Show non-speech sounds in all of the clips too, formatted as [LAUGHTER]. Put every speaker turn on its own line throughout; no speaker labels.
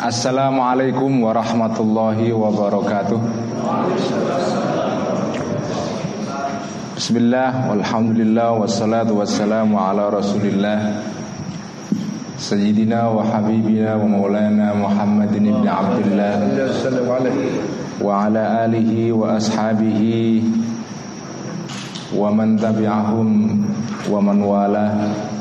Assalamualaikum warahmatullahi wabarakatuh. Bismillah walhamdulillah wassalatu wassalamu ala rasulillah. Sayyidina wa habibina wa maulana Muhammadin ibn Abdullah. Wa ala alihi wa ashabihi Wa man tabi'ahum wa man walah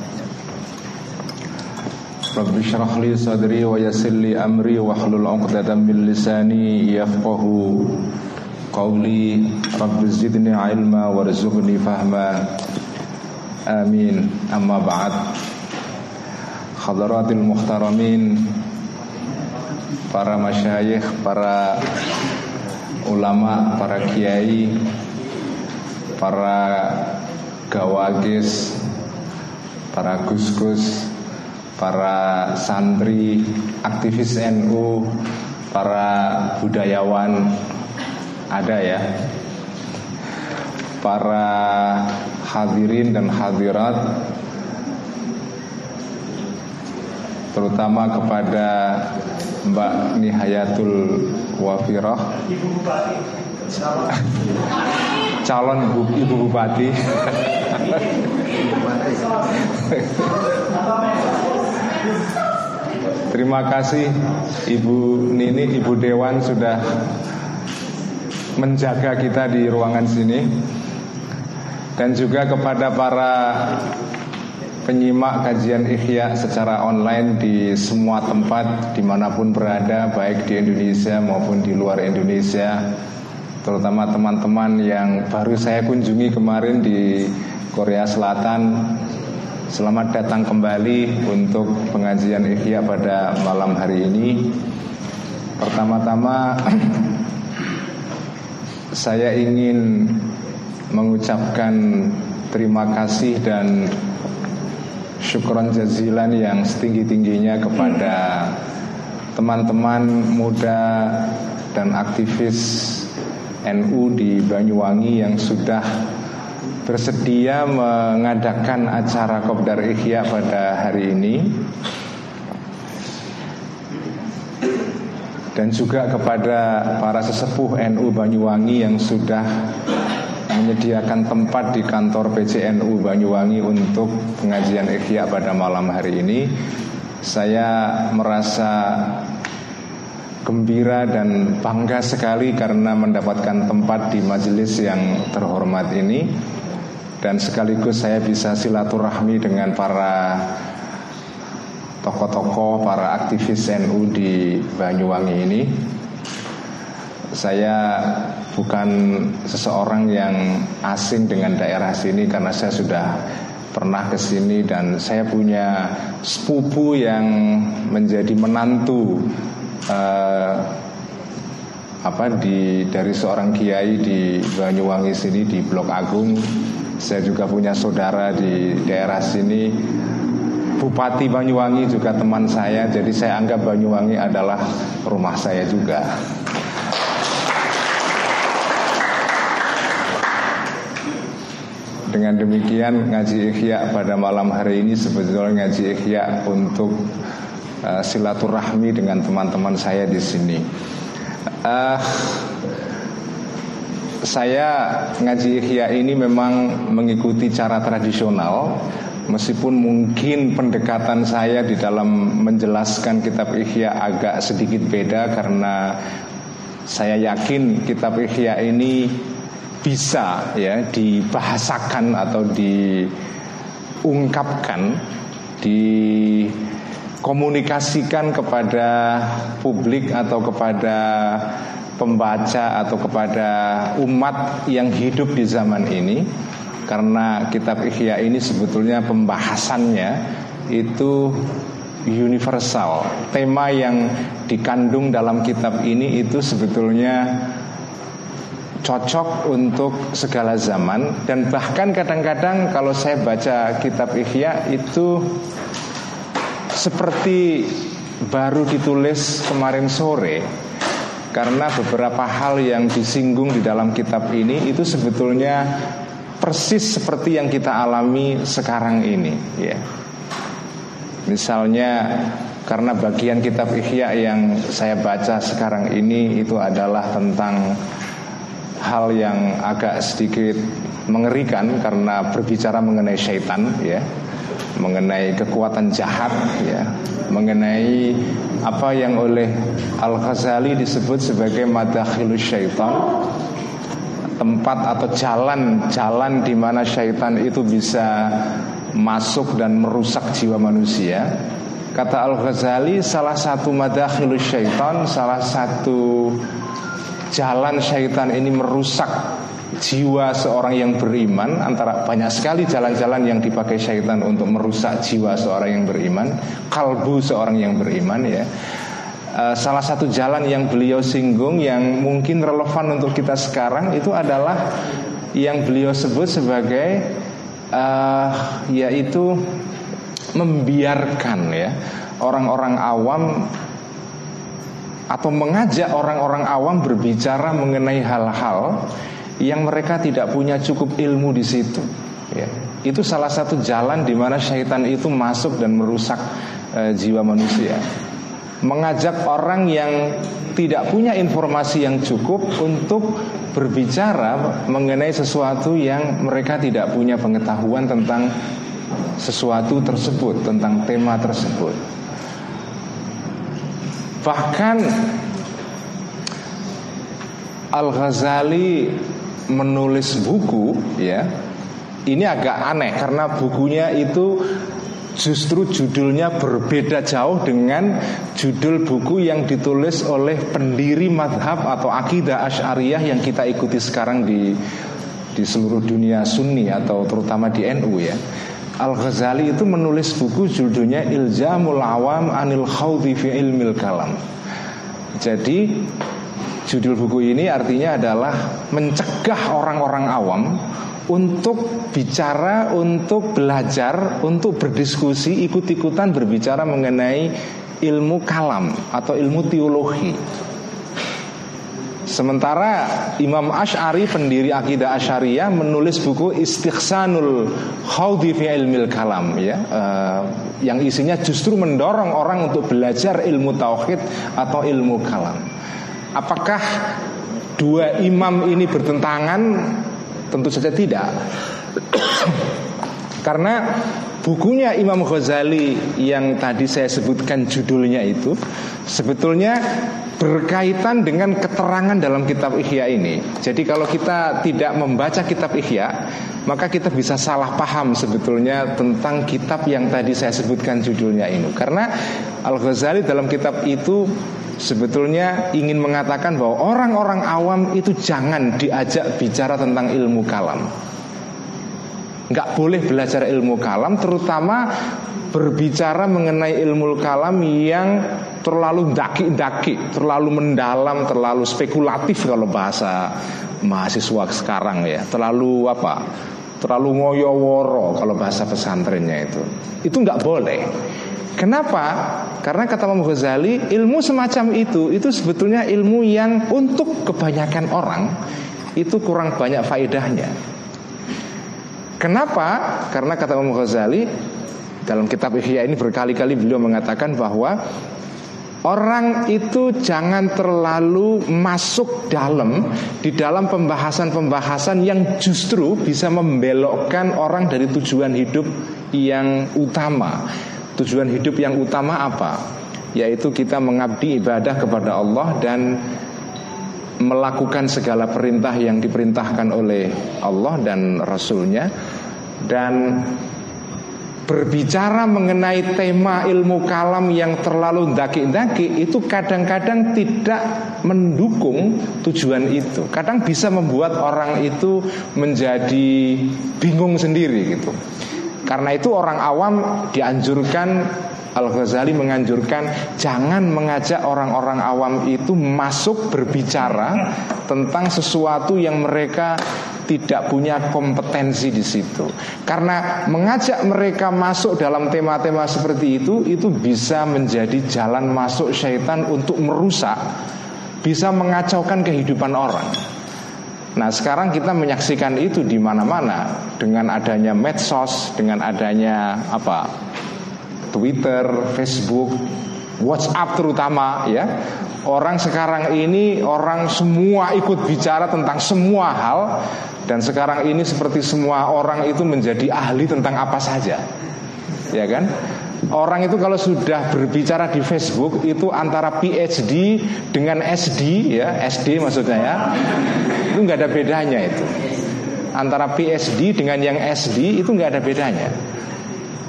Rabbi syrah li sadri wa yassir li amri wa hlul 'uqdatam min lisani yafqahu qawli Rabbi zidni ilma warzuqni fahma Amin amma ba'd Hadaratil muhtaramin Para masyayikh, para ulama, para kiai Para gawagis Para gus-gus para santri, aktivis NU, para budayawan ada ya. Para hadirin dan hadirat terutama kepada Mbak Nihayatul Wafirah. Calon ibu, ibu bupati Terima kasih Ibu Nini, Ibu Dewan sudah menjaga kita di ruangan sini. Dan juga kepada para penyimak kajian ikhya secara online di semua tempat di mana pun berada baik di Indonesia maupun di luar Indonesia. Terutama teman-teman yang baru saya kunjungi kemarin di Korea Selatan Selamat datang kembali untuk pengajian ikhya pada malam hari ini. Pertama-tama [CLEARS THROAT] Saya ingin mengucapkan terima kasih dan syukron jazilan yang setinggi-tingginya kepada teman-teman muda dan aktivis NU di Banyuwangi yang sudah bersedia mengadakan acara Kopdar Ikhya pada hari ini. Dan juga kepada para sesepuh NU Banyuwangi yang sudah menyediakan tempat di kantor PCNU Banyuwangi untuk pengajian Ikhya pada malam hari ini saya merasa gembira dan bangga sekali karena mendapatkan tempat di majelis yang terhormat ini dan sekaligus saya bisa silaturahmi dengan para tokoh-tokoh, para aktivis NU di Banyuwangi ini. Saya bukan seseorang yang asing dengan daerah sini karena saya sudah pernah ke sini dan saya punya sepupu yang menjadi menantu uh, apa di dari seorang kiai di Banyuwangi sini di Blok Agung. Saya juga punya saudara di daerah sini. Bupati Banyuwangi juga teman saya, jadi saya anggap Banyuwangi adalah rumah saya juga. Dengan demikian ngaji ikhya pada malam hari ini sebetulnya ngaji ikhya untuk uh, silaturahmi dengan teman-teman saya di sini. Uh, saya ngaji ikhya ini memang mengikuti cara tradisional. Meskipun mungkin pendekatan saya di dalam menjelaskan kitab Ihya agak sedikit beda karena saya yakin kitab Ihya ini bisa ya dibahasakan atau diungkapkan dikomunikasikan kepada publik atau kepada pembaca atau kepada umat yang hidup di zaman ini karena kitab Ihya ini sebetulnya pembahasannya itu universal. Tema yang dikandung dalam kitab ini itu sebetulnya cocok untuk segala zaman dan bahkan kadang-kadang kalau saya baca kitab Ihya itu seperti baru ditulis kemarin sore karena beberapa hal yang disinggung di dalam kitab ini itu sebetulnya persis seperti yang kita alami sekarang ini ya. Misalnya karena bagian kitab Ihya yang saya baca sekarang ini itu adalah tentang hal yang agak sedikit mengerikan karena berbicara mengenai syaitan ya mengenai kekuatan jahat ya mengenai apa yang oleh Al Ghazali disebut sebagai madakhilus syaitan tempat atau jalan-jalan di mana syaitan itu bisa masuk dan merusak jiwa manusia. Kata Al-Ghazali salah satu madakhilus syaitan, salah satu jalan syaitan ini merusak jiwa seorang yang beriman antara banyak sekali jalan-jalan yang dipakai syaitan untuk merusak jiwa seorang yang beriman, kalbu seorang yang beriman ya. Uh, salah satu jalan yang beliau singgung yang mungkin relevan untuk kita sekarang itu adalah yang beliau sebut sebagai uh, yaitu membiarkan ya orang-orang awam atau mengajak orang-orang awam berbicara mengenai hal-hal yang mereka tidak punya cukup ilmu di situ. Ya. Itu salah satu jalan di mana syaitan itu masuk dan merusak e, jiwa manusia. Mengajak orang yang tidak punya informasi yang cukup untuk berbicara mengenai sesuatu yang mereka tidak punya pengetahuan tentang sesuatu tersebut, tentang tema tersebut. Bahkan Al-Ghazali menulis buku ya ini agak aneh karena bukunya itu justru judulnya berbeda jauh dengan judul buku yang ditulis oleh pendiri madhab atau akidah asyariyah yang kita ikuti sekarang di di seluruh dunia Sunni atau terutama di NU ya. Al Ghazali itu menulis buku judulnya Ilzamul Awam Anil Khawdi fi Ilmil Kalam. Jadi Judul buku ini artinya adalah mencegah orang-orang awam untuk bicara, untuk belajar, untuk berdiskusi, ikut-ikutan berbicara mengenai ilmu kalam atau ilmu teologi. Sementara Imam Ash'ari pendiri akidah Asy'ariyah menulis buku Istighsanul Khawdi fi ilmil kalam ya uh, yang isinya justru mendorong orang untuk belajar ilmu tauhid atau ilmu kalam. Apakah dua imam ini bertentangan? Tentu saja tidak. [COUGHS] Karena bukunya Imam Ghazali yang tadi saya sebutkan judulnya itu sebetulnya berkaitan dengan keterangan dalam kitab Ihya ini. Jadi kalau kita tidak membaca kitab Ihya, maka kita bisa salah paham sebetulnya tentang kitab yang tadi saya sebutkan judulnya ini. Karena Al-Ghazali dalam kitab itu sebetulnya ingin mengatakan bahwa orang-orang awam itu jangan diajak bicara tentang ilmu kalam. Nggak boleh belajar ilmu kalam, terutama berbicara mengenai ilmu kalam yang terlalu daki-daki, terlalu mendalam, terlalu spekulatif kalau bahasa mahasiswa sekarang ya, terlalu apa? Terlalu ngoyoworo kalau bahasa pesantrennya itu. Itu nggak boleh. Kenapa? Karena kata Imam Ghazali, ilmu semacam itu itu sebetulnya ilmu yang untuk kebanyakan orang itu kurang banyak faedahnya. Kenapa? Karena kata Imam Ghazali dalam kitab Ihya ini berkali-kali beliau mengatakan bahwa Orang itu jangan terlalu masuk dalam di dalam pembahasan-pembahasan yang justru bisa membelokkan orang dari tujuan hidup yang utama. Tujuan hidup yang utama apa? Yaitu kita mengabdi ibadah kepada Allah dan melakukan segala perintah yang diperintahkan oleh Allah dan Rasulnya dan berbicara mengenai tema ilmu kalam yang terlalu daki-daki itu kadang-kadang tidak mendukung tujuan itu. Kadang bisa membuat orang itu menjadi bingung sendiri gitu. Karena itu orang awam dianjurkan Al-Ghazali menganjurkan jangan mengajak orang-orang awam itu masuk berbicara tentang sesuatu yang mereka tidak punya kompetensi di situ. Karena mengajak mereka masuk dalam tema-tema seperti itu itu bisa menjadi jalan masuk syaitan untuk merusak, bisa mengacaukan kehidupan orang. Nah sekarang kita menyaksikan itu di mana-mana dengan adanya medsos, dengan adanya apa Twitter, Facebook, WhatsApp terutama ya. Orang sekarang ini orang semua ikut bicara tentang semua hal dan sekarang ini seperti semua orang itu menjadi ahli tentang apa saja. Ya kan? Orang itu kalau sudah berbicara di Facebook itu antara PhD dengan SD ya, SD maksudnya ya. Itu nggak ada bedanya itu. Antara PhD dengan yang SD itu nggak ada bedanya.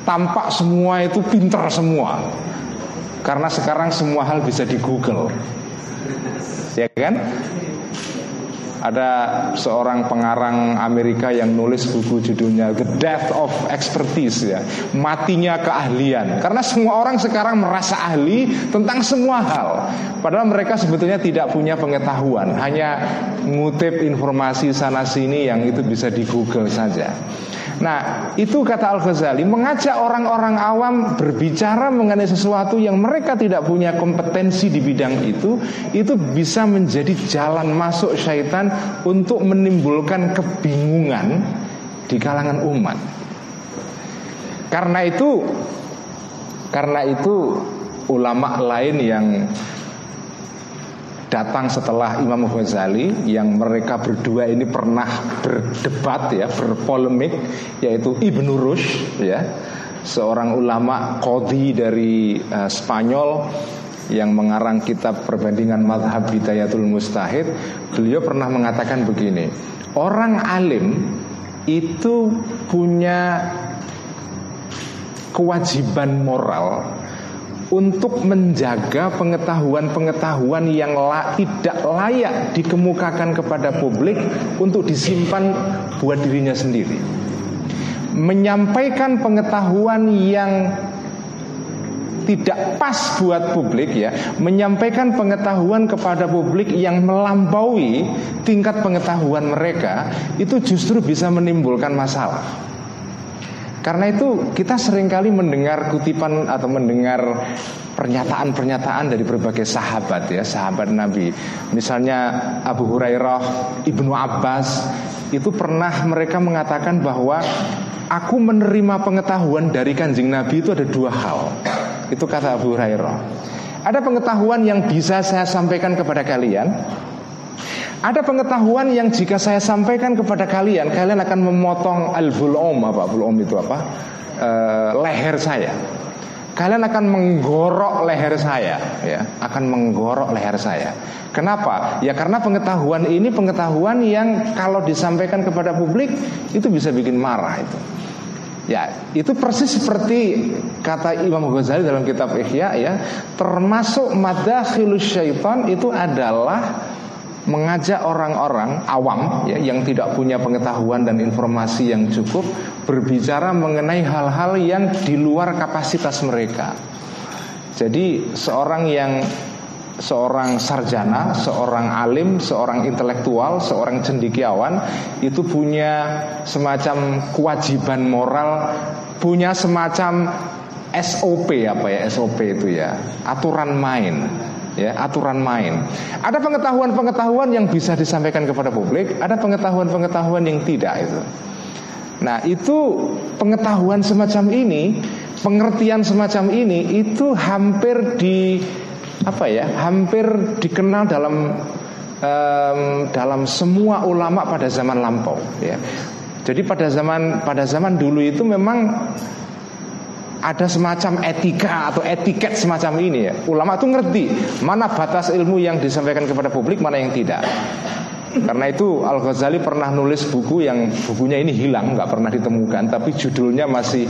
Tampak semua itu pinter semua. Karena sekarang semua hal bisa di Google. Ya kan? Ada seorang pengarang Amerika yang nulis buku judulnya The Death of Expertise ya, matinya keahlian. Karena semua orang sekarang merasa ahli tentang semua hal. Padahal mereka sebetulnya tidak punya pengetahuan, hanya ngutip informasi sana sini yang itu bisa di Google saja. Nah, itu kata Al-Ghazali mengajak orang-orang awam berbicara mengenai sesuatu yang mereka tidak punya kompetensi di bidang itu, itu bisa menjadi jalan masuk syaitan untuk menimbulkan kebingungan di kalangan umat. Karena itu karena itu ulama lain yang datang setelah Imam Ghazali yang mereka berdua ini pernah berdebat ya, berpolemik yaitu Ibnu Rushd ya, seorang ulama kodi dari uh, Spanyol yang mengarang kitab perbandingan madhab Bidayatul Mustahid beliau pernah mengatakan begini orang alim itu punya kewajiban moral untuk menjaga pengetahuan-pengetahuan yang la, tidak layak dikemukakan kepada publik untuk disimpan buat dirinya sendiri. Menyampaikan pengetahuan yang tidak pas buat publik ya, menyampaikan pengetahuan kepada publik yang melampaui tingkat pengetahuan mereka itu justru bisa menimbulkan masalah. Karena itu kita sering kali mendengar kutipan atau mendengar pernyataan-pernyataan dari berbagai sahabat ya, sahabat Nabi. Misalnya Abu Hurairah, Ibnu Abbas itu pernah mereka mengatakan bahwa aku menerima pengetahuan dari kanjeng Nabi itu ada dua hal. Itu kata Abu Hurairah. Ada pengetahuan yang bisa saya sampaikan kepada kalian ada pengetahuan yang jika saya sampaikan kepada kalian, kalian akan memotong al-bulom apa? Bulom itu apa? E, leher saya. Kalian akan menggorok leher saya, ya, akan menggorok leher saya. Kenapa? Ya karena pengetahuan ini pengetahuan yang kalau disampaikan kepada publik itu bisa bikin marah itu. Ya, itu persis seperti kata Imam Ghazali dalam kitab Ihya ya, termasuk madakhilus syaitan itu adalah mengajak orang-orang awam ya, yang tidak punya pengetahuan dan informasi yang cukup berbicara mengenai hal-hal yang di luar kapasitas mereka. Jadi seorang yang seorang sarjana, seorang alim, seorang intelektual, seorang cendikiawan itu punya semacam kewajiban moral, punya semacam SOP apa ya SOP itu ya, aturan main ya aturan main. Ada pengetahuan-pengetahuan yang bisa disampaikan kepada publik, ada pengetahuan-pengetahuan yang tidak itu. Nah, itu pengetahuan semacam ini, pengertian semacam ini itu hampir di apa ya? Hampir dikenal dalam um, dalam semua ulama pada zaman lampau ya. Jadi pada zaman pada zaman dulu itu memang ada semacam etika atau etiket semacam ini ya. Ulama itu ngerti mana batas ilmu yang disampaikan kepada publik, mana yang tidak. Karena itu Al Ghazali pernah nulis buku yang bukunya ini hilang, nggak pernah ditemukan, tapi judulnya masih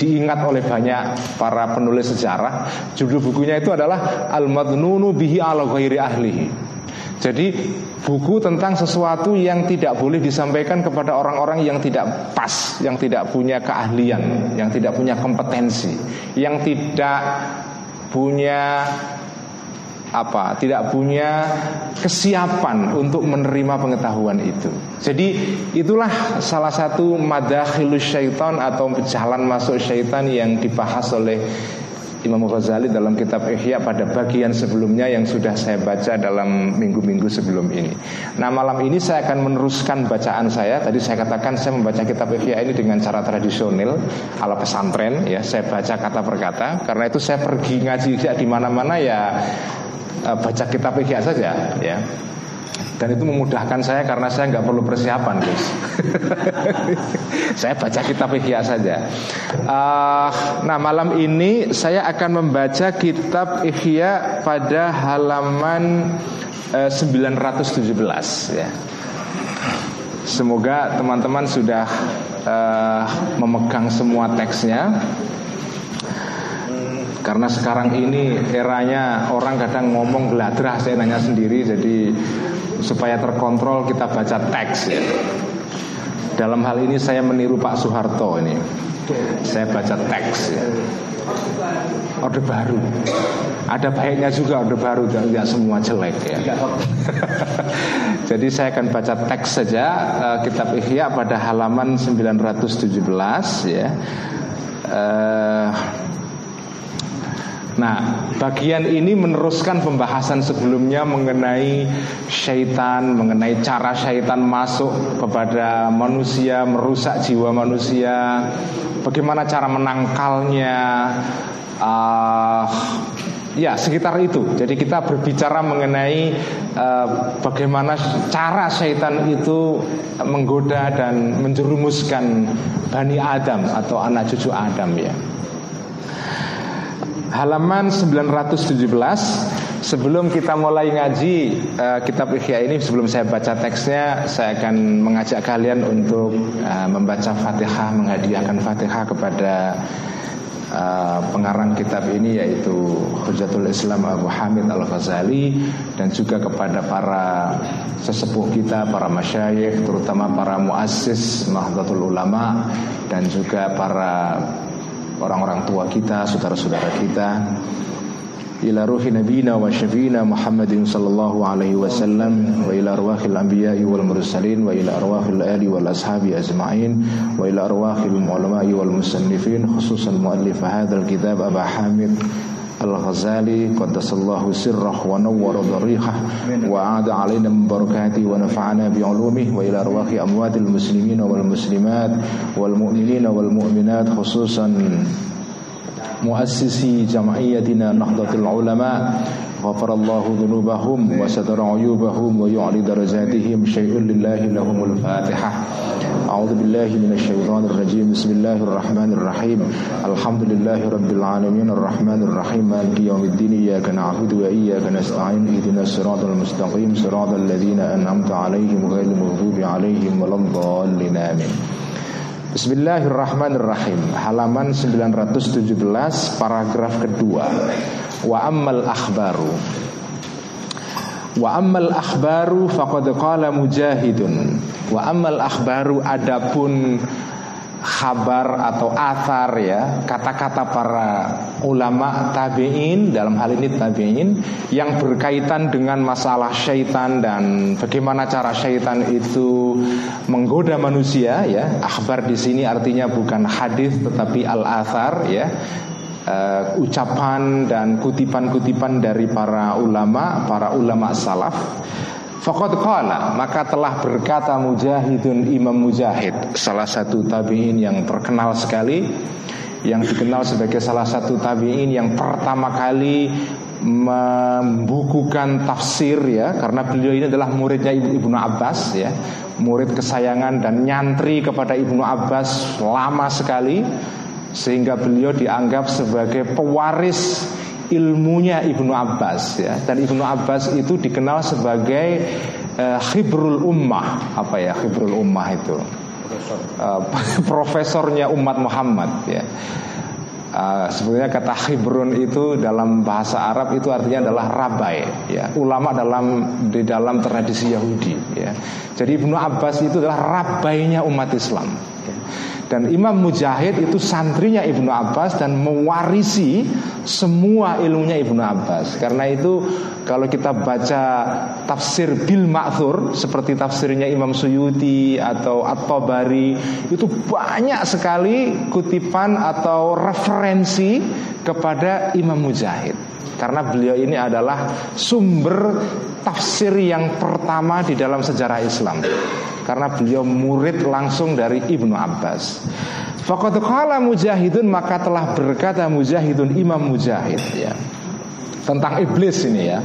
diingat oleh banyak para penulis sejarah. Judul bukunya itu adalah Al Madnunu bihi al ghairi ahlihi. Jadi buku tentang sesuatu yang tidak boleh disampaikan kepada orang-orang yang tidak pas, yang tidak punya keahlian, yang tidak punya kompetensi, yang tidak punya apa tidak punya kesiapan untuk menerima pengetahuan itu. Jadi itulah salah satu madakhilus syaitan atau jalan masuk syaitan yang dibahas oleh Imam Ghazali dalam kitab Ihya pada bagian sebelumnya yang sudah saya baca dalam minggu-minggu sebelum ini. Nah malam ini saya akan meneruskan bacaan saya. Tadi saya katakan saya membaca kitab Ihya ini dengan cara tradisional ala pesantren ya. Saya baca kata per kata. Karena itu saya pergi ngaji di mana-mana ya eh, baca kitab Ihya saja ya dan itu memudahkan saya karena saya nggak perlu persiapan guys. [LAUGHS] Saya baca kitab Ihya saja. Uh, nah malam ini saya akan membaca kitab Ihya pada halaman uh, 917 ya. Semoga teman-teman sudah uh, memegang semua teksnya. Karena sekarang ini eranya orang kadang ngomong beladrah saya nanya sendiri jadi supaya terkontrol kita baca teks ya. Dalam hal ini saya meniru Pak Soeharto ini. Saya baca teks ya. Orde baru. Ada baiknya juga orde baru dan tidak semua jelek ya. [LAUGHS] Jadi saya akan baca teks saja uh, kitab Ihya pada halaman 917 ya. Uh, Nah, bagian ini meneruskan pembahasan sebelumnya mengenai syaitan, mengenai cara syaitan masuk kepada manusia, merusak jiwa manusia, bagaimana cara menangkalnya, uh, ya sekitar itu. Jadi kita berbicara mengenai uh, bagaimana cara syaitan itu menggoda dan menjerumuskan bani Adam atau anak cucu Adam ya halaman 917 Sebelum kita mulai ngaji uh, kitab Ihya ini sebelum saya baca teksnya saya akan mengajak kalian untuk uh, membaca Fatihah menghadiahkan Fatihah kepada uh, pengarang kitab ini yaitu Hujatul Islam Abu Hamid Al-Ghazali dan juga kepada para sesepuh kita para masyayikh terutama para muassis Nahdlatul Ulama dan juga para orang-orang tua kita, saudara-saudara kita. Ila ruhi nabina wa syafina Muhammadin sallallahu alaihi wasallam wa ila arwahil anbiya'i wal mursalin wa ila arwahil ali wal ashabi ajma'in wa ila arwahil ulama'i wal musannifin khususan muallif hadzal kitab Aba Hamid الغزالي قدس الله سره ونور ضريحه وعاد علينا من بركاته ونفعنا بعلومه وإلى أرواح أموات المسلمين والمسلمات والمؤمنين والمؤمنات خصوصا مؤسسي جمعيتنا نهضة العلماء غفر الله ذنوبهم وستر عيوبهم ويعلي درجاتهم شيء لله لهم الفاتحة أعوذ بالله من الشيطان الرجيم بسم الله الرحمن الرحيم الحمد لله رب العالمين الرحمن الرحيم مالك يوم الدين إياك نعبد وإياك نستعين اهدنا الصراط المستقيم صراط الذين أنعمت عليهم غير المغضوب عليهم ولا الضالين آمين Bismillahirrahmanirrahim Halaman 917 Paragraf kedua Wa ammal akhbaru. Wa ammal akhbaru faqad qala mujahidun. Wa ammal akhbaru adapun khabar atau athar ya kata-kata para ulama tabiin dalam hal ini tabiin yang berkaitan dengan masalah syaitan dan bagaimana cara syaitan itu menggoda manusia ya. Akhbar di sini artinya bukan hadis tetapi al athar ya uh, ucapan dan kutipan-kutipan dari para ulama para ulama salaf. Fakat kala maka telah berkata Mujahidun Imam Mujahid salah satu tabiin yang terkenal sekali yang dikenal sebagai salah satu tabiin yang pertama kali membukukan tafsir ya karena beliau ini adalah muridnya Ibnu Abbas ya. Murid kesayangan dan nyantri kepada Ibnu Abbas lama sekali sehingga beliau dianggap sebagai pewaris ilmunya Ibnu Abbas ya. Dan Ibnu Abbas itu dikenal sebagai uh, khibrul ummah. Apa ya khibrul ummah itu? Uh, [LAUGHS] profesornya umat Muhammad ya. Uh, sebetulnya kata khibrun itu dalam bahasa Arab itu artinya adalah rabai ya. Ulama dalam di dalam tradisi Yahudi ya. Jadi Ibnu Abbas itu adalah rabainya umat Islam. Dan Imam Mujahid itu santrinya Ibnu Abbas dan mewarisi semua ilmunya Ibnu Abbas. Karena itu kalau kita baca tafsir bil ma'thur seperti tafsirnya Imam Suyuti atau At-Tabari itu banyak sekali kutipan atau referensi kepada Imam Mujahid. Karena beliau ini adalah sumber tafsir yang pertama di dalam sejarah Islam karena beliau murid langsung dari Ibnu Abbas. Faqad Mujahidun maka telah berkata Mujahidun Imam Mujahid ya. Tentang iblis ini ya.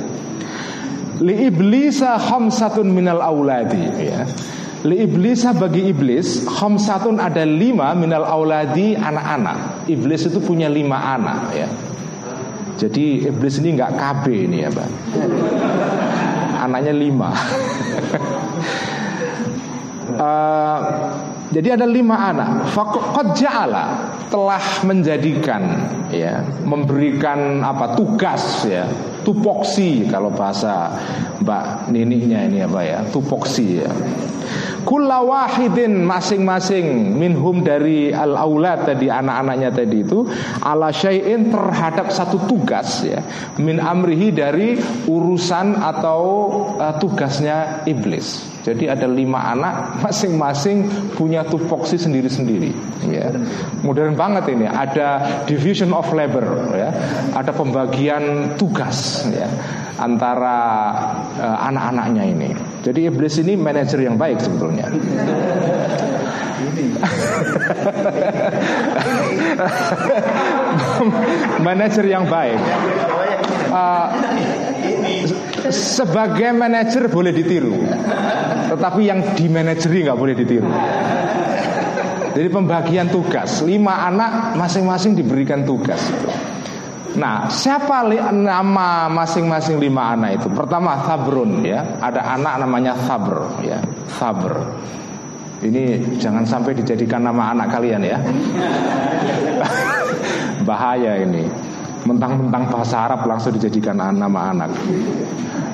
Li iblisa khamsatun minal auladi ya. Li iblisa bagi iblis khamsatun ada lima minal auladi anak-anak. Iblis itu punya lima anak ya. Jadi iblis ini nggak KB ini ya, Pak. Anaknya lima. [LAUGHS] uh, jadi ada lima anak. Fakot ja'ala telah menjadikan ya, memberikan apa tugas ya, tupoksi kalau bahasa Mbak Nininya ini apa ya, tupoksi ya. Kulla wahidin masing-masing minhum dari al aulad tadi anak-anaknya tadi itu ala syai'in terhadap satu tugas ya min amrihi dari urusan atau uh, tugasnya iblis. Jadi ada lima anak, masing-masing punya tupoksi sendiri-sendiri. Ya. Modern banget ini. Ada division of labor, ya. Ada pembagian tugas, ya, antara uh, anak-anaknya ini. Jadi iblis ini manajer yang baik sebetulnya. [LAUGHS] manajer yang baik. Uh, sebagai manajer boleh ditiru, tetapi yang di manajeri nggak boleh ditiru. Jadi pembagian tugas, lima anak masing-masing diberikan tugas. Nah, siapa nama masing-masing lima anak itu? Pertama Sabrun ya, ada anak namanya Sabr ya, Sabr. Ini jangan sampai dijadikan nama anak kalian ya. [LAUGHS] Bahaya ini. Mentang-mentang bahasa Arab langsung dijadikan nama anak.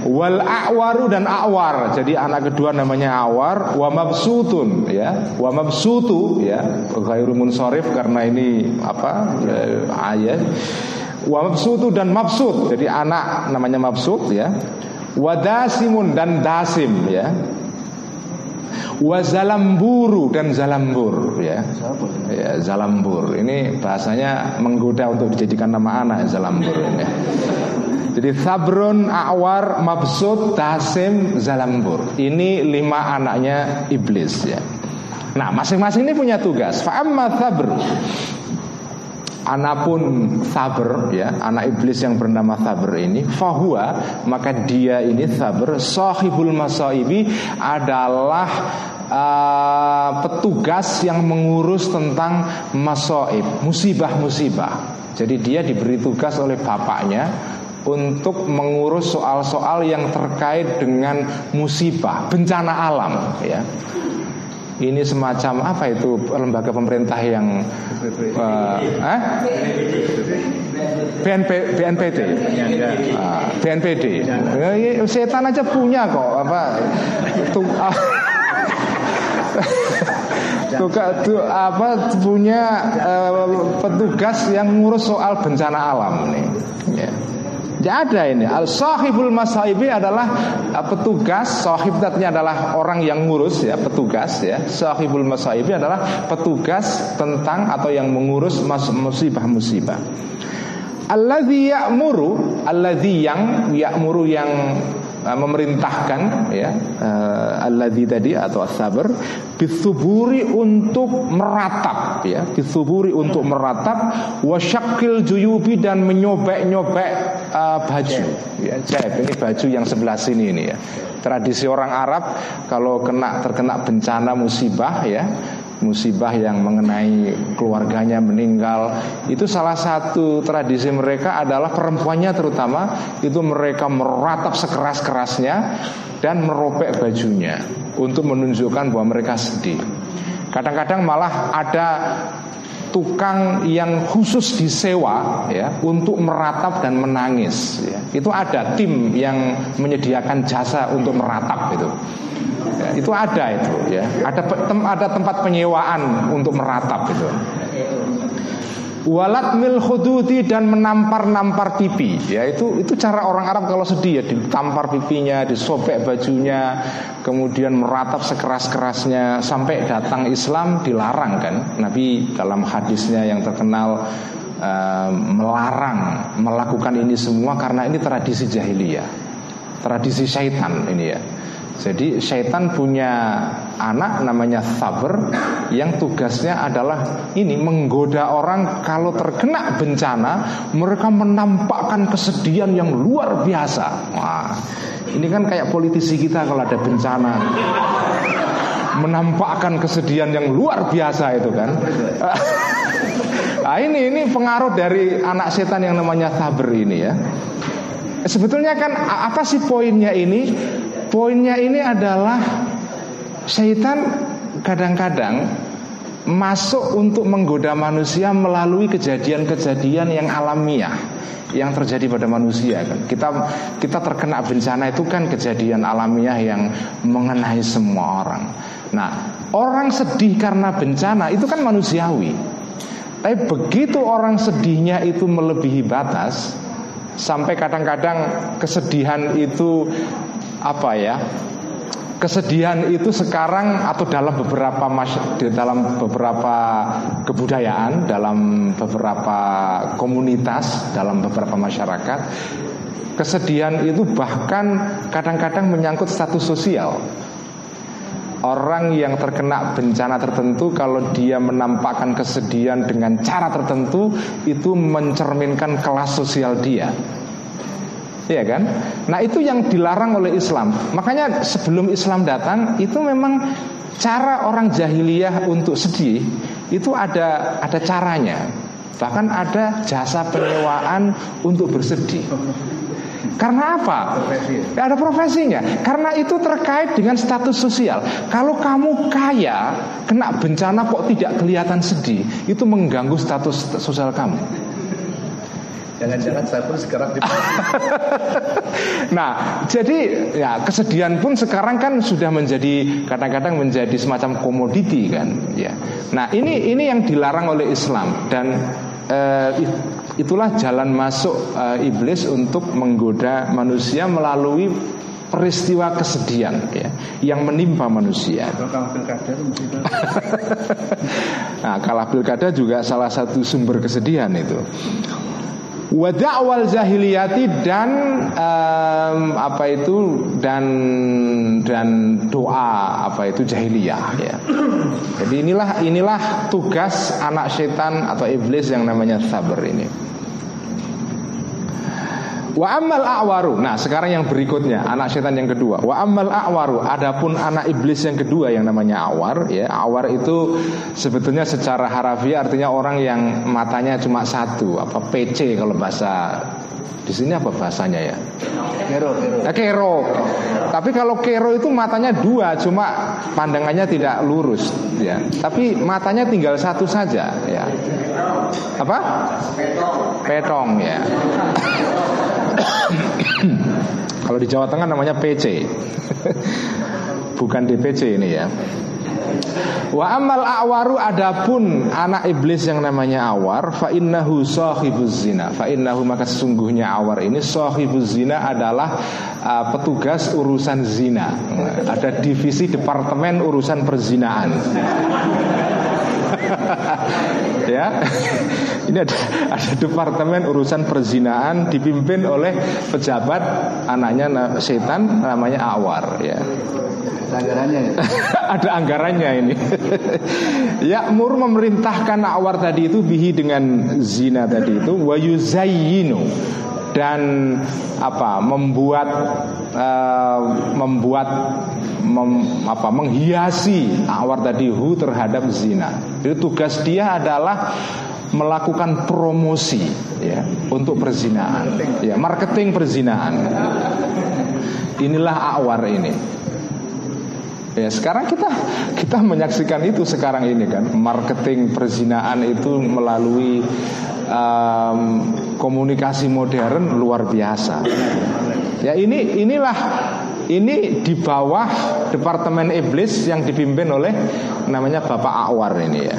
Wal a'waru dan a'war. Jadi anak kedua namanya a'war, wa mabsutun ya. Wa mabsutu ya. Ghairu munsharif karena ini apa? Eh, ayat. Wa mabsutu dan mabsut. Jadi anak namanya mabsut ya. Wadasimun dan dasim ya Wazalamburu dan zalambur ya. ya zalambur ini bahasanya menggoda untuk dijadikan nama anak zalambur ini. Jadi sabrun, awar, mabsud, tasim, zalambur. Ini lima anaknya iblis ya. Nah, masing-masing ini punya tugas. Fa'amma sabr Anapun sabar ya, anak iblis yang bernama sabar ini, fahuwa maka dia ini sabar. Sahibul masaibi adalah uh, petugas yang mengurus tentang masaib, musibah-musibah. Jadi dia diberi tugas oleh bapaknya untuk mengurus soal-soal yang terkait dengan musibah, bencana alam ya ini semacam apa itu lembaga pemerintah yang uh, eh? BNP, BNPT, uh, BNPD. Ya, setan aja punya kok apa? Tuh, uh, Tuka, tu, apa punya uh, petugas yang ngurus soal bencana alam nih. Tidak ada ini. Al sahibul masaibi adalah uh, petugas. Sahib artinya adalah orang yang ngurus ya, petugas ya. Sahibul masaibi adalah petugas tentang atau yang mengurus musibah-musibah. Alladzi ya'muru, alladzi yang ya'muru yang uh, memerintahkan ya uh, alladzi tadi atau sabar bisuburi untuk meratap ya bisuburi untuk meratap wasyakil juyubi dan menyobek-nyobek uh, baju. Ya jaib ini baju yang sebelah sini ini ya. Tradisi orang Arab kalau kena terkena bencana musibah ya musibah yang mengenai keluarganya meninggal. Itu salah satu tradisi mereka adalah perempuannya terutama itu mereka meratap sekeras-kerasnya dan merobek bajunya untuk menunjukkan bahwa mereka sedih. Kadang-kadang malah ada tukang yang khusus disewa ya untuk meratap dan menangis ya. Itu ada tim yang menyediakan jasa untuk meratap itu. Ya, itu ada itu ya. Ada tem, ada tempat penyewaan untuk meratap itu. Walat mil khududi dan menampar-nampar pipi. Ya itu itu cara orang Arab kalau sedih ya Ditampar pipinya, disobek bajunya Kemudian meratap sekeras-kerasnya. Sampai datang Islam dilarang kan? Nabi dalam hadisnya yang terkenal uh, Melarang melakukan ini semua Karena ini tradisi jahiliyah. Tradisi syaitan ini ya jadi syaitan punya anak namanya Saber yang tugasnya adalah ini menggoda orang kalau terkena bencana mereka menampakkan kesedihan yang luar biasa. Wah, ini kan kayak politisi kita kalau ada bencana menampakkan kesedihan yang luar biasa itu kan. Nah [LAUGHS] ini ini pengaruh dari anak setan yang namanya Saber ini ya. Sebetulnya kan apa sih poinnya ini? Poinnya ini adalah syaitan kadang-kadang masuk untuk menggoda manusia melalui kejadian-kejadian yang alamiah yang terjadi pada manusia kan. Kita kita terkena bencana itu kan kejadian alamiah yang mengenai semua orang. Nah, orang sedih karena bencana itu kan manusiawi. Tapi begitu orang sedihnya itu melebihi batas sampai kadang-kadang kesedihan itu apa ya kesedihan itu sekarang atau dalam beberapa di dalam beberapa kebudayaan, dalam beberapa komunitas, dalam beberapa masyarakat, kesedihan itu bahkan kadang-kadang menyangkut status sosial. Orang yang terkena bencana tertentu kalau dia menampakkan kesedihan dengan cara tertentu itu mencerminkan kelas sosial dia. Iya kan? Nah itu yang dilarang oleh Islam Makanya sebelum Islam datang Itu memang cara orang jahiliyah untuk sedih Itu ada ada caranya Bahkan ada jasa penyewaan untuk bersedih karena apa? Profesi. Ada profesinya. Karena itu terkait dengan status sosial. Kalau kamu kaya, kena bencana kok tidak kelihatan sedih, itu mengganggu status sosial kamu.
Jangan-jangan saya pun sekarang di [LAUGHS]
Nah, jadi ya kesedihan pun sekarang kan sudah menjadi kadang-kadang menjadi semacam komoditi kan, ya. Nah, ini ini yang dilarang oleh Islam dan uh, itulah jalan masuk uh, iblis untuk menggoda manusia melalui peristiwa kesedihan ya yang menimpa manusia. [LAUGHS] nah, kalah pilkada juga salah satu sumber kesedihan itu wadakwal jahiliyati dan um, apa itu dan dan doa apa itu jahiliyah ya. Jadi inilah inilah tugas anak setan atau iblis yang namanya sabar ini. Wa amal a'waru. Nah, sekarang yang berikutnya, anak setan yang kedua. Wa amal a'waru. Adapun anak iblis yang kedua yang namanya awar, ya. Awar itu sebetulnya secara harafiah artinya orang yang matanya cuma satu, apa PC kalau bahasa di sini apa bahasanya ya? Kero, kero. Nah, kero. Tapi kalau kero itu matanya dua, cuma pandangannya tidak lurus, ya. Tapi matanya tinggal satu saja, ya. Apa? Petong. Petong, ya. [COUGHS] Kalau di Jawa Tengah namanya PC [LAUGHS] Bukan DPC ini ya Wa amal awaru adapun anak iblis yang namanya awar fa innahu sahibuz zina. Fa innahu maka sesungguhnya awar ini sahibuz zina adalah uh, petugas urusan zina. Ada divisi departemen urusan perzinaan. [LAUGHS] ya. Ini ada, ada departemen urusan perzinaan dipimpin oleh pejabat anaknya setan namanya Awar ya. Anggarannya ya? [LAUGHS] ada anggarannya ini. [LAUGHS] Ya mur memerintahkan Awar tadi itu bihi dengan zina tadi itu wayuzayyinu dan apa membuat uh, membuat mem, apa menghiasi awar tadi hu terhadap zina. Jadi tugas dia adalah melakukan promosi ya untuk perzinaan, ya marketing perzinaan. Inilah awar ini. Ya sekarang kita kita menyaksikan itu sekarang ini kan marketing perzinaan itu melalui um, komunikasi modern luar biasa. Ya ini inilah ini di bawah departemen iblis yang dipimpin oleh namanya Bapak Awar ini ya.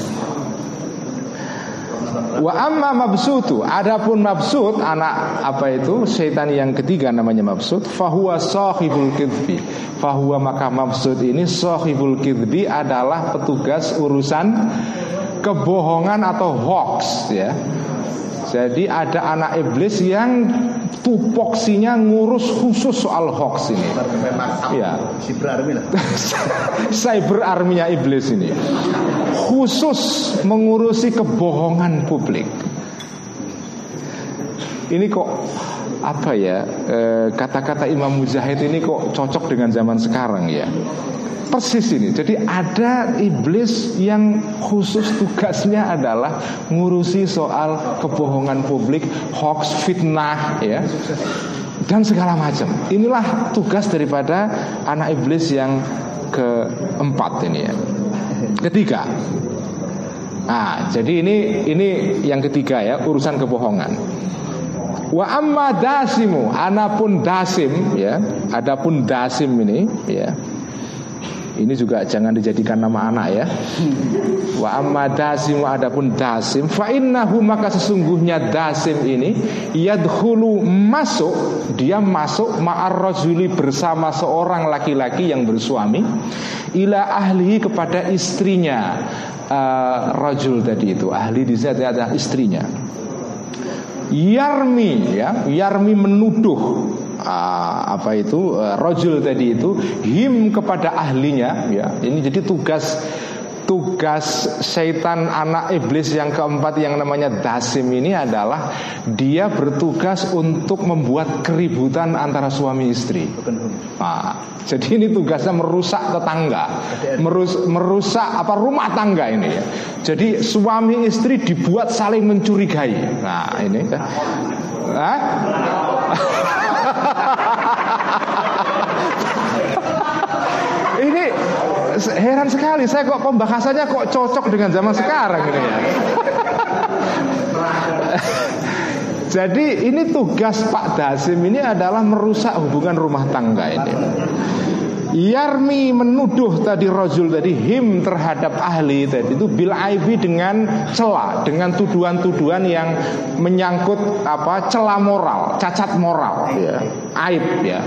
Wa amma mabsutu. Adapun mabsut Anak apa itu? Syaitan yang ketiga namanya mabsut. Fahuwa sahibul kidbi Fahuwa maka mabsut ini Sahibul kidbi adalah petugas urusan Kebohongan atau hoax ya. Jadi ada anak iblis yang tupoksinya ngurus khusus soal hoax ini.
Ya. Cyber army lah. [LAUGHS]
Cyber arminya iblis ini. Khusus mengurusi kebohongan publik. Ini kok apa ya eh, kata-kata Imam Mujahid ini kok cocok dengan zaman sekarang ya Persis ini. Jadi ada iblis yang khusus tugasnya adalah ngurusi soal kebohongan publik, hoax, fitnah, ya, dan segala macam. Inilah tugas daripada anak iblis yang keempat ini ya. Ketiga. Nah, jadi ini ini yang ketiga ya urusan kebohongan. Wa amma dasimu, anapun dasim ya, adapun dasim ini ya. Ini juga jangan dijadikan nama anak ya. Wa amma dasim wa adapun dasim. Fa innahu maka sesungguhnya dasim ini yadkhulu masuk dia masuk ma'ar rajuli bersama seorang laki-laki yang bersuami ila ahlihi kepada istrinya. Uh, rajul tadi itu ahli di sini adalah istrinya. Yarmi ya Yarmi menuduh uh, apa itu uh, rojul tadi itu him kepada ahlinya ya ini jadi tugas tugas syaitan anak iblis yang keempat yang namanya dasim ini adalah dia bertugas untuk membuat keributan antara suami istri. Nah, jadi ini tugasnya merusak tetangga, merus, merusak apa rumah tangga ini ya. Jadi suami istri dibuat saling mencurigai. Nah ini kan. Hah? Ini heran sekali saya kok pembahasannya kok cocok dengan zaman sekarang ini ya. Jadi ini tugas Pak Dasim ini adalah merusak hubungan rumah tangga ini. Yarmi menuduh tadi rojul tadi him terhadap ahli tadi itu bil aibi dengan celah dengan tuduhan-tuduhan yang menyangkut apa celah moral cacat moral ya. Aib ya.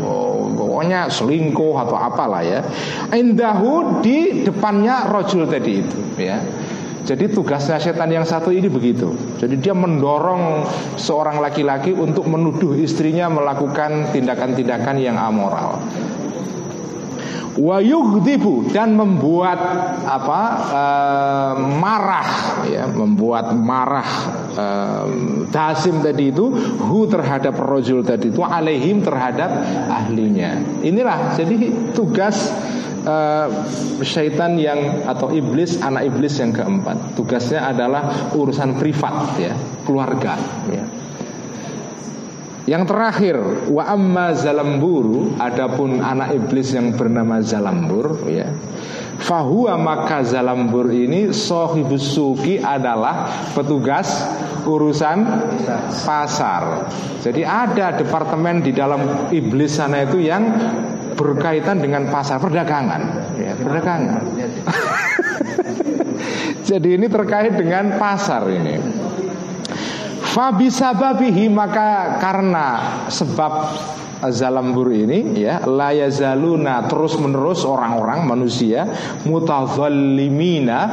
Oh, pokoknya selingkuh atau apalah ya. Indahu di depannya rojul tadi itu ya. Jadi tugasnya setan yang satu ini begitu. Jadi dia mendorong seorang laki-laki untuk menuduh istrinya melakukan tindakan-tindakan yang amoral wayuhdibu dan membuat apa e, marah ya membuat marah e, dasim tadi itu hu terhadap rojul tadi itu alaihim terhadap ahlinya. Inilah jadi tugas e, syaitan yang atau iblis anak iblis yang keempat. Tugasnya adalah urusan privat ya keluarga ya yang terakhir wa amma zalamburu adapun anak iblis yang bernama zalambur ya. Fahuwa maka zalambur ini sohibus suki adalah petugas urusan pasar. Jadi ada departemen di dalam iblis sana itu yang berkaitan dengan pasar perdagangan, ya, perdagangan. [LAUGHS] Jadi ini terkait dengan pasar ini. Fabisababihi maka karena sebab Zalambur ini ya layazaluna terus menerus orang-orang manusia mutazallimina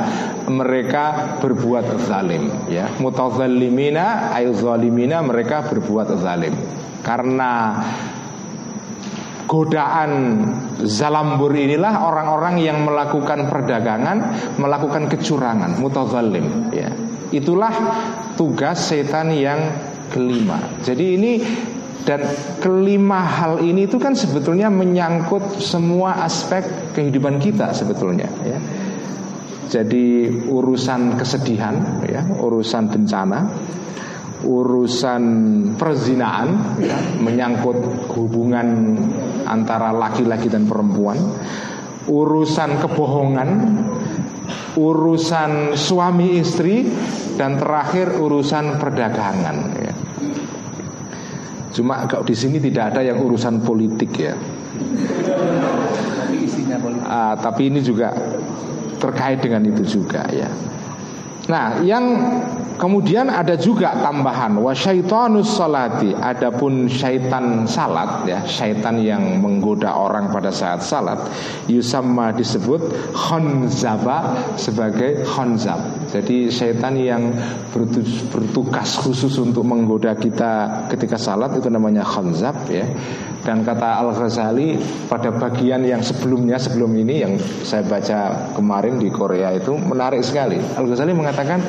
mereka berbuat zalim ya. Mutazallimina ayu zalimina mereka berbuat zalim. Karena godaan zalambur inilah orang-orang yang melakukan perdagangan melakukan kecurangan mutazallim ya. Itulah tugas setan yang kelima. Jadi ini dan kelima hal ini itu kan sebetulnya menyangkut semua aspek kehidupan kita sebetulnya ya. Jadi urusan kesedihan ya, urusan bencana, urusan perzinaan ya, menyangkut hubungan antara laki-laki dan perempuan, urusan kebohongan, urusan suami istri, dan terakhir urusan perdagangan. Ya. Cuma kalau di sini tidak ada yang urusan politik ya. Ah, tapi ini juga terkait dengan itu juga ya. Nah, yang kemudian ada juga tambahan wa syaitanus salati. Adapun syaitan salat ya, syaitan yang menggoda orang pada saat salat yusamma disebut khonzaba sebagai khonzab. Jadi syaitan yang bertugas khusus untuk menggoda kita ketika salat itu namanya khonzab ya. Dan kata Al-Ghazali pada bagian yang sebelumnya sebelum ini yang saya baca kemarin di Korea itu menarik sekali. Al-Ghazali mengatakan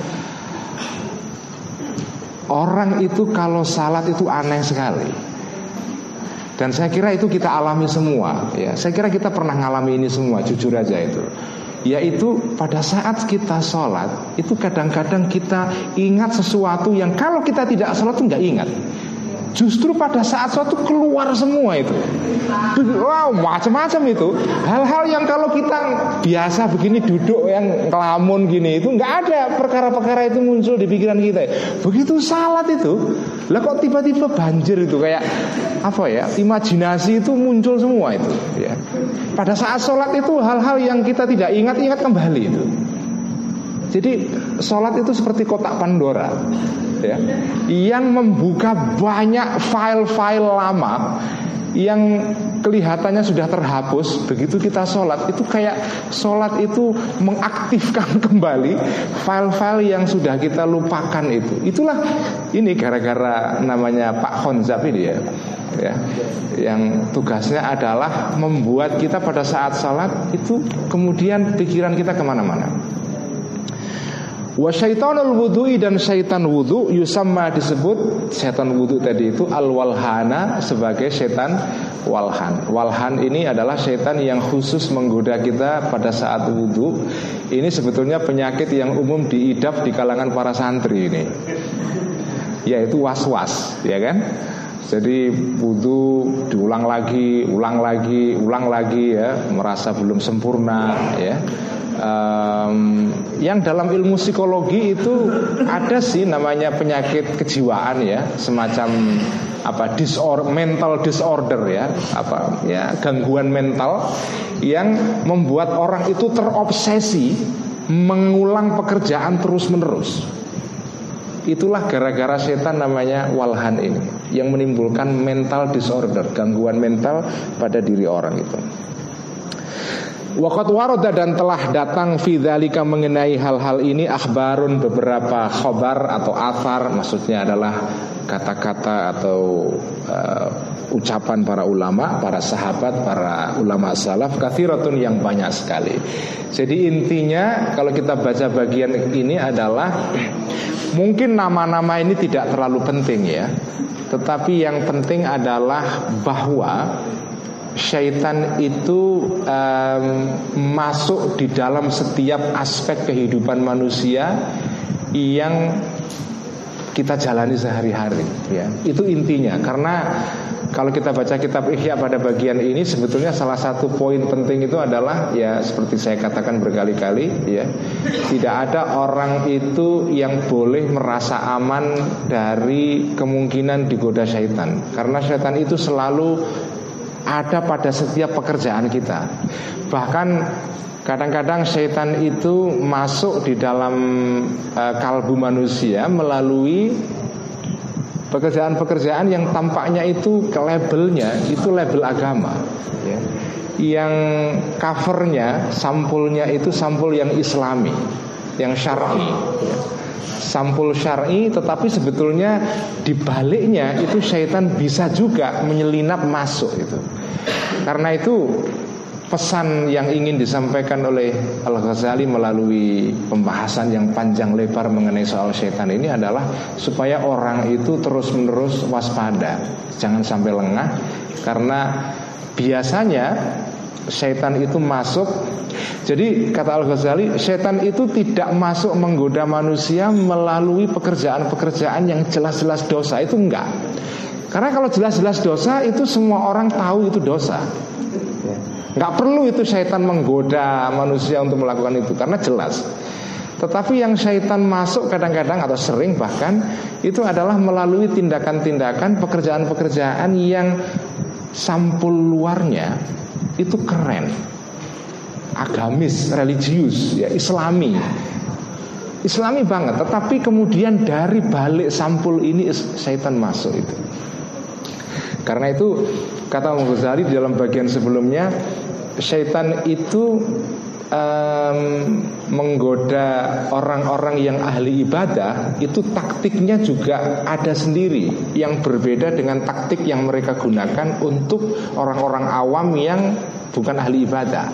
orang itu kalau salat itu aneh sekali. Dan saya kira itu kita alami semua ya. Saya kira kita pernah ngalami ini semua jujur aja itu yaitu pada saat kita sholat itu kadang-kadang kita ingat sesuatu yang kalau kita tidak sholat itu nggak ingat Justru pada saat suatu keluar semua itu. Wow macam-macam itu. Hal-hal yang kalau kita biasa begini duduk yang kelamun gini itu nggak ada perkara-perkara itu muncul di pikiran kita. Begitu salat itu Lah kok tiba-tiba banjir itu kayak Apa ya Imajinasi itu muncul semua itu ya. Pada saat sholat itu hal-hal yang kita tidak ingat-ingat kembali itu. Jadi sholat itu seperti kotak Pandora ya, Yang membuka banyak file-file lama Yang kelihatannya sudah terhapus Begitu kita sholat Itu kayak sholat itu mengaktifkan [LAUGHS] kembali File-file yang sudah kita lupakan itu. Itulah ini gara-gara namanya Pak Honzab ini ya ya yang tugasnya adalah membuat kita pada saat sholat itu kemudian pikiran kita ke mana-mana Wa syaitanul wudhu'i dan syaitan wudhu Yusamma disebut Syaitan wudhu tadi itu al-walhana Sebagai syaitan walhan. Walhan ini adalah syaitan yang khusus menggoda kita pada saat wudhu Ini sebetulnya penyakit yang umum diidap di kalangan para santri ini. Yaitu was-was Ya kan jadi wudhu diulang lagi, ulang lagi, ulang lagi ya, merasa belum sempurna ya. Um, yang dalam ilmu psikologi itu ada sih namanya penyakit kejiwaan ya semacam apa disorder mental disorder ya apa ya gangguan mental yang membuat orang itu terobsesi mengulang pekerjaan terus menerus Itulah gara-gara setan namanya walhan ini Yang menimbulkan mental disorder Gangguan mental pada diri orang itu. Wakat waroda dan telah datang Fidalika mengenai hal-hal ini Akhbarun beberapa khobar atau athar Maksudnya adalah kata-kata atau uh, ucapan para ulama Para sahabat, para ulama salaf Kathiratun yang banyak sekali. Jadi intinya kalau kita baca bagian ini adalah Mungkin nama-nama ini tidak terlalu penting ya. Tetapi yang penting adalah bahwa syaitan itu um, masuk di dalam setiap aspek kehidupan manusia yang kita jalani sehari-hari ya. Itu intinya. Karena kalau kita baca kitab Ihya pada bagian ini sebetulnya salah satu poin penting itu adalah ya seperti saya katakan berkali-kali ya tidak ada orang itu yang boleh merasa aman dari kemungkinan digoda syaitan karena syaitan itu selalu ada pada setiap pekerjaan kita. Bahkan kadang-kadang setan itu masuk di dalam uh, kalbu manusia melalui pekerjaan-pekerjaan yang tampaknya itu ke labelnya itu label agama ya. yang covernya sampulnya itu sampul yang islami yang syar'i ya sampul syar'i tetapi sebetulnya di baliknya itu syaitan bisa juga menyelinap masuk itu. Karena itu pesan yang ingin disampaikan oleh Al-Ghazali melalui pembahasan yang panjang lebar mengenai soal syaitan ini adalah supaya orang itu terus-menerus waspada, jangan sampai lengah karena biasanya syaitan itu masuk. Jadi kata Al-Ghazali Syaitan itu tidak masuk menggoda manusia Melalui pekerjaan-pekerjaan yang jelas-jelas dosa. Itu enggak. Karena kalau jelas-jelas dosa Itu semua orang tahu itu dosa Nggak perlu itu syaitan menggoda manusia untuk melakukan itu karena jelas. Tetapi yang syaitan masuk kadang-kadang atau sering bahkan itu adalah melalui tindakan-tindakan pekerjaan-pekerjaan yang sampul luarnya itu keren, agamis, religius, ya Islami. Islami banget, tetapi kemudian dari balik sampul ini syaitan masuk itu. Karena itu kata Imam Ghazali dalam bagian sebelumnya syaitan itu um, menggoda orang-orang yang ahli ibadah itu taktiknya juga ada sendiri yang berbeda dengan taktik yang mereka gunakan untuk orang-orang awam yang bukan ahli ibadah.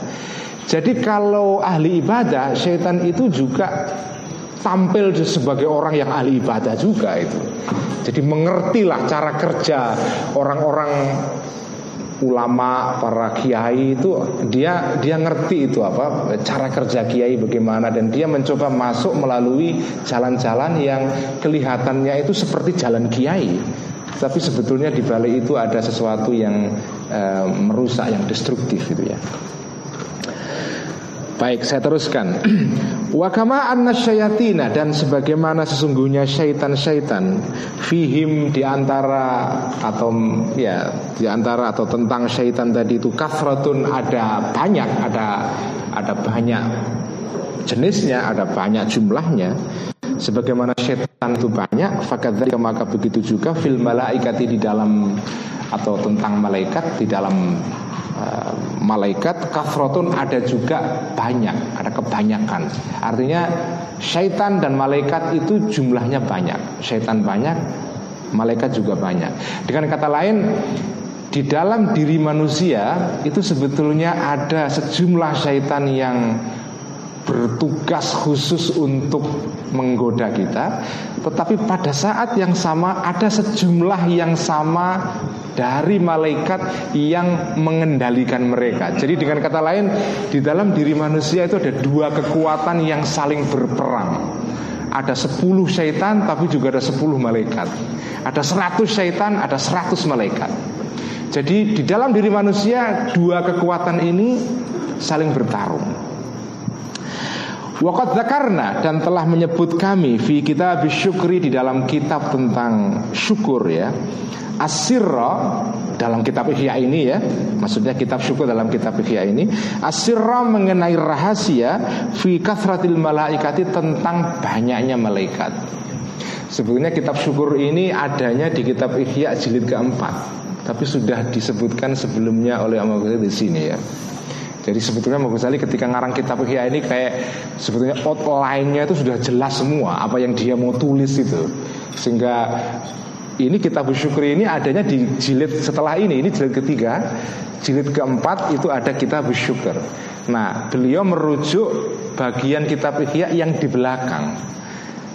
Jadi kalau ahli ibadah, syaitan itu juga tampil sebagai orang yang ahli ibadah juga itu. Jadi mengertilah cara kerja orang-orang ulama para kiai itu dia dia ngerti itu apa cara kerja kiai bagaimana dan dia mencoba masuk melalui jalan-jalan yang kelihatannya itu seperti jalan kiai. Tapi sebetulnya di balik itu ada sesuatu yang e, merusak yang destruktif itu ya Baik, saya teruskan. [CLEARS THROAT] Wa kama anna dan sebagaimana sesungguhnya syaitan-syaitan fihim di antara atau ya di antara atau tentang syaitan tadi itu kafratun ada banyak, ada ada banyak jenisnya, ada banyak jumlahnya. Sebagaimana syaitan itu banyak, fakadzalika maka begitu juga fil malaikati di dalam atau tentang malaikat di dalam uh, malaikat kafrotun ada juga banyak, ada kebanyakan. Artinya syaitan dan malaikat itu jumlahnya banyak. Syaitan banyak, malaikat juga banyak. Dengan kata lain, di dalam diri manusia itu sebetulnya ada sejumlah syaitan yang bertugas khusus untuk menggoda kita, tetapi pada saat yang sama ada sejumlah yang sama dari malaikat yang mengendalikan mereka. Jadi dengan kata lain, di dalam diri manusia itu ada dua kekuatan yang saling berperang. Ada sepuluh syaitan tapi juga ada sepuluh malaikat. Ada seratus syaitan, ada seratus malaikat. Jadi di dalam diri manusia dua kekuatan ini saling bertarung. Wakat zakarna dan telah menyebut kami fi kita bisyukri di dalam kitab tentang syukur ya. Asirra dalam kitab Ihya ini ya, maksudnya kitab syukur dalam kitab Ihya ini, asirra mengenai rahasia fi kathratil malaikati tentang banyaknya malaikat. Sebetulnya kitab syukur ini adanya di kitab Ihya jilid keempat, tapi sudah disebutkan sebelumnya oleh Imam di sini ya. Jadi sebetulnya Imam Ghazali ketika ngarang kitab Ihya ini kayak sebetulnya outline-nya itu sudah jelas semua apa yang dia mau tulis itu. Sehingga ini kitab syukri ini adanya di jilid setelah ini, ini jilid ketiga, jilid keempat itu ada kitab syukur. Nah, beliau merujuk bagian kitab Ihya yang di belakang.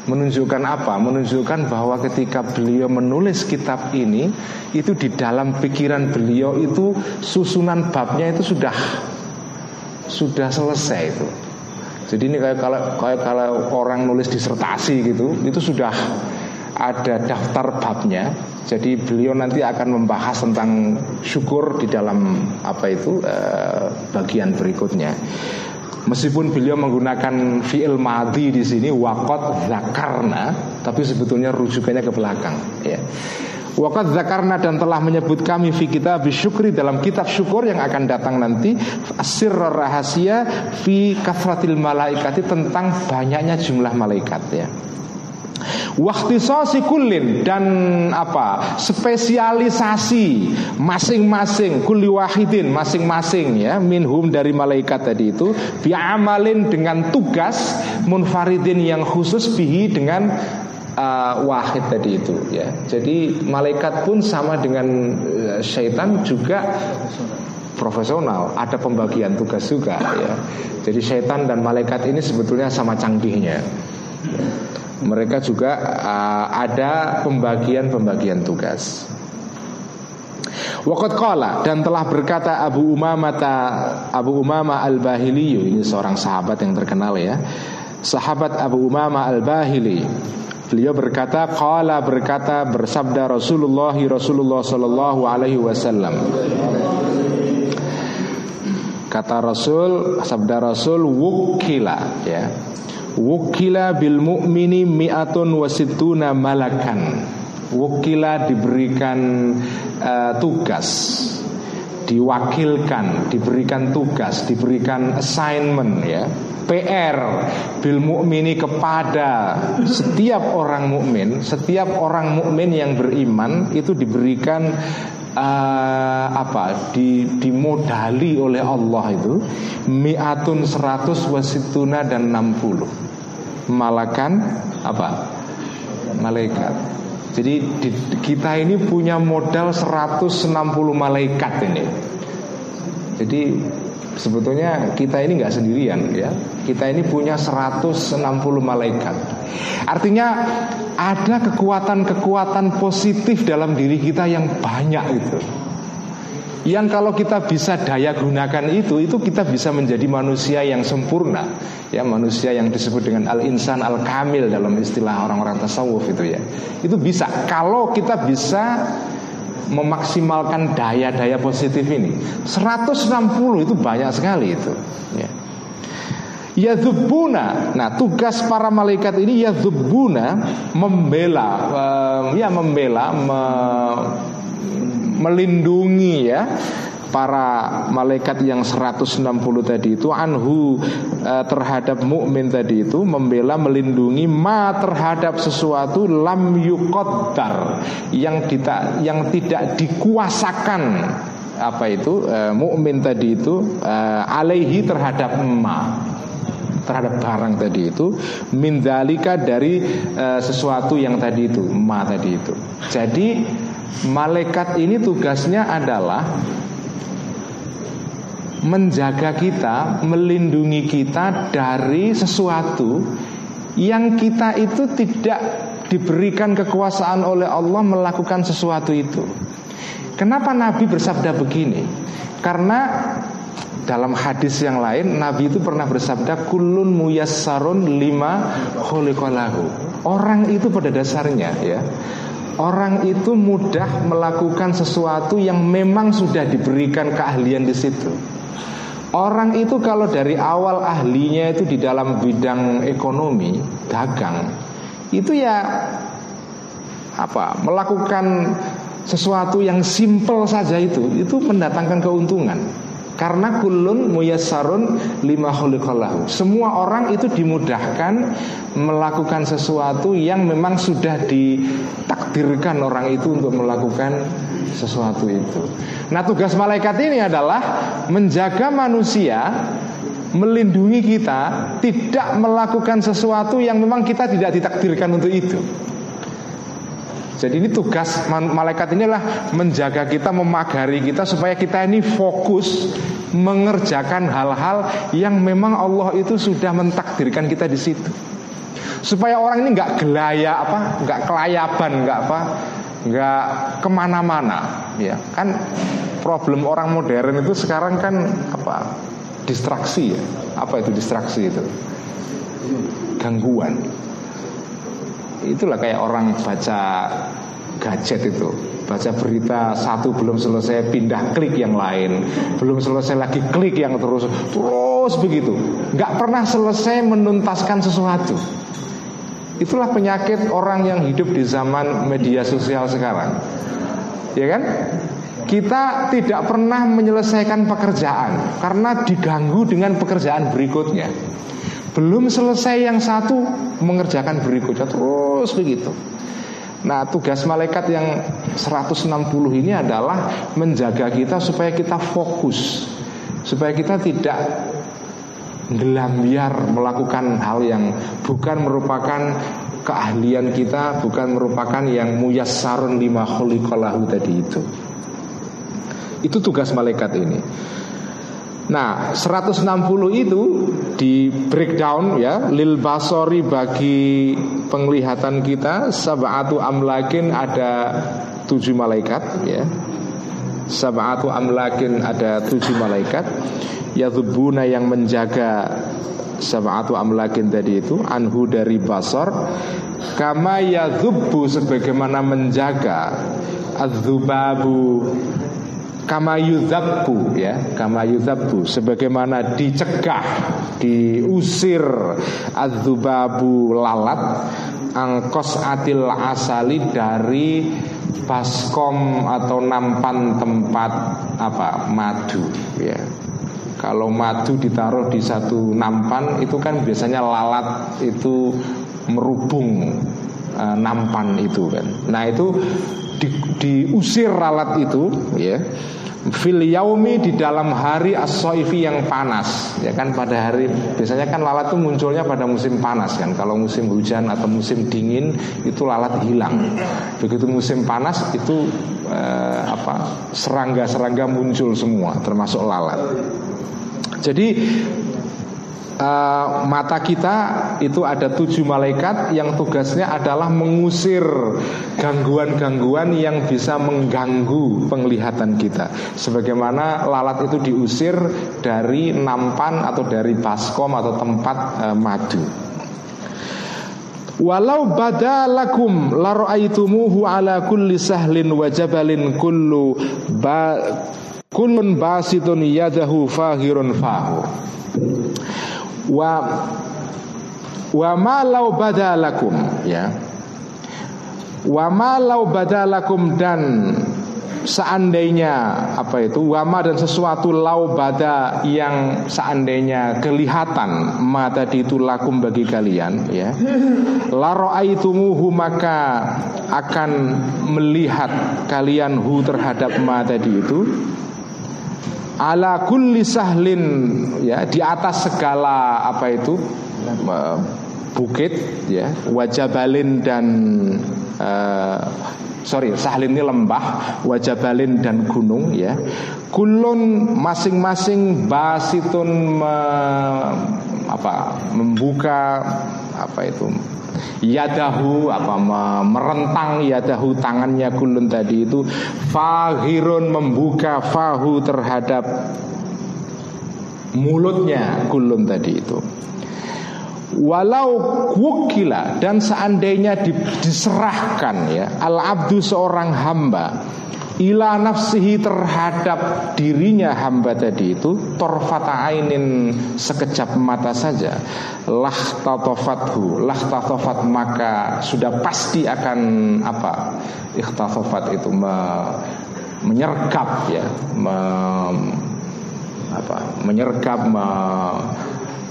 Menunjukkan apa? Menunjukkan bahwa ketika beliau menulis kitab ini Itu di dalam pikiran beliau itu Susunan babnya itu sudah sudah selesai itu. Jadi ini kayak kalau kayak kalau orang nulis disertasi gitu, itu sudah ada daftar babnya. Jadi beliau nanti akan membahas tentang syukur di dalam apa itu eh, bagian berikutnya. Meskipun beliau menggunakan fi'il madi di sini wakot zakarna, tapi sebetulnya rujukannya ke belakang. Ya. Wakat zakarna dan telah menyebut kami fi kita bisyukri dalam kitab syukur yang akan datang nanti Asir rahasia fi kafratil malaikati tentang banyaknya jumlah malaikat ya. Waktu kulin dan apa? Spesialisasi masing-masing kuli wahidin masing-masing ya minhum dari malaikat tadi itu biamalin dengan tugas munfaridin yang khusus bihi dengan uh, wahid tadi itu ya. Jadi malaikat pun sama dengan uh, syaitan juga profesional, ada pembagian tugas juga ya. Jadi syaitan dan malaikat ini sebetulnya sama canggihnya. Mereka juga uh, ada pembagian-pembagian tugas. Waqat qala dan telah berkata Abu Umamah Abu Umamah Al-Bahili ini seorang sahabat yang terkenal ya. Sahabat Abu Umamah Al-Bahili Beliau berkata, qala berkata bersabda Rasulullah Rasulullah sallallahu alaihi wasallam. Kata Rasul, sabda Rasul wukila ya. Wukila bil mu'mini mi'atun wasituna malakan. Wukila diberikan uh, tugas diwakilkan, diberikan tugas, diberikan assignment ya. PR bil mukmini kepada setiap orang mukmin, setiap orang mukmin yang beriman itu diberikan uh, apa di dimodali oleh Allah itu miatun seratus wasituna dan enam puluh. Malakan apa? Malaikat jadi di, kita ini punya modal 160 malaikat ini. Jadi sebetulnya kita ini nggak sendirian ya. Kita ini punya 160 malaikat. Artinya ada kekuatan-kekuatan positif dalam diri kita yang banyak itu yang kalau kita bisa daya gunakan itu itu kita bisa menjadi manusia yang sempurna. Ya manusia yang disebut dengan al insan al kamil dalam istilah orang-orang tasawuf itu ya. Itu bisa. Kalau kita bisa memaksimalkan daya-daya positif ini. 160 itu banyak sekali itu ya. Yadhubuna Nah tugas para malaikat ini Yadhubuna Membela Ya membela me, melindungi ya para malaikat yang 160 tadi itu anhu e, terhadap mukmin tadi itu membela melindungi ma terhadap sesuatu lam yuqaddar yang tidak yang tidak dikuasakan. Apa itu? E, mukmin tadi itu e, alaihi terhadap ma terhadap barang tadi itu mindalika dari e, sesuatu yang tadi itu ma tadi itu. Jadi Malaikat ini tugasnya adalah menjaga kita, melindungi kita dari sesuatu yang kita itu tidak diberikan kekuasaan oleh Allah melakukan sesuatu itu. Kenapa Nabi bersabda begini? Karena dalam hadis yang lain Nabi itu pernah bersabda kulun muyassarun lima. Orang itu pada dasarnya ya Orang itu mudah melakukan sesuatu yang memang sudah diberikan keahlian di situ. Orang itu kalau dari awal ahlinya itu di dalam bidang ekonomi, dagang, itu ya apa? Melakukan sesuatu yang simple saja itu, itu mendatangkan keuntungan. Karena kulun muyasarun lima khuliqallahu Semua orang itu dimudahkan melakukan sesuatu yang memang sudah ditakdirkan orang itu untuk melakukan sesuatu itu. Nah tugas malaikat ini adalah menjaga manusia Melindungi kita Tidak melakukan sesuatu yang memang kita tidak ditakdirkan untuk itu jadi ini tugas malaikat inilah menjaga kita, memagari kita supaya kita ini fokus mengerjakan hal-hal yang memang Allah itu sudah mentakdirkan kita di situ. Supaya orang ini nggak gelaya apa, nggak kelayaban, nggak apa, nggak ke mana-mana, ya kan problem orang modern itu sekarang kan apa distraksi ya, apa itu distraksi itu? Gangguan itulah kayak orang baca gadget itu. Baca berita satu belum selesai pindah klik yang lain. Belum selesai lagi klik yang terus. Terus begitu. Nggak pernah selesai menuntaskan sesuatu. Itulah penyakit orang yang hidup di zaman media sosial sekarang. Ya kan? Kita tidak pernah menyelesaikan pekerjaan karena diganggu dengan pekerjaan berikutnya. Belum selesai yang satu mengerjakan berikutnya terus begitu. Nah tugas malaikat yang 160 ini adalah menjaga kita supaya kita fokus Supaya kita tidak gelambiar melakukan hal yang bukan merupakan keahlian kita Bukan merupakan yang muyassarun lima khuliqalahu tadi itu Itu tugas malaikat ini Nah, 160 itu di breakdown ya lil basori bagi penglihatan kita sab'atu amlakin ada tujuh malaikat ya. Sab'atu amlakin ada tujuh malaikat Yadhubuna yang menjaga Sab'atu amlakin tadi itu Anhu dari basor Kama yadhubu sebagaimana menjaga Adzubabu kama yudzabu ya. Kama yudzabu sebagaimana dicegah diusir adzubabu lalat angkos atil asali dari baskom atau nampan tempat apa madu ya. Kalau madu ditaruh di satu nampan itu kan biasanya lalat itu merubung uh, nampan itu kan. Nah itu di, diusir lalat itu ya fil yaumi di dalam hari as yang panas ya kan pada hari biasanya kan lalat itu munculnya pada musim panas kan. Kalau musim hujan atau musim dingin itu lalat hilang. Begitu musim panas itu eh, apa serangga-serangga muncul semua termasuk lalat. Jadi uh, mata kita itu ada tujuh malaikat yang tugasnya adalah mengusir gangguan-gangguan yang bisa mengganggu penglihatan kita. Sebagaimana lalat itu diusir dari nampan atau dari baskom atau tempat uh, madu. Walau badalakum laro'aitumuhu ala kulli sahlin wa jabalin kullu ba kullun basitun yadahu fahirun fahu wa wa malau badalakum ya. Wa malau badalakum dan seandainya apa itu wama dan sesuatu lau bada yang seandainya kelihatan mata itu lakum bagi kalian ya. Laro aitumuhu maka akan melihat kalian hu terhadap mata itu ala kulli sahlin ya di atas segala apa itu bukit ya wajabalin dan uh, sorry sahlin ini lembah wajabalin dan gunung ya. Kulun masing-masing basitun me, apa membuka apa itu yadahu apa merentang yadahu tangannya kulun tadi itu. Fahirun membuka fahu terhadap mulutnya kulun tadi itu. Walau wukila dan seandainya diserahkan ya al abdu seorang hamba ila nafsihi terhadap dirinya hamba tadi itu torfata ainin sekejap mata saja. Lah tatofathu lah tatofat maka sudah pasti akan apa? Ikhtatofat itu me, menyergap ya me, apa? Menyergap me,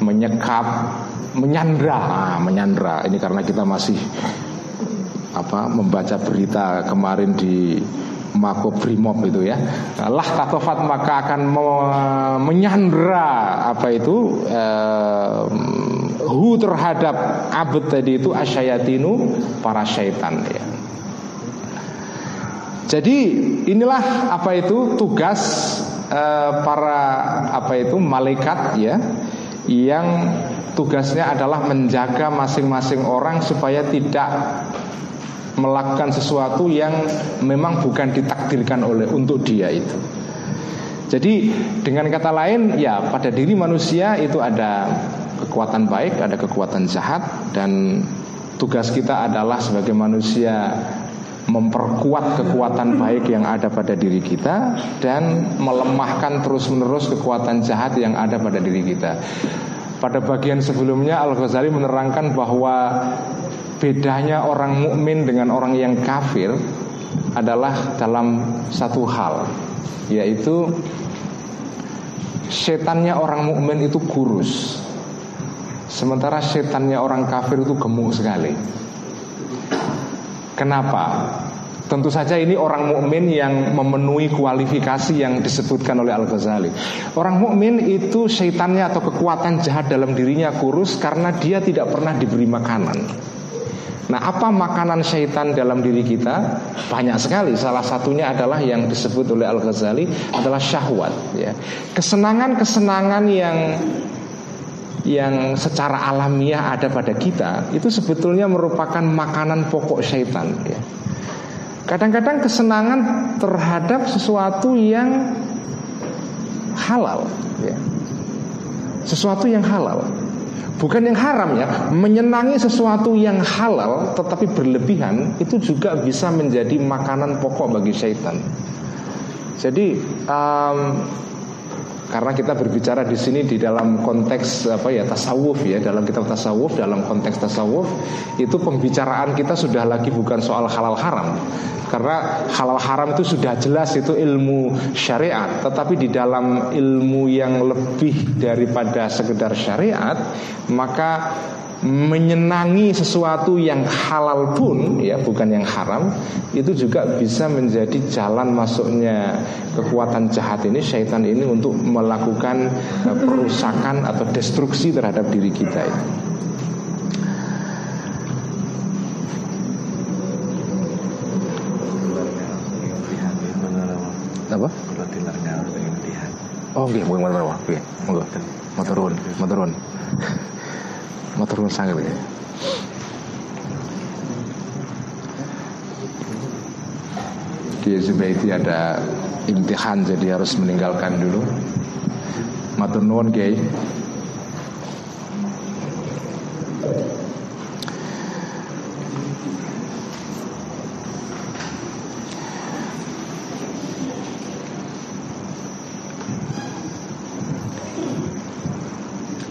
menyekap menyandra. Nah, menyandra. Ini karena kita masih apa? Membaca berita kemarin di Mako Brimob itu ya. Lah tatofat maka akan menyandra apa itu eh, hu terhadap abad tadi itu asyayatinu para syaitan ya. Jadi inilah apa itu tugas eh, para apa itu malaikat ya yang tugasnya adalah menjaga masing-masing orang supaya tidak melakukan sesuatu yang memang bukan ditakdirkan oleh untuk dia itu. Jadi dengan kata lain ya pada diri manusia itu ada kekuatan baik, ada kekuatan jahat dan tugas kita adalah sebagai manusia memperkuat kekuatan baik yang ada pada diri kita dan melemahkan terus-menerus kekuatan jahat yang ada pada diri kita. Pada bagian sebelumnya Al-Ghazali menerangkan bahwa bedanya orang mukmin dengan orang yang kafir adalah dalam satu hal yaitu setannya orang mukmin itu kurus sementara setannya orang kafir itu gemuk sekali kenapa Tentu saja ini orang mukmin yang memenuhi kualifikasi yang disebutkan oleh Al Ghazali. Orang mukmin itu syaitannya atau kekuatan jahat dalam dirinya kurus karena dia tidak pernah diberi makanan. Nah, apa makanan syaitan dalam diri kita? Banyak sekali. Salah satunya adalah yang disebut oleh Al Ghazali adalah syahwat. Ya, kesenangan-kesenangan yang yang secara alamiah ada pada kita itu sebetulnya merupakan makanan pokok syaitan. Ya. Kadang-kadang kesenangan terhadap sesuatu yang halal. Ya. Sesuatu yang halal. Bukan yang haram ya. Menyenangi sesuatu yang halal Tetapi berlebihan Itu juga bisa menjadi makanan pokok bagi syaitan. Jadi um, karena kita berbicara di sini di dalam konteks apa ya tasawuf ya dalam kitab tasawuf dalam konteks tasawuf itu pembicaraan kita sudah lagi bukan soal halal haram. Karena halal haram itu sudah jelas itu ilmu syariat tetapi di dalam ilmu yang lebih daripada sekedar syariat maka menyenangi sesuatu yang halal pun ya bukan yang haram itu juga bisa menjadi jalan masuknya kekuatan jahat ini syaitan ini untuk melakukan uh, perusakan atau destruksi terhadap diri kita itu. Apa? Oh, turun sangat ya di Zubaidi ada imtihan jadi harus meninggalkan dulu. Matur nuwun Kiai.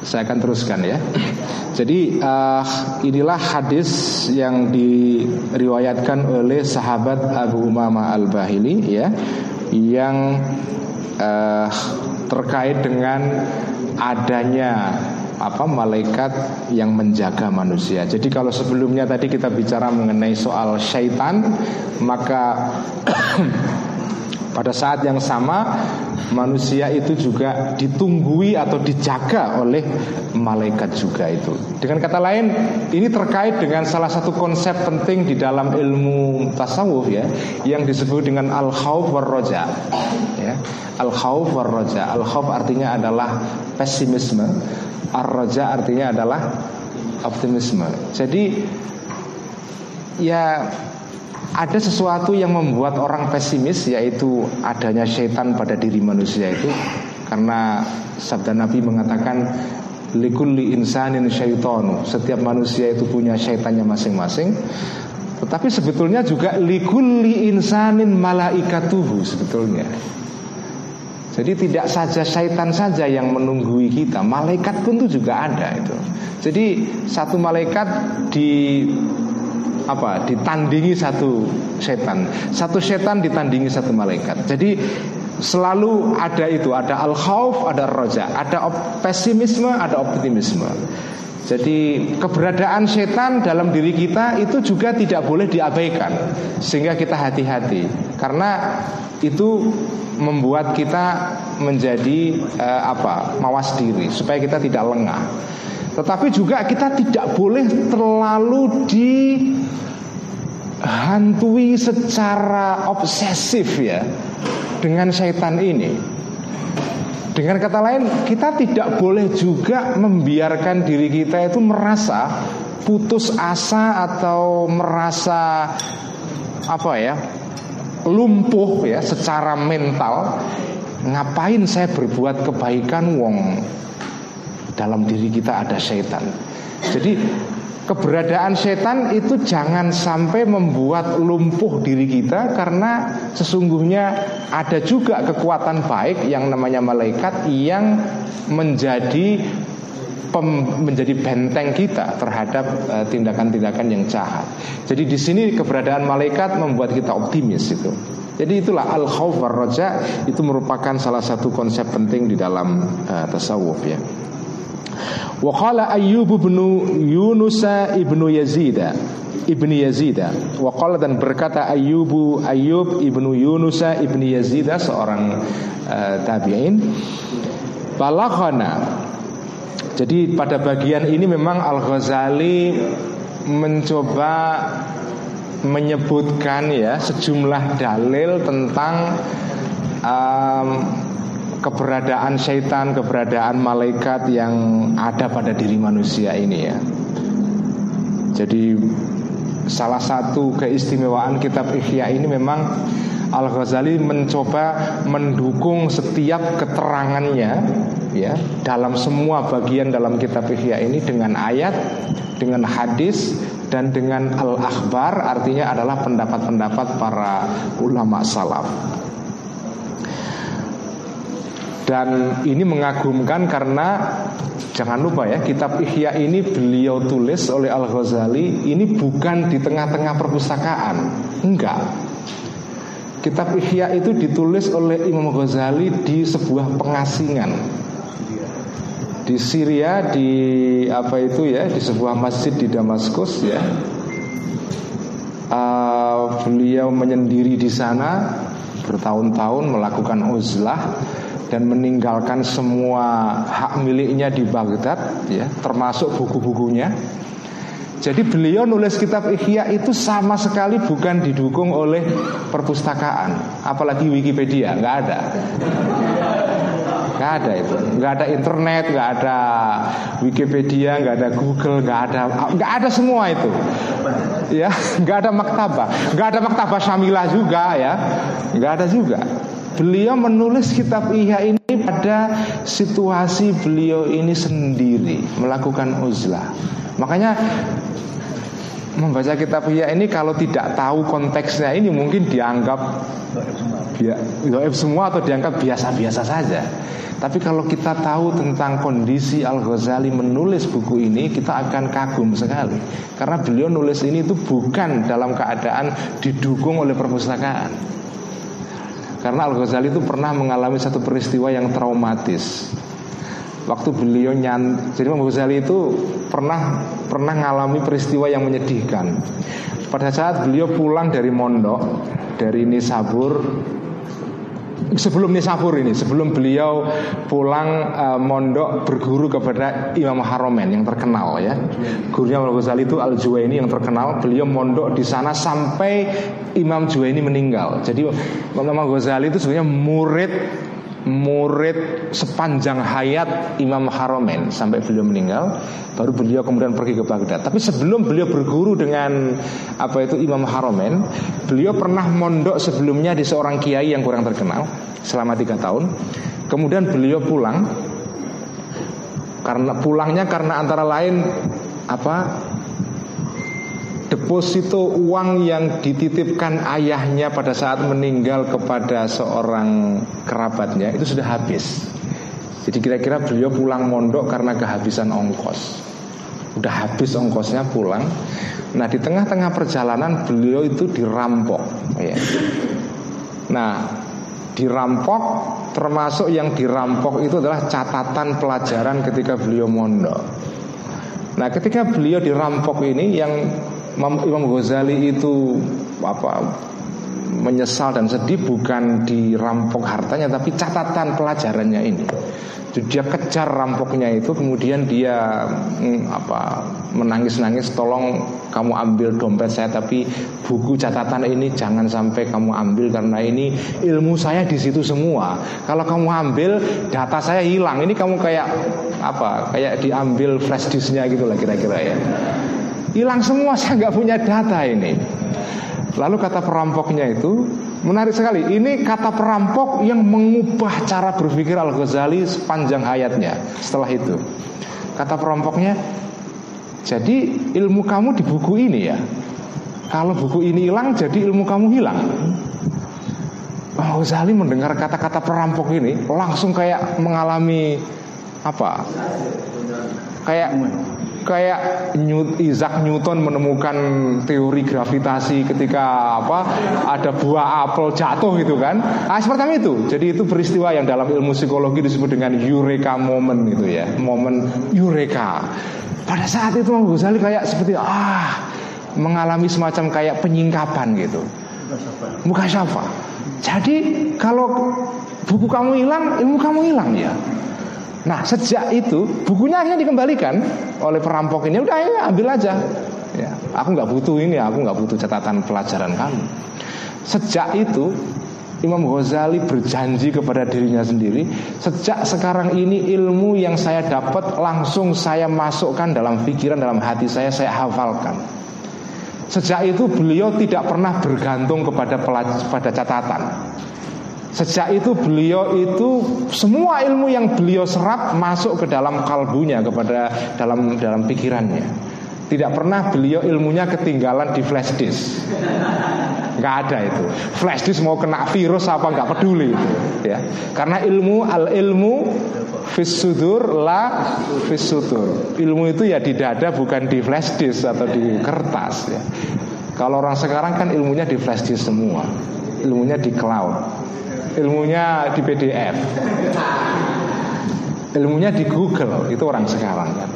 Saya akan teruskan ya. Jadi uh, inilah hadis yang diriwayatkan oleh sahabat Abu Umama Al Bahili ya, yang uh, terkait dengan adanya apa malaikat yang menjaga manusia. Jadi kalau sebelumnya tadi kita bicara mengenai soal syaitan, maka [CLEARS THROAT] pada saat yang sama manusia itu juga ditunggui atau dijaga oleh malaikat juga itu. Dengan kata lain, ini terkait dengan salah satu konsep penting di dalam ilmu tasawuf ya, yang disebut dengan al khawf war roja. Ya. Al khawf war roja. Al khawf artinya adalah pesimisme, ar roja artinya adalah optimisme. Jadi ya ada sesuatu yang membuat orang pesimis yaitu adanya setan pada diri manusia itu. Karena sabda Nabi mengatakan likulli insanin syaitonu setiap manusia itu punya syaitannya masing-masing. Tetapi sebetulnya juga likulli insanin malaikatuhu sebetulnya. Jadi tidak saja syaitan saja yang menunggui kita, malaikat pun itu juga ada itu. Jadi satu malaikat di apa ditandingi satu setan. Satu setan ditandingi satu malaikat. Jadi selalu ada itu ada al khawf ada roja ada pesimisme ada optimisme. Jadi keberadaan setan dalam diri kita itu juga tidak boleh diabaikan sehingga kita hati-hati. Karena itu membuat kita menjadi uh, apa mawas diri supaya kita tidak lengah tetapi juga kita tidak boleh terlalu dihantui secara obsesif ya dengan syaitan ini. Dengan kata lain, kita tidak boleh juga membiarkan diri kita itu merasa putus asa atau merasa apa ya lumpuh ya secara mental. Ngapain saya berbuat kebaikan wong dalam diri kita ada setan. Jadi keberadaan setan itu jangan sampai membuat lumpuh diri kita karena sesungguhnya ada juga kekuatan baik yang namanya malaikat yang menjadi pem, menjadi benteng kita terhadap eh, tindakan-tindakan uh, yang jahat. Jadi di sini keberadaan malaikat membuat kita optimis itu. Jadi itulah al khawf roja itu merupakan salah satu konsep penting di dalam uh, tasawuf ya. Wa qala Ayyub bin Yunus ibnu Yazid ibni Yazid wa qala dan berkata Ayyub Ayyub ibnu Yunus ibni Yazid seorang uh, tabi'in. balaghana jadi pada bagian ini memang Al-Ghazali mencoba menyebutkan ya sejumlah dalil tentang um, keberadaan syaitan, keberadaan malaikat yang ada pada diri manusia ini ya. Jadi salah satu keistimewaan kitab Ihya ini memang Al-Ghazali mencoba mendukung setiap keterangannya ya dalam semua bagian dalam kitab Ihya ini dengan ayat, dengan hadis dan dengan al-akhbar artinya adalah pendapat-pendapat para ulama salaf. Dan ini mengagumkan karena jangan lupa ya kitab Ihya ini beliau tulis oleh Al Ghazali ini bukan di tengah-tengah perpustakaan, enggak. Kitab Ihya itu ditulis oleh Imam Ghazali di sebuah pengasingan di Syria di apa itu ya di sebuah masjid di Damaskus ya. Uh, beliau menyendiri di sana bertahun-tahun melakukan uzlah dan meninggalkan semua hak miliknya di Baghdad ya termasuk buku-bukunya. Jadi beliau nulis kitab Ihya itu sama sekali bukan didukung oleh perpustakaan apalagi Wikipedia nggak ada. Nggak ada itu. Nggak ada internet nggak ada Wikipedia nggak ada Google nggak ada nggak ada semua itu. Ya [LAUGHS] nggak ada maktabah nggak ada maktabah Syamilah juga ya. Nggak ada juga Beliau menulis kitab Ihya ini pada situasi beliau ini sendiri melakukan uzlah. Makanya membaca kitab Ihya ini kalau tidak tahu konteksnya ini mungkin dianggap ya, semua atau dianggap biasa-biasa saja. Tapi kalau kita tahu tentang kondisi Al Ghazali menulis buku ini, kita akan kagum sekali. Karena beliau nulis ini itu bukan dalam keadaan didukung oleh perpustakaan. Karena Al-Ghazali itu pernah mengalami satu peristiwa yang traumatis. Waktu beliau nyan Jadi Al Ghazali itu pernah pernah mengalami peristiwa yang menyedihkan. Pada saat beliau pulang dari mondok Dari Nisabur sebelum Nisabur ini, sebelum beliau pulang uh, mondok berguru kepada Imam Haromen yang terkenal ya. Gurunya Imam Ghazali itu Al Juwaini yang terkenal. Beliau mondok di sana sampai Imam Juwaini meninggal. Jadi Imam Ghazali itu sebenarnya murid murid sepanjang hayat Imam Haromen sampai beliau meninggal baru beliau kemudian pergi ke Baghdad. Tapi sebelum beliau berguru dengan apa itu Imam Haromen beliau pernah mondok sebelumnya di seorang kiai yang kurang terkenal selama tiga tahun. Kemudian beliau pulang karena pulangnya karena antara lain apa deposito uang yang dititipkan ayahnya pada saat meninggal kepada seorang kerabatnya itu sudah habis. Jadi kira-kira beliau pulang mondok karena kehabisan ongkos. Udah habis ongkosnya pulang. Nah di tengah-tengah perjalanan beliau itu dirampok. Ya. Nah dirampok termasuk yang dirampok itu adalah catatan pelajaran ketika beliau mondok. Nah ketika beliau dirampok ini yang Imam Ghazali itu apa menyesal dan sedih bukan dirampok hartanya tapi catatan pelajarannya ini. Jadi dia kejar rampoknya itu kemudian dia mm, apa menangis-nangis tolong kamu ambil dompet saya tapi buku catatan ini jangan sampai kamu ambil karena ini ilmu saya di situ semua. Kalau kamu ambil data saya hilang. Ini kamu kayak apa? Kayak diambil flash disknya gitu lah kira-kira ya. Hilang semua [LAUGHS] saya nggak punya data ini. Lalu kata perampoknya itu Menarik sekali. Ini kata perampok yang mengubah cara berpikir Al-Ghazali sepanjang hayatnya Setelah itu. Kata perampoknya Jadi ilmu kamu di buku ini ya? Kalau buku ini hilang jadi ilmu kamu hilang. Al-Ghazali mendengar kata-kata perampok ini Langsung kayak mengalami Apa? Kayak kayak Isaac Newton menemukan teori gravitasi ketika apa ada buah apel jatuh gitu kan. Ah seperti itu. Jadi itu peristiwa yang dalam ilmu psikologi disebut dengan eureka moment gitu ya. Momen eureka. Pada saat itu Imam Ghazali kayak seperti ah mengalami semacam kayak penyingkapan gitu. Muka syafa. Jadi kalau buku kamu hilang ilmu kamu hilang ya Nah sejak itu bukunya akhirnya dikembalikan oleh perampok ini udah ya ambil aja. Ya, aku nggak butuh ini, aku nggak butuh catatan pelajaran kamu. Sejak itu Imam Ghazali berjanji kepada dirinya sendiri Sejak sekarang ini ilmu yang saya dapat Langsung saya masukkan dalam pikiran Dalam hati saya, saya hafalkan Sejak itu beliau tidak pernah bergantung kepada, pada catatan Sejak itu beliau itu semua ilmu yang beliau serap masuk ke dalam kalbunya kepada dalam dalam pikirannya. Tidak pernah beliau ilmunya ketinggalan di flash disk. Nggak ada itu. Flash disk mau kena virus apa nggak peduli itu. Ya, karena ilmu al ilmu fisudur la fisudur. Ilmu itu ya di dada bukan di flash disk atau di kertas. Ya. Kalau orang sekarang kan ilmunya di flash disk semua, ilmunya di cloud, ilmunya di PDF, ilmunya di Google. Itu orang sekarang kan.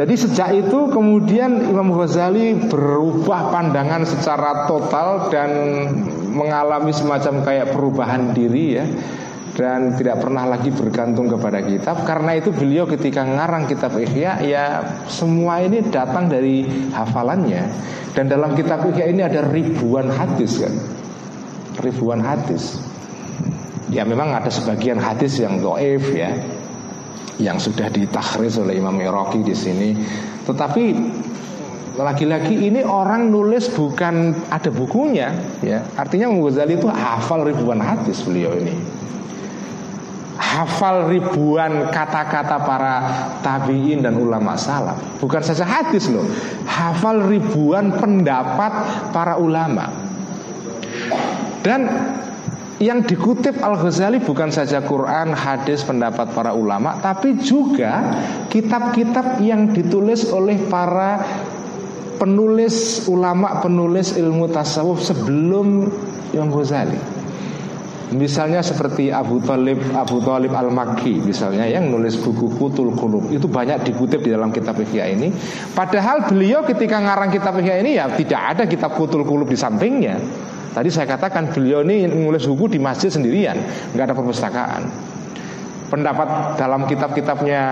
Jadi sejak itu kemudian Imam Ghazali berubah pandangan secara total dan mengalami semacam kayak perubahan diri ya. Dan tidak pernah lagi bergantung kepada kitab. Karena itu beliau ketika ngarang kitab Ihya ya semua ini datang dari hafalannya. Dan dalam kitab Ihya ini ada ribuan hadis kan. Ribuan hadis ya memang ada sebagian hadis yang doif ya yang sudah ditakhris oleh Imam Iraqi di sini. Tetapi lagi-lagi ini orang nulis bukan ada bukunya, ya. Artinya Ghazali itu hafal ribuan hadis beliau ini. Hafal ribuan kata-kata para tabiin dan ulama salaf. Bukan saja hadis loh, hafal ribuan pendapat para ulama. Dan yang dikutip Al-Ghazali bukan saja Quran, hadis, pendapat para ulama, tapi juga kitab-kitab yang ditulis oleh para penulis ulama, penulis ilmu tasawuf sebelum Imam Ghazali. Misalnya seperti Abu Talib Abu Talib Al Makki misalnya yang nulis buku Kutul Kulub itu banyak dikutip di dalam kitab Ihya ini. Padahal beliau ketika ngarang kitab Ihya ini ya tidak ada kitab Kutul Kulub di sampingnya. Tadi saya katakan beliau ini nulis buku di masjid sendirian, nggak ada perpustakaan. Pendapat dalam kitab-kitabnya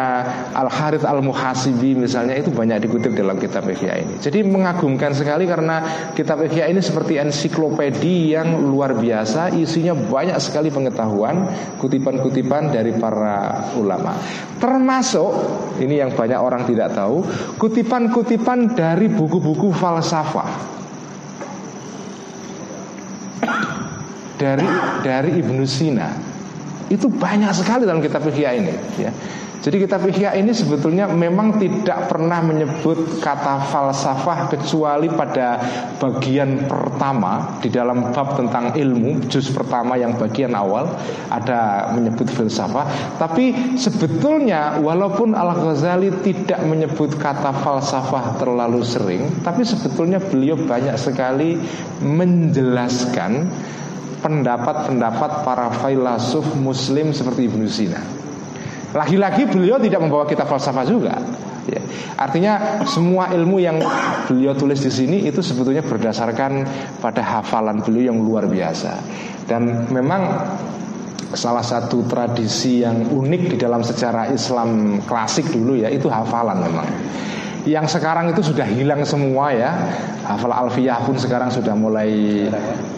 Al Harith Al Muhasibi misalnya itu banyak dikutip dalam kitab Ihya ini. Jadi mengagumkan sekali karena kitab Ihya ini seperti ensiklopedi yang luar biasa, isinya banyak sekali pengetahuan, kutipan-kutipan dari para ulama. Termasuk ini yang banyak orang tidak tahu, kutipan-kutipan dari buku-buku falsafah dari dari Ibnu Sina itu banyak sekali dalam kitab Ihya ini ya. Jadi kitab Ihya ini sebetulnya memang tidak pernah menyebut kata falsafah kecuali pada bagian pertama di dalam bab tentang ilmu juz pertama yang bagian awal ada menyebut falsafah. Tapi sebetulnya walaupun Al Ghazali tidak menyebut kata falsafah terlalu sering, tapi sebetulnya beliau banyak sekali menjelaskan pendapat-pendapat para filosof muslim seperti Ibnu Sina. Lagi-lagi beliau tidak membawa kitab falsafah juga. Ya. Artinya semua ilmu yang beliau tulis di sini itu sebetulnya berdasarkan pada hafalan beliau yang luar biasa. Dan memang salah satu tradisi yang unik di dalam sejarah Islam klasik dulu ya itu hafalan memang yang sekarang itu sudah hilang semua ya. Hafal alfiyah pun sekarang sudah mulai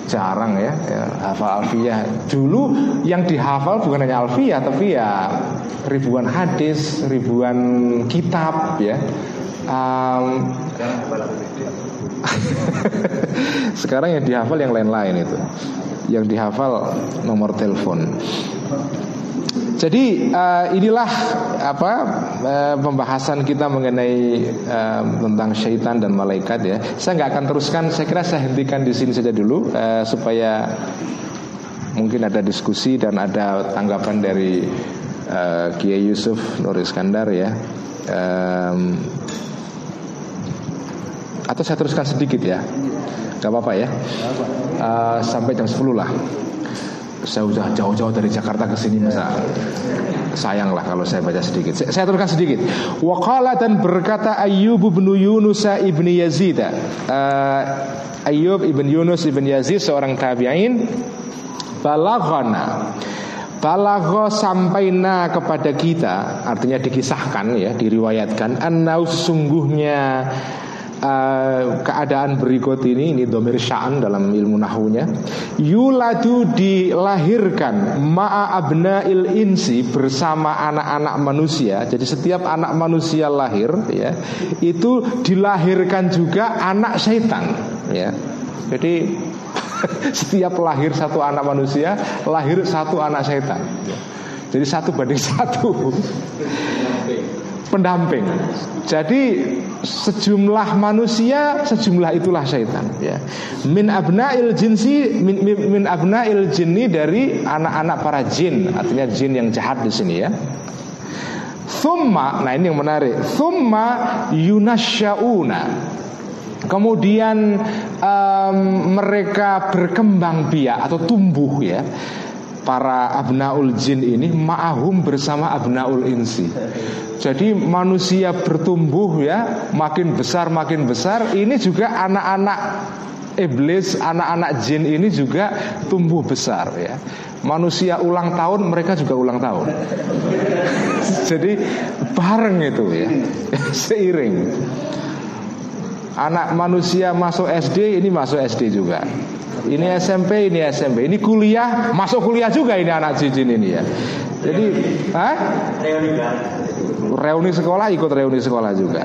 jarang ya, ya hafal alfiyah. Dulu yang dihafal bukan hanya alfiyah tapi ya ribuan hadis ribuan kitab ya. Um, [LAUGHS] sekarang yang dihafal yang lain-lain itu. Yang dihafal nomor telepon jadi uh, inilah apa uh, pembahasan kita mengenai uh, tentang syaitan dan malaikat ya. Saya nggak akan teruskan. Saya kira saya hentikan di sini saja dulu uh, supaya mungkin ada diskusi dan ada tanggapan dari uh, Kiai Yusuf Nur Iskandar ya. Um, atau saya teruskan sedikit ya, gak apa-apa ya. Uh, sampai jam 10 lah saya sudah jauh-jauh dari Jakarta ke sini masa sayang lah kalau saya baca sedikit. Saya, saya turunkan sedikit. Waqala dan berkata Ayyub bin Yunus ibni Yazid. Uh, Ayyub ibn Yunus ibn Yazid seorang tabi'in balaghana Balagho sampaina kepada kita Artinya dikisahkan ya Diriwayatkan Annau sungguhnya uh, keadaan berikut ini ini domir sya'an dalam ilmu nahunya yuladu dilahirkan ma'a il insi bersama anak-anak manusia. Jadi setiap anak manusia lahir ya itu dilahirkan juga anak syaitan ya. Jadi [LAUGHS] setiap lahir satu anak manusia lahir satu anak syaitan jadi satu banding satu pendamping. Jadi sejumlah manusia, sejumlah itulah syaitan. Ya. Min abnail jinsi, min, min, min abnail jinni dari anak-anak para jin, artinya jin yang jahat di sini ya. Thumma, nah ini yang menarik. Thumma yunasyauna. Kemudian um, mereka berkembang biak atau tumbuh ya para abnaul jin ini ma'ahum bersama abnaul insi. Jadi manusia bertumbuh ya, makin besar makin besar. Ini juga anak-anak iblis, anak-anak jin ini juga tumbuh besar ya. Manusia ulang tahun, mereka juga ulang tahun. [LAUGHS] Jadi bareng itu ya, [LAUGHS] seiring. Anak manusia masuk SD, ini masuk SD juga. Ini SMP, ini SMP. Ini kuliah, masuk kuliah juga ini anak cincin ini ya. Jadi, ah? Reuni sekolah ikut reuni sekolah juga.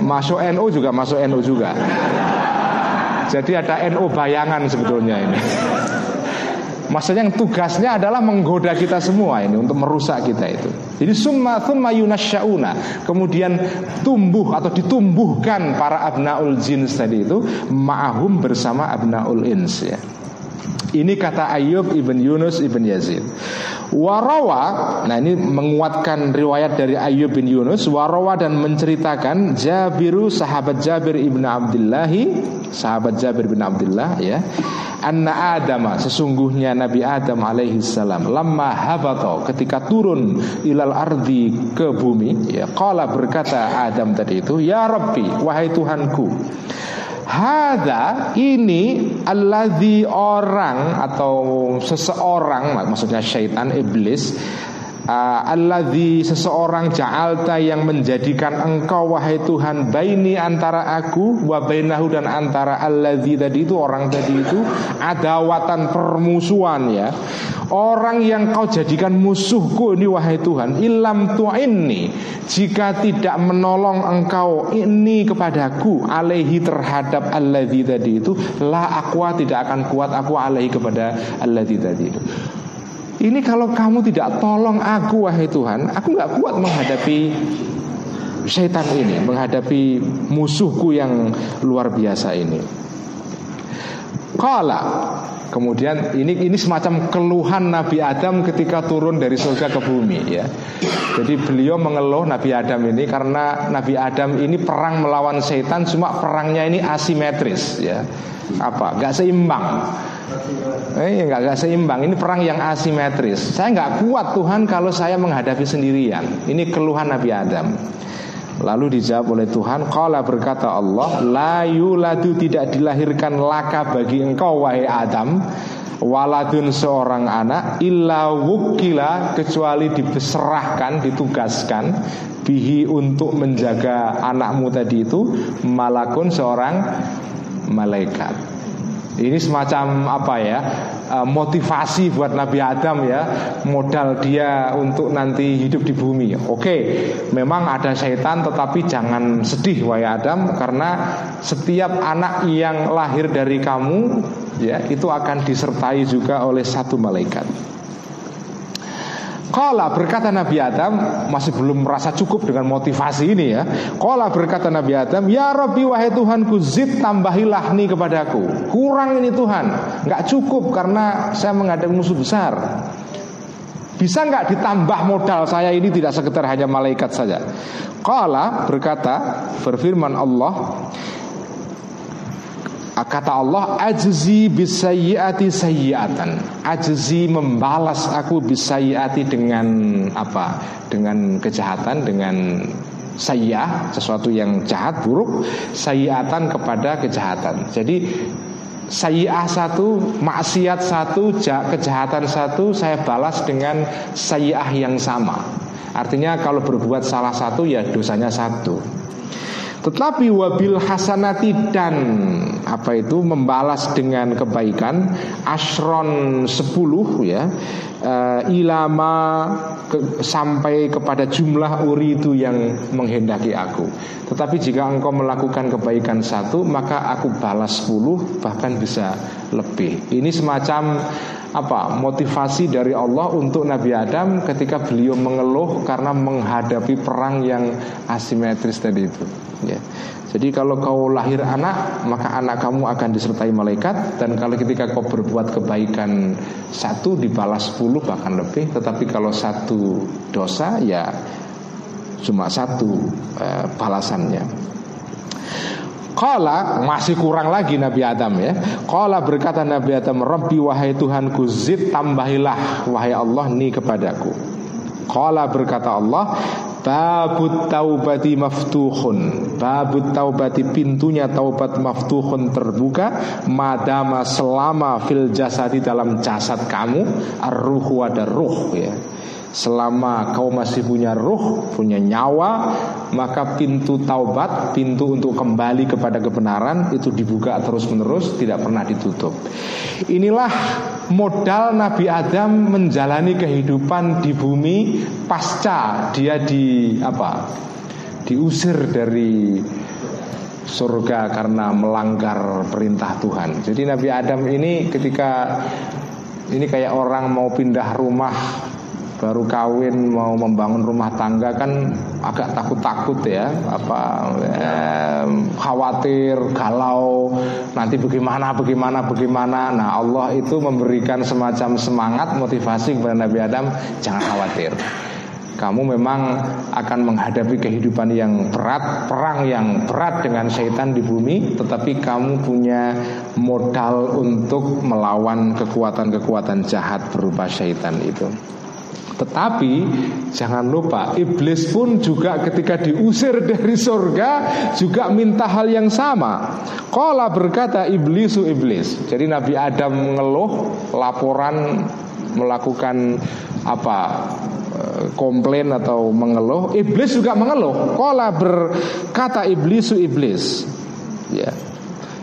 Masuk NU juga masuk NU juga. Jadi ada NU bayangan sebetulnya ini. Maksudnya yang tugasnya adalah menggoda kita semua ini untuk merusak kita itu. Jadi summa thumma yunasyauna. Kemudian tumbuh atau ditumbuhkan para abnaul jins tadi itu ma'ahum bersama abnaul ins ya. Ini kata Ayub ibn Yunus ibn Yazid. Warawa, nah ini menguatkan riwayat dari Ayub bin Yunus. Warawa dan menceritakan Jabiru sahabat Jabir ibn Abdillahi, sahabat Jabir bin Abdullah ya. Anna Adam sesungguhnya Nabi Adam alaihi salam lama habato ketika turun ilal ardi ke bumi ya qala berkata Adam tadi itu ya Rabbi wahai Tuhanku Hada ini alladhi orang atau seseorang maksudnya syaitan iblis uh, alladzi seseorang ja'alta yang menjadikan engkau wahai Tuhan baini antara aku wa bainahu dan antara alladzi tadi itu orang tadi itu adawatan permusuhan ya. Orang yang kau jadikan musuhku ini wahai Tuhan ilam tu'inni jika tidak menolong engkau ini kepadaku alaihi terhadap alladzi tadi itu la aku tidak akan kuat aku alaihi kepada alladzi tadi itu ini kalau kamu tidak tolong aku wahai Tuhan Aku nggak kuat menghadapi syaitan ini Menghadapi musuhku yang luar biasa ini Kala Kemudian ini ini semacam keluhan Nabi Adam ketika turun dari surga ke bumi ya. Jadi beliau mengeluh Nabi Adam ini karena Nabi Adam ini perang melawan setan cuma perangnya ini asimetris ya. Apa? Gak seimbang. Eh, nggak nggak seimbang. Ini perang yang asimetris. Saya nggak kuat Tuhan kalau saya menghadapi sendirian. Ini keluhan Nabi Adam. Lalu dijawab oleh Tuhan Kala berkata Allah La yuladu tidak dilahirkan laka bagi engkau wahai Adam Waladun seorang anak Illa wukila Kecuali diserahkan, ditugaskan Bihi untuk menjaga anakmu tadi itu Malakun seorang malaikat ini semacam apa ya eh, motivasi buat Nabi Adam ya modal dia untuk nanti hidup di bumi. Oke, memang ada syaitan tetapi jangan sedih wahai Adam karena setiap anak yang lahir dari kamu ya itu akan disertai juga oleh satu malaikat. Kala berkata Nabi Adam masih belum merasa cukup dengan motivasi ini ya. Kala berkata Nabi Adam, ya Rabbi wahai Tuhanku zid tambahilah nih kepadaku. Kurang ini Tuhan, nggak cukup karena saya menghadapi musuh besar. Bisa nggak ditambah modal saya ini tidak sekedar hanya malaikat saja. Kala berkata berfirman Allah, Kata Allah Ajzi bisayyiati sayyiatan Ajzi membalas aku bisayyiati dengan apa? Dengan kejahatan Dengan sayyah Sesuatu yang jahat, buruk Sayyiatan kepada kejahatan. Jadi Sayyah satu, maksiat satu, kejahatan satu Saya balas dengan sayyah yang sama. Artinya kalau berbuat salah satu ya dosanya satu tetapi wabil hasanati dan apa itu membalas dengan kebaikan asron sepuluh ya uh, ilama ke, sampai kepada jumlah uri itu yang menghendaki aku. Tetapi jika engkau melakukan kebaikan satu maka aku balas sepuluh bahkan bisa lebih. Ini semacam apa motivasi dari Allah untuk Nabi Adam ketika beliau mengeluh karena menghadapi perang yang asimetris tadi itu. Ya. Jadi kalau kau lahir anak maka anak kamu akan disertai malaikat dan kalau ketika kau berbuat kebaikan satu dibalas sepuluh bahkan lebih. Tetapi kalau satu dosa ya cuma satu eh, balasannya. Kala masih kurang lagi Nabi Adam ya. Kala berkata Nabi Adam, Rabbi wahai Tuhanku zid tambahilah wahai Allah ni kepadaku. Kala berkata Allah, Babut taubati maftuhun Babut taubati pintunya taubat maftuhun terbuka Madama selama fil jasadi dalam jasad kamu Ar-ruhu ada ruh ya Selama kau masih punya ruh, punya nyawa, maka pintu taubat, pintu untuk kembali kepada kebenaran itu dibuka terus-menerus, tidak pernah ditutup. Inilah modal Nabi Adam menjalani kehidupan di bumi pasca dia di apa? Diusir dari surga karena melanggar perintah Tuhan. Jadi Nabi Adam ini ketika ini kayak orang mau pindah rumah baru kawin mau membangun rumah tangga kan agak takut-takut ya. Apa eh, khawatir galau. Nanti bagaimana bagaimana bagaimana. Nah Allah itu memberikan semacam semangat motivasi kepada Nabi Adam jangan khawatir. Kamu memang akan menghadapi kehidupan yang berat, perang yang berat dengan syaitan di bumi, tetapi kamu punya modal untuk melawan kekuatan-kekuatan jahat berupa syaitan itu. Tetapi jangan lupa iblis pun juga ketika diusir dari surga juga minta hal yang sama. Kala berkata iblisu iblis. Jadi Nabi Adam mengeluh laporan melakukan apa eh, komplain atau mengeluh iblis juga mengeluh Kala berkata iblisu iblis ya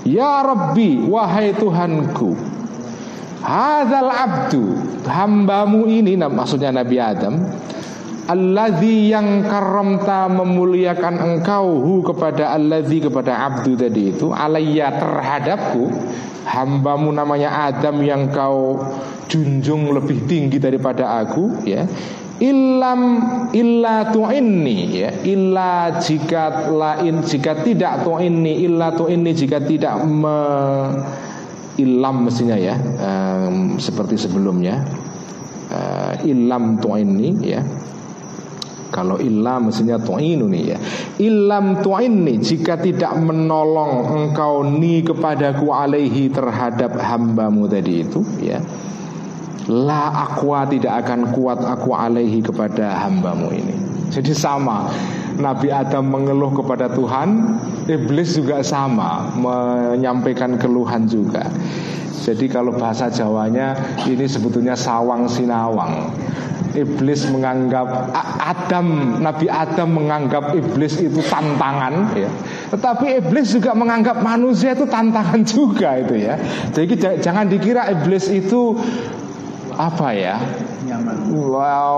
ya Rabbi wahai Tuhanku Hadzal abdu. Hambamu ini nah, maksudnya Nabi Adam Alladzi yang karamta memuliakan engkau hu kepada alladzi kepada abdu tadi itu alayya terhadapku. Hambamu namanya Adam yang kau junjung lebih tinggi daripada aku ya. Ilam illa tu'inni ya. Illa jika lain jika tidak tu'inni illa tu'inni jika tidak me ilam mestinya ya um, seperti sebelumnya. Uh, ilam tu'inni ya. Kalau ilam mestinya tu'inu nih ya. Ilam tu'inni Jika tidak menolong engkau ni kepadaku alaihi terhadap hambamu tadi itu ya. La akwa tidak akan kuat aku alaihi kepada hambamu ini. Jadi sama Nabi Adam mengeluh kepada Tuhan, iblis juga sama menyampaikan keluhan juga. Jadi kalau bahasa Jawanya ini sebetulnya sawang sinawang. Iblis menganggap Adam, Nabi Adam menganggap iblis itu tantangan ya. Tetapi iblis juga menganggap manusia itu tantangan juga itu ya. Jadi jangan dikira iblis itu apa ya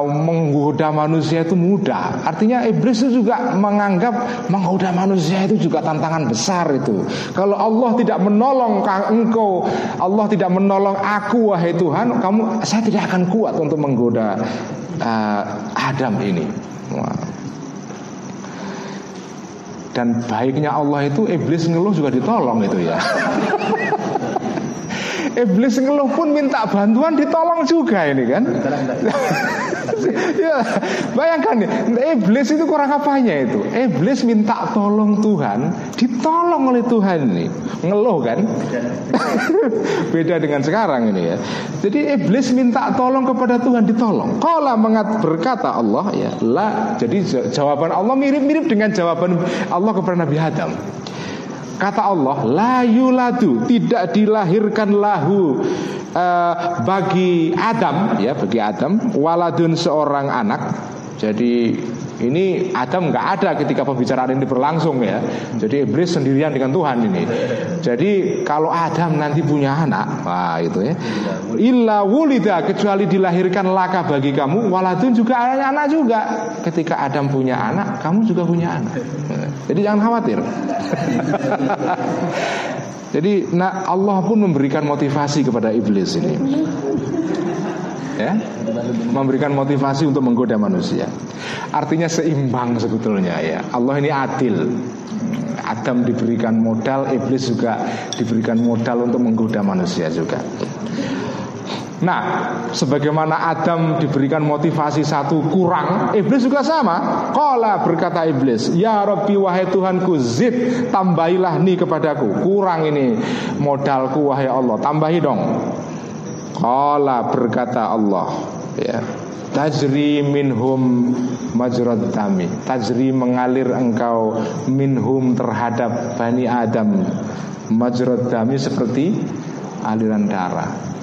menggoda manusia itu mudah. Artinya iblis itu juga menganggap menggoda manusia itu juga tantangan besar itu. Kalau Allah tidak menolong engkau, Allah tidak menolong aku wahai Tuhan, kamu saya tidak akan kuat untuk menggoda uh, Adam ini. Wow. Dan baiknya Allah itu iblis ngeluh juga ditolong itu ya. [LAUGHS] Iblis ngeluh pun minta bantuan ditolong juga ini kan. [LAUGHS] ya, bayangkan nih, iblis itu kurang apanya itu? Iblis minta tolong Tuhan, ditolong oleh Tuhan ini. Ngeluh kan? Beda [LAUGHS] dengan sekarang ini ya. Jadi iblis minta tolong kepada Tuhan ditolong. Kala mengat berkata Allah ya, lah. Jadi jawaban Allah mirip-mirip dengan jawaban Allah kepada Nabi Adam. Kata Allah, la yuladu tidak dilahirkan lahu uh, bagi Adam ya bagi Adam waladun seorang anak. Jadi ini Adam nggak ada ketika pembicaraan ini berlangsung ya. Jadi iblis sendirian dengan Tuhan ini. Jadi kalau Adam nanti punya anak, wah itu ya. Illa wulida kecuali dilahirkan laka bagi kamu, waladun juga anak juga. Ketika Adam punya anak, kamu juga punya anak. Jadi jangan khawatir. [LAUGHS] Jadi nah Allah pun memberikan motivasi kepada iblis ini. Ya memberikan motivasi untuk menggoda manusia artinya seimbang sebetulnya ya Allah ini adil Adam diberikan modal iblis juga diberikan modal untuk menggoda manusia juga Nah, sebagaimana Adam diberikan motivasi satu kurang, iblis juga sama. Kala berkata iblis, Ya Rabbi wahai Tuhanku, zid tambahilah nih kepadaku. Kurang ini modalku wahai Allah, tambahi dong. Kala berkata Allah, ya. Tajri minhum majrad dami Tajri mengalir engkau minhum terhadap Bani Adam Majrad dami seperti aliran darah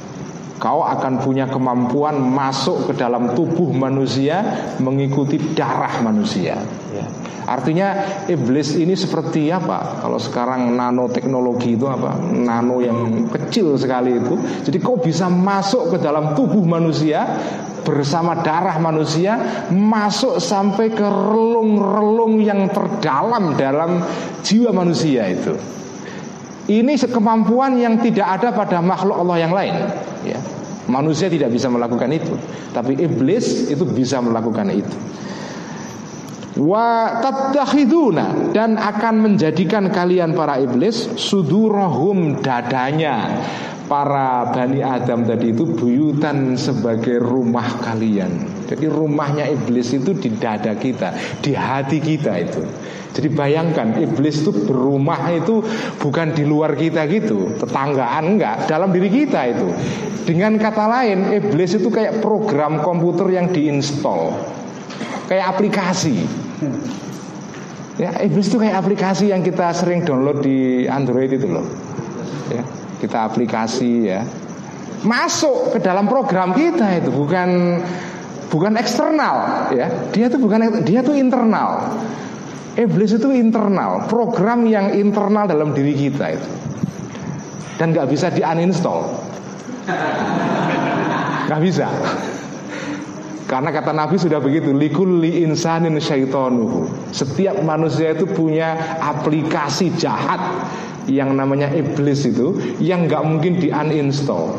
Kau akan punya kemampuan masuk ke dalam tubuh manusia mengikuti darah manusia. Ya. Artinya iblis ini seperti apa? Kalau sekarang nanoteknologi itu apa? Nano yang kecil sekali itu. Jadi kau bisa masuk ke dalam tubuh manusia bersama darah manusia masuk sampai ke relung-relung yang terdalam dalam jiwa manusia itu. Ini kemampuan yang tidak ada pada makhluk Allah yang lain. Ya. Manusia tidak bisa melakukan itu, tapi iblis itu bisa melakukan itu. Wa tattakhiduna dan akan menjadikan kalian para iblis sudurahum dadanya para Bani Adam tadi itu buyutan sebagai rumah kalian. Jadi rumahnya iblis itu di dada kita, di hati kita itu. Jadi bayangkan iblis itu berumah itu bukan di luar kita gitu, tetanggaan enggak, dalam diri kita itu. Dengan kata lain, iblis itu kayak program komputer yang diinstal. Kayak aplikasi. Ya, iblis itu kayak aplikasi yang kita sering download di Android itu loh. Ya, kita aplikasi ya. Masuk ke dalam program kita itu bukan bukan eksternal ya. Dia tuh bukan dia tuh internal. Iblis itu internal, program yang internal dalam diri kita itu. Dan nggak bisa di uninstall. Nggak bisa. Karena kata Nabi sudah begitu, likulli insanin syaitonuhu. Setiap manusia itu punya aplikasi jahat yang namanya iblis itu yang nggak mungkin di uninstall.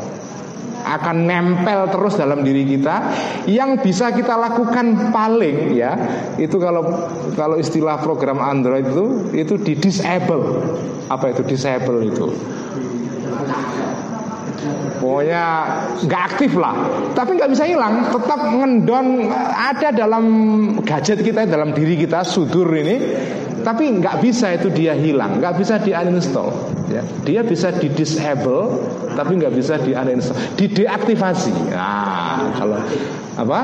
Akan nempel terus dalam diri kita. Yang bisa kita lakukan paling ya itu kalau kalau istilah program Android itu itu di disable. Apa itu? Disable itu pokoknya nggak aktif lah. Tapi nggak bisa hilang tetap ngendon ada dalam gadget kita dalam diri kita sudur ini. Tapi nggak bisa itu dia hilang nggak bisa di uninstall ya. Dia bisa di disable tapi nggak bisa di uninstall di deaktivasi nah kalau apa?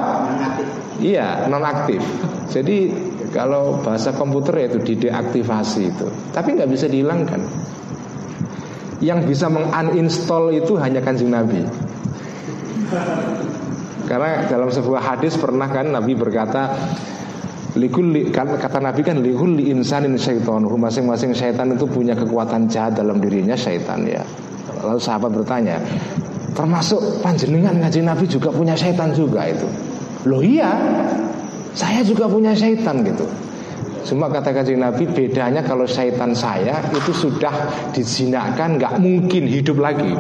Iya non aktif jadi kalau bahasa komputer ya itu di deaktivasi itu. Tapi nggak bisa dihilangkan yang bisa menguninstall itu hanya kanjeng Nabi karena dalam sebuah hadis pernah kan Nabi berkata Likuli kata Nabi kan likuli insanin syaitan masing-masing syaitan itu punya kekuatan jahat dalam dirinya syaitan ya. Lalu sahabat bertanya, termasuk panjenengan ngaji Nabi juga punya syaitan juga itu. Loh iya, saya juga punya syaitan gitu. Cuma kata kajian Nabi bedanya kalau syaitan saya itu sudah dijinakan nggak mungkin hidup lagi.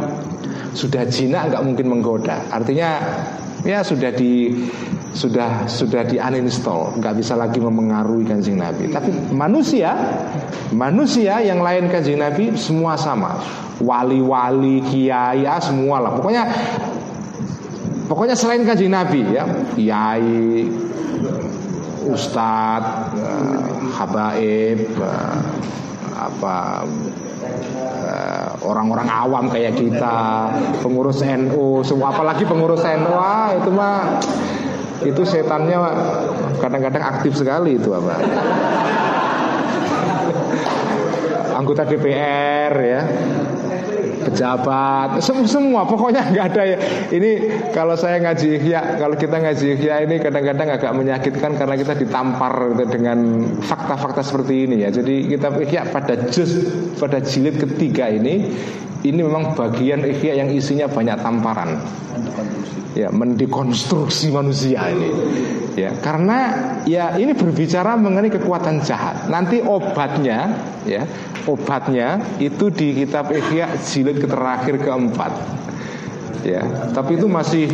Sudah jinak nggak mungkin menggoda. Artinya ya sudah di sudah sudah di uninstall, nggak bisa lagi memengaruhi kanjeng Nabi. Tapi manusia, manusia yang lain kanjeng Nabi semua sama, wali-wali, kiai, ya semua lah. Pokoknya, pokoknya selain kanjeng Nabi ya, kiai, ustadz, uh, habaib, uh, apa eh, orang-orang awam kayak kita, pengurus NU, semua apalagi pengurus NU, itu mah itu setannya kadang-kadang aktif sekali itu apa anggota DPR ya pejabat semua, pokoknya [LAUGHS] nggak ada ya. Ini kalau saya ngaji ya kalau kita ngaji ya ini kadang-kadang agak menyakitkan karena kita ditampar dengan fakta-fakta seperti ini ya. Jadi kita ya pada juz pada jilid ketiga ini ini memang bagian ikhya yang isinya banyak tamparan. Ya mendekonstruksi manusia ini. Ya karena ya ini berbicara mengenai kekuatan jahat. Nanti obatnya ya obatnya itu di kitab ikhya jilid terakhir keempat. Ya tapi itu masih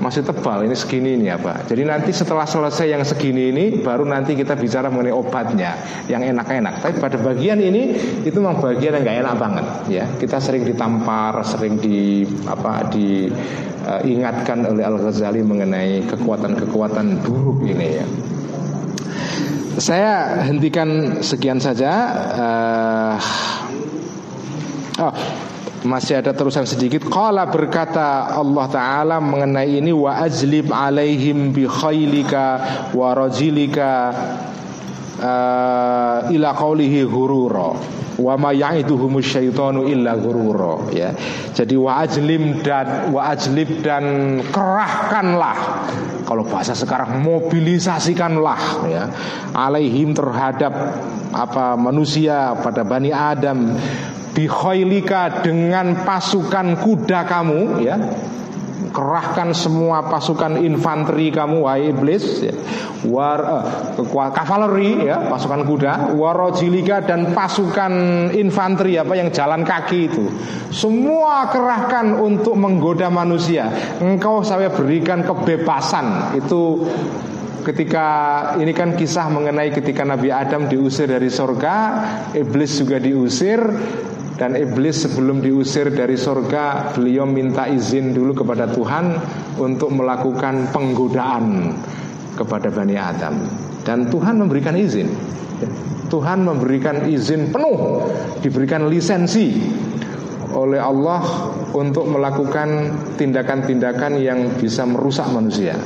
masih tebal ini segini ini apa. Jadi nanti setelah selesai yang segini ini baru nanti kita bicara mengenai obatnya yang enak-enak. Tapi pada bagian ini itu memang bagian yang nggak enak banget ya. Kita sering ditampar, sering di apa diingatkan uh, oleh Al Ghazali mengenai kekuatan-kekuatan buruk ini ya. Saya hentikan sekian saja. Uh, oh, masih ada terusan sedikit. Qala berkata Allah Ta'ala mengenai ini Wa ajlib alaihim bi khailika wa rajilika uh, ila qawlihi ghurura. Wa ma ya'iduhumus syaitanu illa ghurura. Ya. Jadi wa ajlim dan wa ajlib dan kerahkanlah. Kalau bahasa sekarang mobilisasikanlah ya. Alaihim terhadap apa manusia pada Bani Adam bikhoilika dengan pasukan kuda kamu ya. Kerahkan semua pasukan infanteri kamu wahai iblis ya. war uh, kavaleri ya pasukan kuda. Warojilika dan pasukan infanteri apa yang jalan kaki itu. Semua kerahkan untuk menggoda manusia. Engkau saya berikan kebebasan. Itu ketika ini kan kisah mengenai ketika Nabi Adam diusir dari surga iblis juga diusir dan iblis sebelum diusir dari surga Beliau minta izin dulu kepada Tuhan Untuk melakukan penggodaan Kepada Bani Adam Dan Tuhan memberikan izin Tuhan memberikan izin penuh Diberikan lisensi oleh Allah untuk melakukan tindakan-tindakan yang bisa merusak manusia.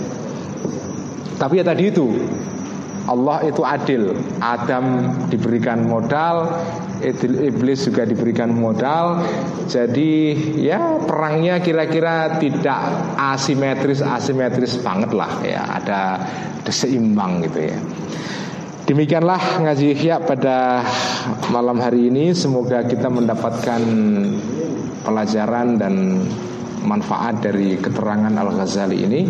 Tapi ya tadi itu Allah itu adil. Adam diberikan modal, iblis juga diberikan modal. Jadi ya perangnya kira-kira tidak asimetris asimetris banget lah ya. Ada, seimbang gitu ya. Demikianlah ngaji Ihya pada malam hari ini Semoga kita mendapatkan pelajaran dan manfaat dari keterangan Al-Ghazali ini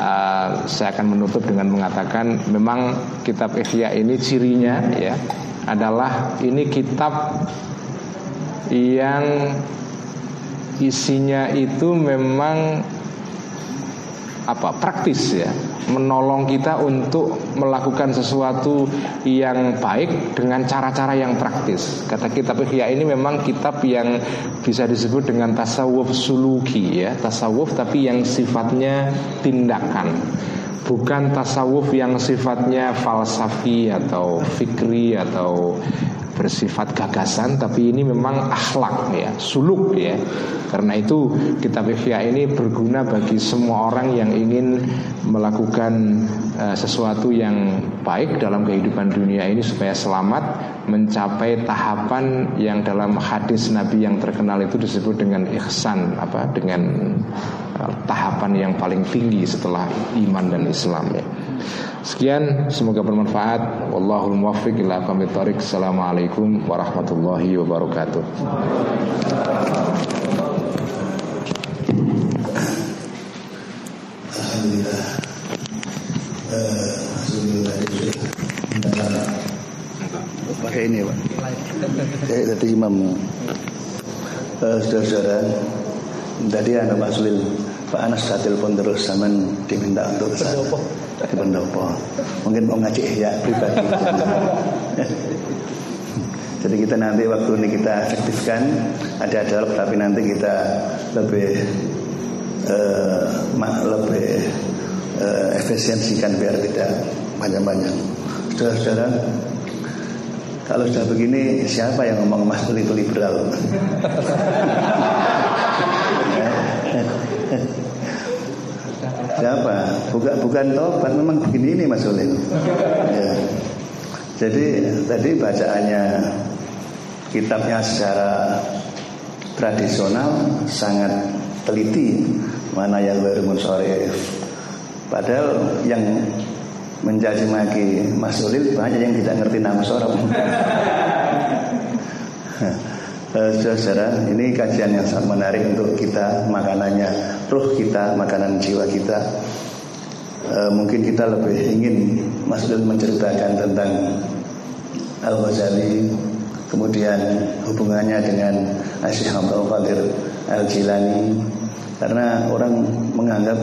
uh, Saya akan menutup dengan mengatakan Memang kitab Ihya ini cirinya ya adalah ini kitab yang isinya itu memang apa praktis ya. Menolong kita untuk melakukan sesuatu yang baik dengan cara-cara yang praktis. Kata kitab Ihya ini memang kitab yang bisa disebut dengan tasawuf suluki ya, tasawuf tapi yang sifatnya tindakan bukan tasawuf yang sifatnya falsafi atau fikri atau bersifat gagasan tapi ini memang akhlak ya, suluk ya. Karena itu kitab Ihya ini berguna bagi semua orang yang ingin melakukan uh, sesuatu yang baik dalam kehidupan dunia ini supaya selamat mencapai tahapan yang dalam hadis Nabi yang terkenal itu disebut dengan ihsan apa dengan uh, tahapan yang paling tinggi setelah iman dan Islam ya. Sekian semoga bermanfaat. Wallahul muwaffiq ila aqwamit thoriq. Assalamualaikum warahmatullahi wabarakatuh.
Alhamdulillah. Eh, Alhamdulillah. Pakai ini pak. Saya tadi imam. Uh, saudara-saudara, tadi anak Pak Sulil, Pak Anas sudah telepon terus zaman diminta untuk ke sana di pendopo. Mungkin mau ngaji ya pribadi. Jadi kita nanti waktu ini kita aktifkan ada dialog tapi nanti kita lebih uh, lebih uh, efisiensikan biar tidak banyak-banyak. Saudara-saudara, kalau sudah begini siapa yang ngomong Mas itu liberal? Siapa? Bukan bukan tobat, memang begini ini Mas Ulin. Ya. Jadi tadi bacaannya kitabnya secara tradisional sangat teliti mana yang baru munsorif. Padahal yang menjadi maki Mas Ulil banyak yang tidak ngerti nama sorok. [LAUGHS] Eh, saudara, ini kajian yang sangat menarik untuk kita makanannya, roh kita, makanan jiwa kita. E, mungkin kita lebih ingin Mas menceritakan tentang Al Ghazali, kemudian hubungannya dengan Asyik Abdul Qadir Al Jilani, karena orang menganggap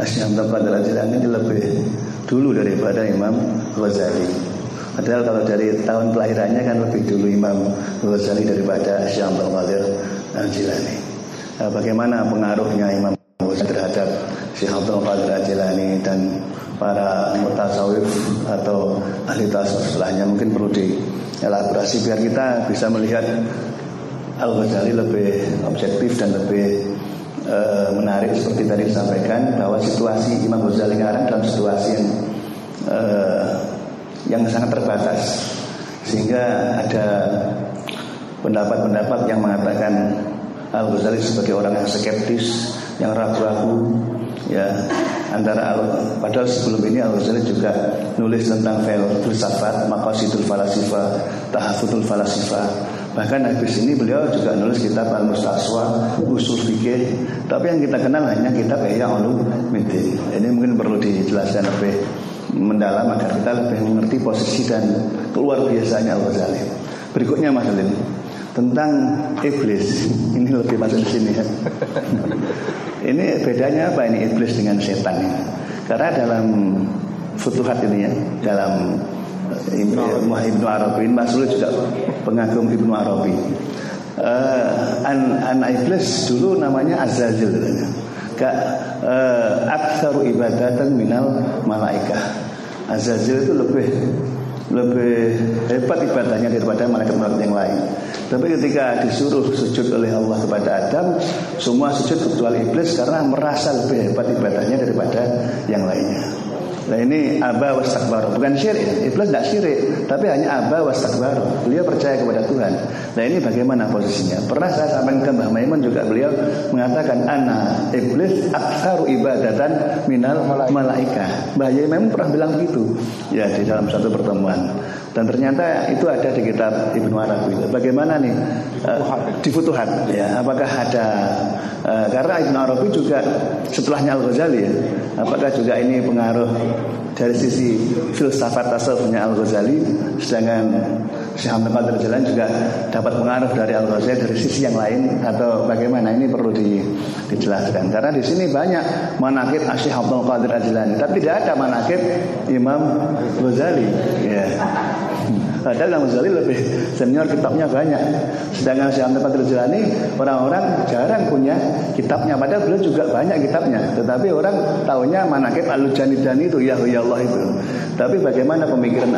Asy'ab Qadir Al-Jilani ini lebih dulu daripada Imam Ghazali. Padahal kalau dari tahun kelahirannya kan lebih dulu Imam Ghazali daripada Asy'ab Qadir Al-Jilani. Nah, bagaimana pengaruhnya Imam Ghazali terhadap Syekh Abdul Qadir Al-Jilani dan para mutasawif atau ahli tasawuf setelahnya mungkin perlu dielaborasi biar kita bisa melihat Al-Ghazali lebih objektif dan lebih e, menarik seperti tadi disampaikan bahwa situasi Imam Ghazali sekarang dalam situasi yang e, yang sangat terbatas sehingga ada pendapat-pendapat yang mengatakan Al-Ghazali sebagai orang yang skeptis, yang ragu-ragu, ya antara padahal sebelum ini Al Ghazali juga nulis tentang filsafat, maqasidul falasifa, tahafudul falasifa, Bahkan habis ini beliau juga nulis kitab Al-Mustaswa, Usul Fikih. Tapi yang kita kenal hanya kitab Ihya Ulumuddin. Ini mungkin perlu dijelaskan lebih mendalam agar kita lebih mengerti posisi dan keluar biasanya Al-Ghazali. Berikutnya Mas Alim tentang iblis. Ini lebih masuk di sini ya. [LAUGHS] ini bedanya apa ini iblis dengan setan ini? Karena dalam futuhat ini ya, dalam Ibnu Arabi Mas'ud juga pengagum Ibnu Arabi uh, an, an iblis dulu namanya Azazil Ka, uh, Aktsaru ibadatan minal malaikah Azazil itu lebih lebih hebat ibadahnya daripada malaikat-malaikat yang lain. Tapi ketika disuruh sujud oleh Allah kepada Adam, semua sujud kecuali iblis karena merasa lebih hebat ibadahnya daripada yang lainnya. Nah ini Aba wastakbar Bukan syirik. Iblis tidak syirik Tapi hanya Aba wastakbar Beliau percaya kepada Tuhan. Nah ini bagaimana posisinya? Pernah saya sampaikan ke Mbah Maimun juga beliau Mengatakan Ana Iblis aksaru ibadatan minal malaika Mbah Maimun pernah bilang begitu Ya di dalam satu pertemuan dan ternyata itu ada di kitab Ibnu Arabi. Bagaimana nih uh, di Futuhat ya? Apakah ada uh, karena Ibnu Arabi juga setelahnya Al Ghazali ya? Apakah juga ini pengaruh dari sisi filsafat tasawufnya Al Ghazali, sedangkan Syekh Hamid Qadir Jalan juga dapat pengaruh dari Al Ghazali dari sisi yang lain atau bagaimana? Ini perlu di, dijelaskan. Karena di sini banyak manakib Syekh Abdul Qadir Al tapi tidak ada manakib Imam Ghazali. Ya Padahal Imam Ghazali lebih senior kitabnya banyak. Sedangkan Syekh Abdul Qadir Jilani orang-orang jarang punya kitabnya. Padahal beliau juga banyak kitabnya. Tetapi orang tahunya manakib Al-Janidani itu ya ya Allah itu. Tapi bagaimana pemikiran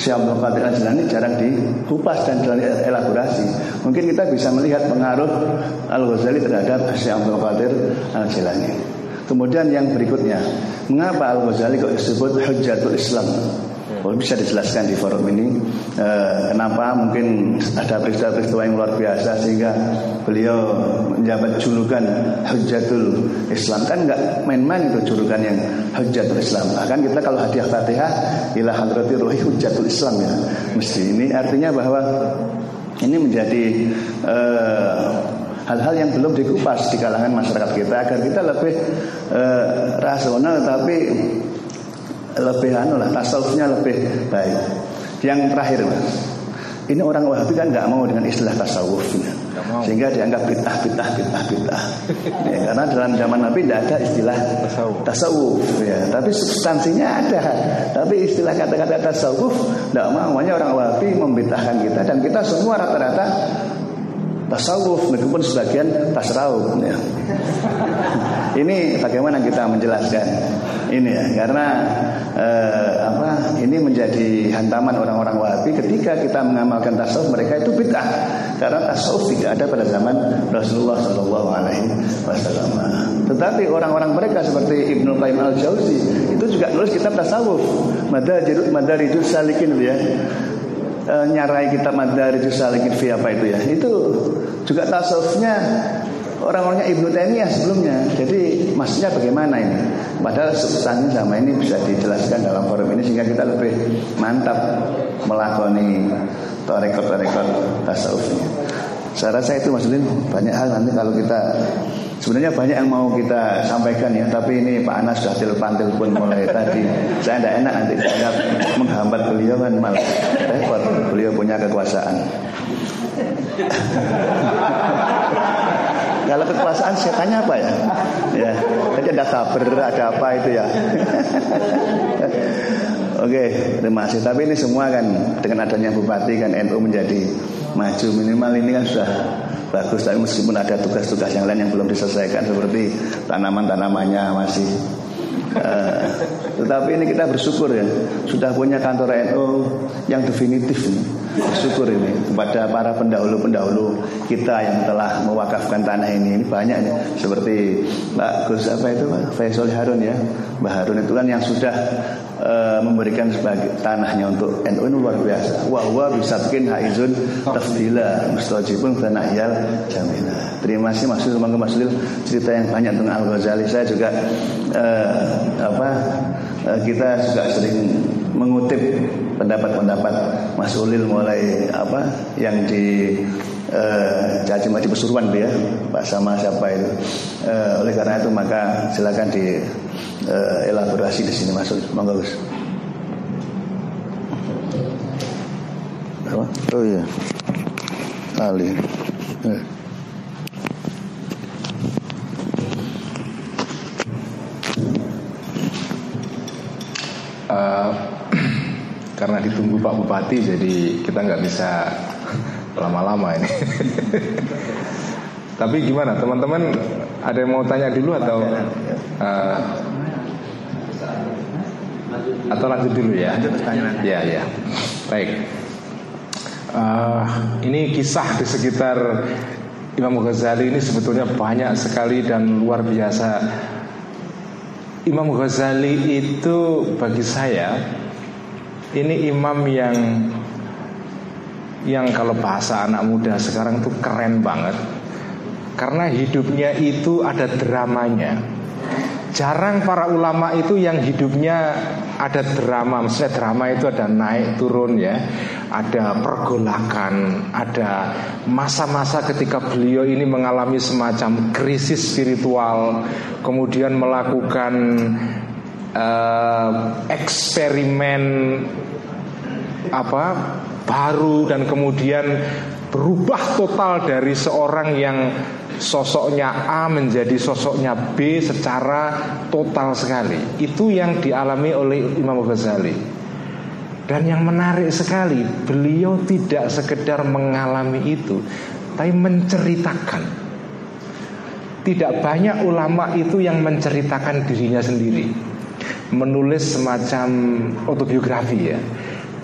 Syekh Abdul Qadir Jilani jarang dikupas dan elaborasi. Mungkin kita bisa melihat pengaruh Al-Ghazali terhadap Syekh Abdul Al-Jilani. Kemudian yang berikutnya, mengapa Al-Ghazali kok disebut Hujjatul Islam? Oh, bisa dijelaskan di forum ini e, kenapa mungkin ada peristiwa-peristiwa yang luar biasa sehingga beliau menjabat julukan Hujatul Islam kan nggak main-main itu julukan yang Hujatul Islam. Bahkan kita kalau hadiah Fatihah ila hadrati ruhi Hujatul Islam ya. Mesti ini artinya bahwa ini menjadi eh, hal-hal yang belum dikupas di kalangan masyarakat kita agar kita lebih uh, rasional tapi lebih anu lah tasawufnya lebih baik. Yang terakhir mas, ini orang Wahabi kan nggak mau dengan istilah tasawuf, sehingga dianggap bid'ah, bid'ah, bid'ah, bid'ah. [LAUGHS] ya, karena dalam zaman Nabi tidak ada istilah tasawuf, tasawuf ya. Tapi substansinya ada. Tapi istilah kata-kata tasawuf tidak mau. Makanya orang Wahabi membid'ahkan kita dan kita semua rata-rata tasawuf meskipun sebagian tasawuf ya. [LAUGHS] Ini bagaimana kita menjelaskan ini ya karena eh, apa ini menjadi hantaman orang-orang Wahabi. Ketika kita mengamalkan tasawuf mereka itu bid'ah. Karena tasawuf tidak ada pada zaman Rasulullah Shallallahu Alaihi Wasallam. Tetapi orang-orang mereka seperti Ibnu Qayyim al Jauzi itu juga nulis kitab tasawuf. Madarijus Madarijus Salikin ya. E, nyarai kitab Madarijus Salikin fi apa itu ya. Itu juga tasawufnya orang-orangnya Ibnu Taimiyah sebelumnya. Jadi maksudnya bagaimana ini? Padahal substansi sama ini bisa dijelaskan dalam forum ini sehingga kita lebih mantap melakoni rekod-rekod tasawufnya. Saya rasa itu maksudnya banyak hal nanti kalau kita sebenarnya banyak yang mau kita sampaikan ya, tapi ini Pak Anas sudah telepon telepon mulai [LAUGHS] tadi. Saya tidak enak nanti saya menghambat beliau kan malah repot. Beliau punya kekuasaan. [LAUGHS] Kalau kekuasaan setannya apa ya? Ya, tadi ada sabar, ada apa itu ya. [LAUGHS] Oke, terima kasih. Tapi ini semua kan dengan adanya bupati kan NU menjadi maju minimal ini kan sudah bagus. Tapi meskipun ada tugas-tugas yang lain yang belum diselesaikan seperti tanaman-tanamannya masih Uh, tetapi ini kita bersyukur ya sudah punya kantor NU yang definitif ini bersyukur ini kepada para pendahulu-pendahulu kita yang telah mewakafkan tanah ini. Ini banyak nih seperti Pak Gus apa itu Pak Faisal Harun ya. Mbak Harun itu kan yang sudah uh, memberikan sebagai tanahnya untuk NU ini luar biasa. Wa huwa bisabkin haizun tafdila mustajibun fanahyal jamila. Terima kasih Mas Semoga Mas cerita yang banyak tentang Al Ghazali. Saya juga uh, apa uh, kita juga sering mengutip pendapat-pendapat Mas Ulil mulai apa yang di Caci Mati Pesuruan ya Pak sama siapa itu. Uh, oleh karena itu maka silakan di uh, elaborasi di sini Mas Ulil. Monggo Gus.
Oh iya. Ali eh.
Uh, karena ditunggu Pak Bupati jadi kita nggak bisa lama-lama ini. [LAUGHS] Tapi gimana teman-teman ada yang mau tanya dulu atau uh, atau lanjut dulu ya? Ya ya. Baik. Uh, ini kisah di sekitar Imam Ghazali ini sebetulnya banyak sekali dan luar biasa. Imam Ghazali itu bagi saya ini imam yang yang kalau bahasa anak muda sekarang tuh keren banget. Karena hidupnya itu ada dramanya. Jarang para ulama itu yang hidupnya ada drama. Maksudnya drama itu ada naik turun ya. Ada pergolakan ada masa-masa ketika beliau ini mengalami semacam krisis spiritual kemudian melakukan uh, eksperimen apa baru dan kemudian berubah total dari seorang yang sosoknya A menjadi sosoknya B secara total sekali. Itu yang dialami oleh Imam Ghazali. Dan yang menarik sekali, beliau tidak sekedar mengalami itu, tapi menceritakan. Tidak banyak ulama itu yang menceritakan dirinya sendiri menulis semacam autobiografi ya.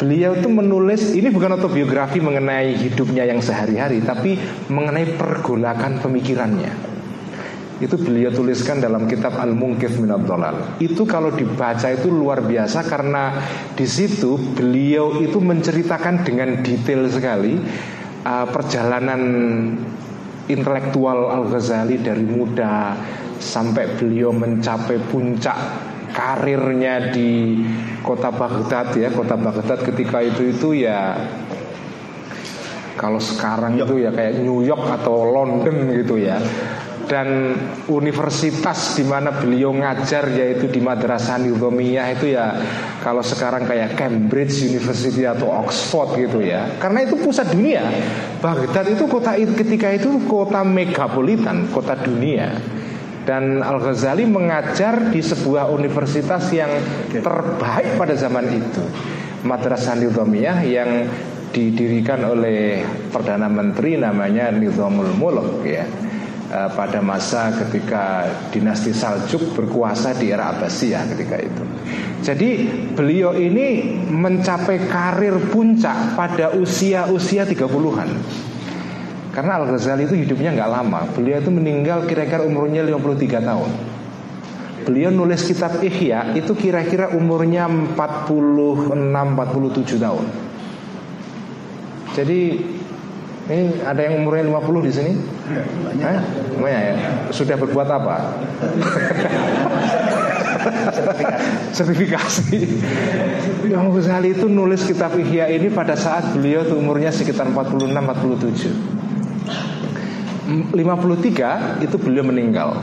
Beliau itu menulis ini bukan autobiografi mengenai hidupnya yang sehari-hari, tapi mengenai pergolakan pemikirannya. Itu beliau tuliskan dalam kitab Al-Munkif Minad Dolal. Itu kalau dibaca itu luar biasa karena di situ beliau itu menceritakan dengan detail sekali uh, perjalanan intelektual Al-Ghazali dari muda sampai beliau mencapai puncak karirnya di kota Baghdad ya. Kota Baghdad ketika itu itu ya kalau sekarang itu ya kayak New York atau London gitu ya. Dan universitas di mana beliau ngajar yaitu di Madrasah Nizamiyah itu ya kalau sekarang kayak Cambridge University atau Oxford gitu ya. Karena itu pusat dunia. Baghdad itu kota ketika itu kota megapolitan kota dunia dan Al Ghazali mengajar di sebuah universitas yang terbaik pada zaman itu, Madrasah Nizamiyah yang didirikan oleh perdana menteri namanya Nizamul Mulk ya e, pada masa ketika dinasti Saljuk berkuasa di era Abbasiyah ketika itu. Jadi beliau ini mencapai karir puncak pada usia-usia 30-an. Karena Al Ghazali itu hidupnya nggak lama. Beliau itu meninggal kira-kira umurnya 53 tahun. Beliau nulis kitab Ihya itu kira-kira umurnya 46 47 tahun. Jadi ini ada yang umurnya 50 di sini? Banyak. Eh? Banyak ya. Sudah berbuat apa? sertifikasi. Imam Ghazali itu nulis kitab Ihya ini pada saat beliau umurnya sekitar 46 47. 53 itu beliau meninggal.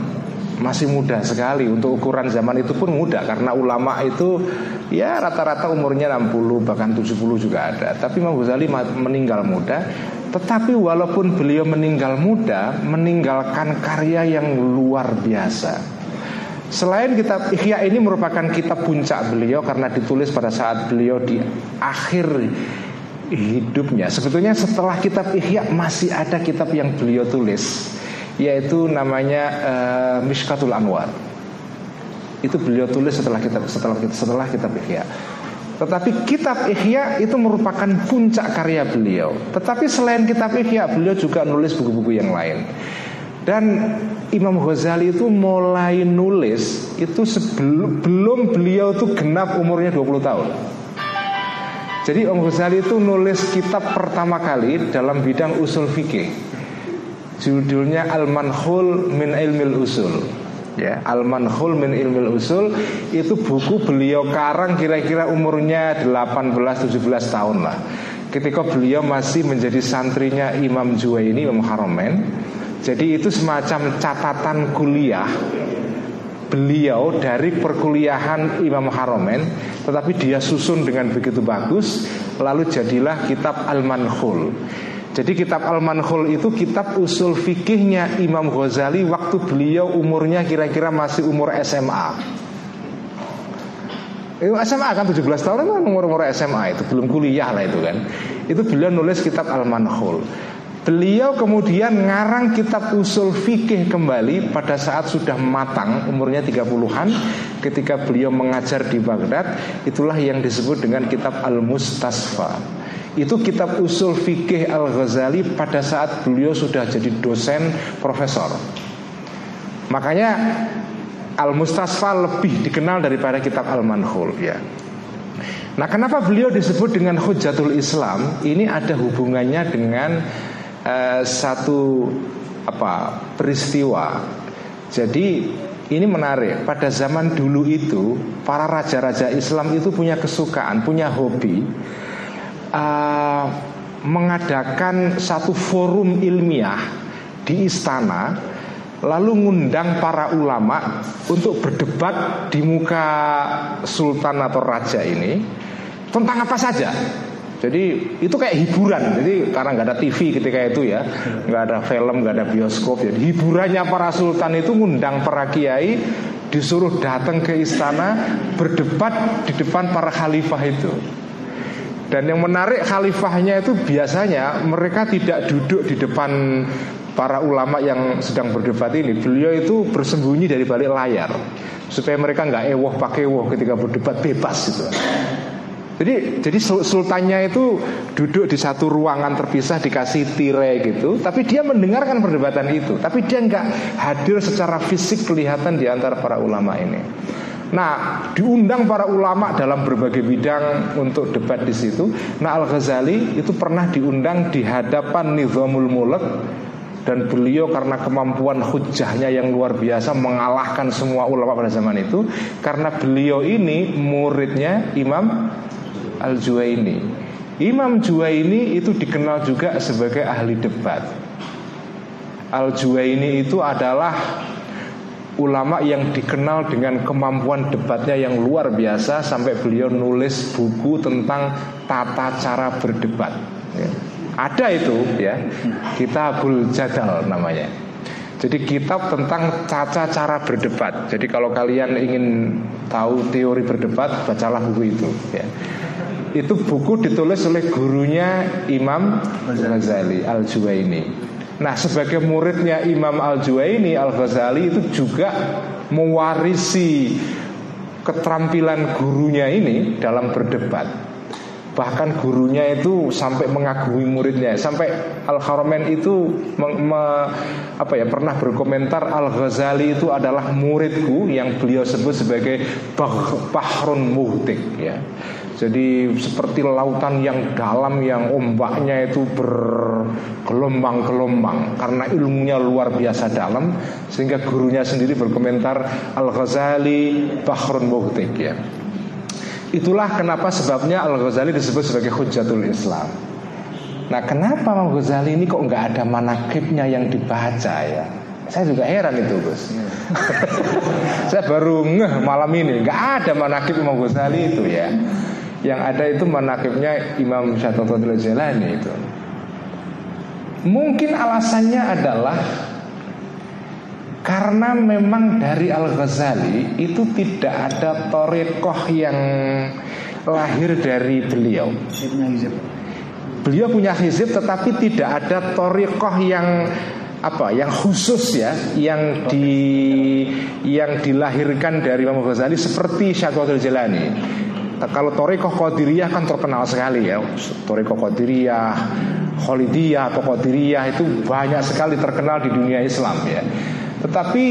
Masih muda sekali. Untuk ukuran zaman itu pun muda. Karena ulama itu ya rata-rata umurnya 60 bahkan 70 juga ada. Tapi Imam Ghazali meninggal muda. Tetapi walaupun beliau meninggal muda Meninggalkan karya yang luar biasa. Selain kitab Ihya ini merupakan kitab puncak beliau karena ditulis pada saat beliau di akhir hidupnya. Sebetulnya setelah kitab Ihya masih ada kitab yang beliau tulis yaitu namanya uh, Mishkatul Anwar. Itu beliau tulis setelah kitab setelah setelah kitab Ihya. Tetapi kitab Ihya itu merupakan puncak karya beliau. Tetapi selain kitab Ihya, beliau juga nulis buku-buku yang lain. Dan Imam Ghazali itu mulai nulis itu sebelum belum beliau itu genap umurnya 20 tahun. Jadi Imam Ghazali itu nulis kitab pertama kali dalam bidang usul fikih. Judulnya Al-Manhul min Ilmil Usul. Ya, Al-Manhul min Ilmil Usul itu buku beliau karang kira-kira umurnya 18 17 tahun lah. Ketika beliau masih menjadi santrinya Imam Juwaini Imam Haromen jadi itu semacam catatan kuliah beliau dari perkuliahan Imam Haromen Tetapi dia susun dengan begitu bagus Lalu jadilah kitab Al-Manhul. Jadi kitab Al-Manhul itu kitab usul fikihnya Imam Ghazali Waktu beliau umurnya kira-kira masih umur SMA Itu SMA kan 17 tahun itu umur-umur SMA itu Belum kuliah lah itu kan. Itu beliau nulis kitab Al-Manhul Beliau kemudian ngarang kitab usul fikih kembali pada saat sudah matang umurnya 30-an ketika beliau mengajar di Baghdad itulah yang disebut dengan kitab Al-Mustasfa. Itu kitab usul fikih Al-Ghazali pada saat beliau sudah jadi dosen profesor. Makanya Al-Mustasfa lebih dikenal daripada kitab Al-Manhul ya. Nah, kenapa beliau disebut dengan Hujatul Islam? Ini ada hubungannya dengan uh, satu apa peristiwa. Jadi ini menarik. Pada zaman dulu itu para raja-raja Islam itu punya kesukaan, punya hobi uh, mengadakan satu forum ilmiah di istana, lalu ngundang para ulama untuk berdebat di muka sultan atau raja ini tentang apa saja. Jadi itu kayak hiburan. Jadi karena nggak ada TV ketika itu ya, nggak ada film, nggak ada bioskop. Jadi hiburannya para sultan itu ngundang para kiai disuruh datang ke istana berdebat di depan para khalifah itu. Dan yang menarik khalifahnya itu biasanya mereka tidak duduk di depan para ulama yang sedang berdebat ini. Beliau itu bersembunyi dari balik layar supaya mereka nggak ewoh pakai ewoh ketika berdebat bebas gitu. Jadi jadi sultannya itu duduk di satu ruangan terpisah dikasih tirai gitu, tapi dia mendengarkan perdebatan itu, tapi dia nggak hadir secara fisik kelihatan di antara para ulama ini. Nah, diundang para ulama dalam berbagai bidang untuk debat di situ. Nah, Al Ghazali itu pernah diundang di hadapan Nizamul Mulk dan beliau karena kemampuan hujahnya yang luar biasa mengalahkan semua ulama pada zaman itu karena beliau ini muridnya Imam Al-Juwaini Imam Juwaini itu dikenal juga sebagai ahli debat Al-Juwaini itu adalah ulama yang dikenal dengan kemampuan debatnya yang luar biasa sampai beliau nulis buku tentang tata cara berdebat. Ya. Ada itu ya, Kitabul Jadal namanya. Jadi kitab tentang caca cara berdebat. Jadi kalau kalian ingin tahu teori berdebat, bacalah buku itu. Ya itu buku ditulis oleh gurunya Imam Ghazali Al Juwaini. Nah, sebagai muridnya Imam Al Juwaini Al Ghazali itu juga mewarisi keterampilan gurunya ini dalam berdebat. Bahkan gurunya itu sampai mengagumi muridnya Sampai Al-Haramain itu me, me, apa ya, pernah berkomentar Al-Ghazali itu adalah muridku Yang beliau sebut sebagai Bahrun Muhtik ya. Jadi seperti lautan yang dalam yang ombaknya itu bergelombang-gelombang karena ilmunya luar biasa dalam sehingga gurunya sendiri berkomentar Al-Ghazali Bahrun Muhtik ya. Itulah kenapa sebabnya Al-Ghazali disebut sebagai Hujatul Islam. Nah kenapa Imam Ghazali ini kok nggak ada manakibnya yang dibaca ya? Saya juga heran itu Gus. [LAUGHS] Saya baru ngeh malam ini nggak ada manakib Imam Ghazali itu ya. Yang ada itu manakibnya Imam Syatotul Jalani itu Mungkin alasannya adalah karena memang dari Al Ghazali itu tidak ada torekoh yang lahir dari beliau. Beliau punya hizib tetapi tidak ada torekoh yang apa yang khusus ya yang di yang dilahirkan dari Imam Ghazali seperti Syaikhul Jalani. Kalau Toriko Qadiriyah kan terkenal sekali ya. Toriko Qadiriyah, Khalidiyah atau Qadiriyah itu banyak sekali terkenal di dunia Islam ya. Tetapi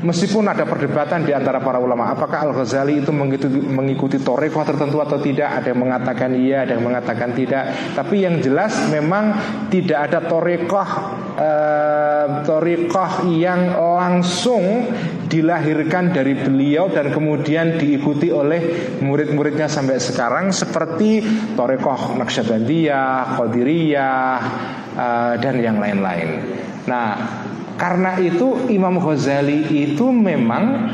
Meskipun ada perdebatan di antara para ulama Apakah Al-Ghazali itu mengikuti, mengikuti torekoh tertentu atau tidak? Ada yang mengatakan iya, ada yang mengatakan tidak. Tapi yang jelas memang tidak ada torekoh eh, Torekoh yang langsung dilahirkan dari beliau Dan kemudian diikuti oleh murid-muridnya sampai sekarang Seperti torekoh Naqsyabandiyah, Qadiriyah eh, Dan yang lain-lain. Nah karena itu Imam Ghazali itu memang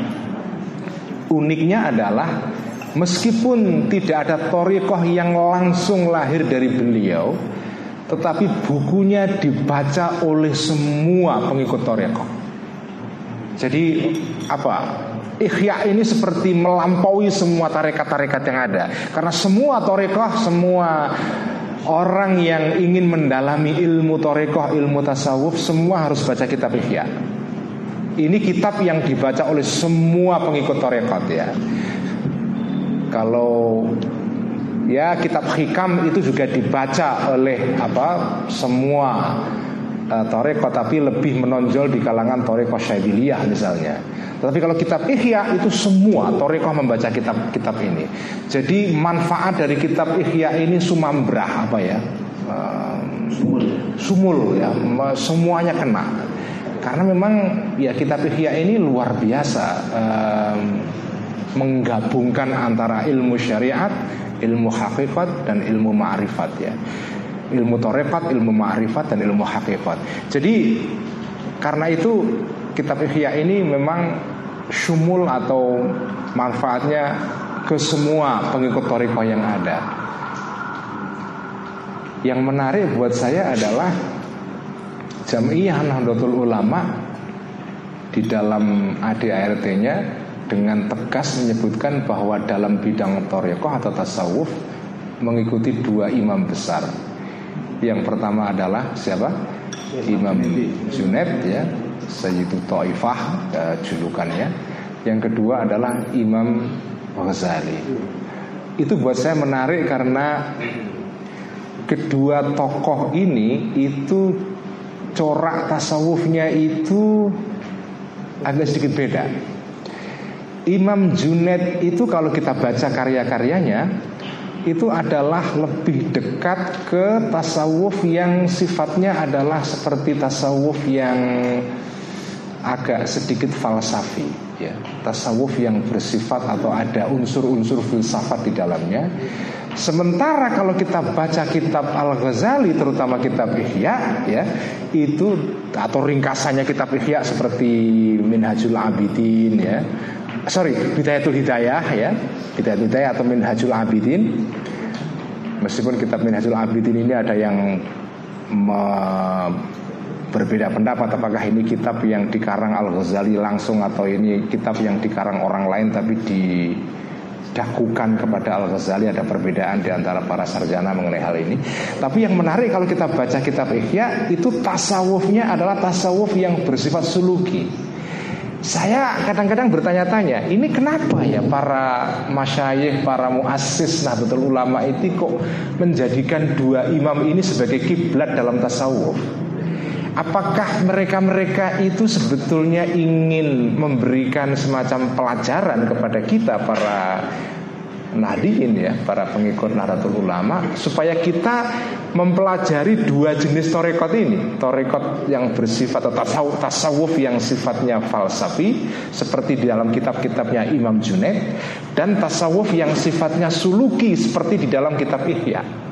uniknya adalah meskipun tidak ada torikoh yang langsung lahir dari beliau, tetapi bukunya dibaca oleh semua pengikut torikoh. Jadi apa? Ikhya ini seperti melampaui semua tarekat-tarekat yang ada Karena semua torekoh, semua Orang yang ingin mendalami ilmu torekoh, ilmu tasawuf Semua harus baca kitab Ihya. Ini kitab yang dibaca oleh semua pengikut torekot ya. Kalau ya kitab hikam itu juga dibaca oleh apa semua uh, torekot Tapi lebih menonjol di kalangan torekot syaibiliyah misalnya. Tapi kalau kitab Ihya itu semua Torekoh membaca kitab-kitab ini. Jadi manfaat dari kitab Ihya ini sumambrah apa ya? Sumul. Sumul ya. Semuanya kena. Karena memang ya kitab Ihya ini luar biasa um, Menggabungkan antara ilmu syariat Ilmu hakikat dan ilmu ma'rifat ya Ilmu torekat, ilmu ma'rifat dan ilmu hakikat Jadi karena itu kitab Ihya ini memang syumul atau manfaatnya ke semua pengikut Toriko yang ada. Yang menarik buat saya adalah Jamiyah Nahdlatul Ulama di dalam ADART-nya dengan tegas menyebutkan bahwa dalam bidang Toriko atau tasawuf mengikuti dua imam besar. Yang pertama adalah siapa? Imam Junaid ya. Sayyidu Ta'ifah uh, julukannya Yang kedua adalah Imam Ghazali. Itu buat saya menarik karena Kedua tokoh ini Itu corak tasawufnya itu Agak sedikit beda. Imam Junaid itu kalau kita baca karya-karyanya itu adalah lebih dekat ke tasawuf yang sifatnya adalah seperti tasawuf yang agak sedikit falsafi ya. Tasawuf yang bersifat atau ada unsur-unsur filsafat di dalamnya. Sementara kalau kita baca kitab Al Ghazali terutama kitab Ihya ya itu atau ringkasannya kitab Ihya seperti Minhajul Abidin ya sorry Bidayatul Hidayah ya Bidayatul Hidayah atau Minhajul Abidin meskipun kitab Minhajul Abidin ini ada yang berbeda pendapat apakah ini kitab yang dikarang Al Ghazali langsung atau ini kitab yang dikarang orang lain tapi didakukan kepada Al Ghazali ada perbedaan di antara para sarjana mengenai hal ini. Tapi yang menarik kalau kita baca kitab Ihya itu tasawufnya adalah tasawuf yang bersifat suluki. Saya kadang-kadang bertanya-tanya, ini kenapa ya para masyayikh, para muassis Nahdlatul Ulama itu kok menjadikan dua imam ini sebagai kiblat dalam tasawuf? Apakah mereka-mereka itu sebetulnya ingin memberikan semacam pelajaran kepada kita para nadiin ya, para pengikut Nahdlatul Ulama supaya kita mempelajari dua jenis torekot ini, torekot yang bersifat atau tasawuf, tasawuf yang sifatnya falsafi seperti di dalam kitab-kitabnya Imam Junaid dan tasawuf yang sifatnya suluki seperti di dalam kitab Ihya.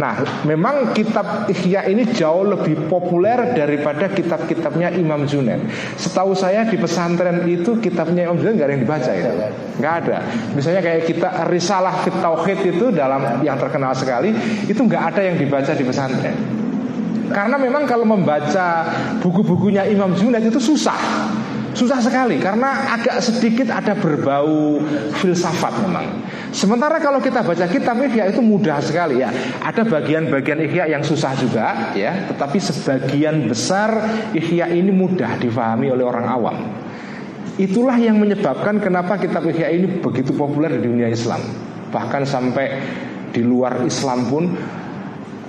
Nah, memang kitab Ihya ini jauh lebih populer daripada kitab-kitabnya Imam Junaid. Setahu saya di pesantren itu kitabnya Imam Junaid nggak ada yang dibaca itu, nggak ada. Misalnya kayak kita Risalah Fit Tauhid itu dalam yang terkenal sekali, itu nggak ada yang dibaca di pesantren. Karena memang kalau membaca buku-bukunya Imam Junaid itu susah. Susah sekali karena agak sedikit ada berbau filsafat memang. Sementara kalau kita baca kitab Ihya itu mudah sekali ya. Ada bagian-bagian Ihya yang susah juga ya, tetapi sebagian besar Ihya ini mudah difahami oleh orang awam. Itulah yang menyebabkan kenapa kitab Ihya ini begitu populer di dunia Islam. Bahkan sampai di luar Islam pun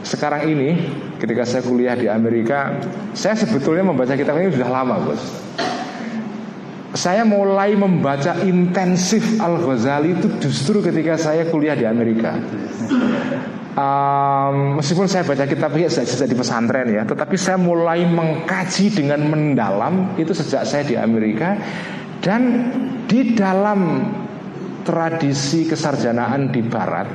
sekarang ini ketika saya kuliah di Amerika, saya sebetulnya membaca kitab ini sudah lama, Bos saya mulai membaca intensif Al Ghazali itu justru ketika saya kuliah di Amerika. Um, meskipun saya baca kitabnya sejak di pesantren ya, tetapi saya mulai mengkaji dengan mendalam itu sejak saya di Amerika dan di dalam tradisi kesarjanaan di Barat.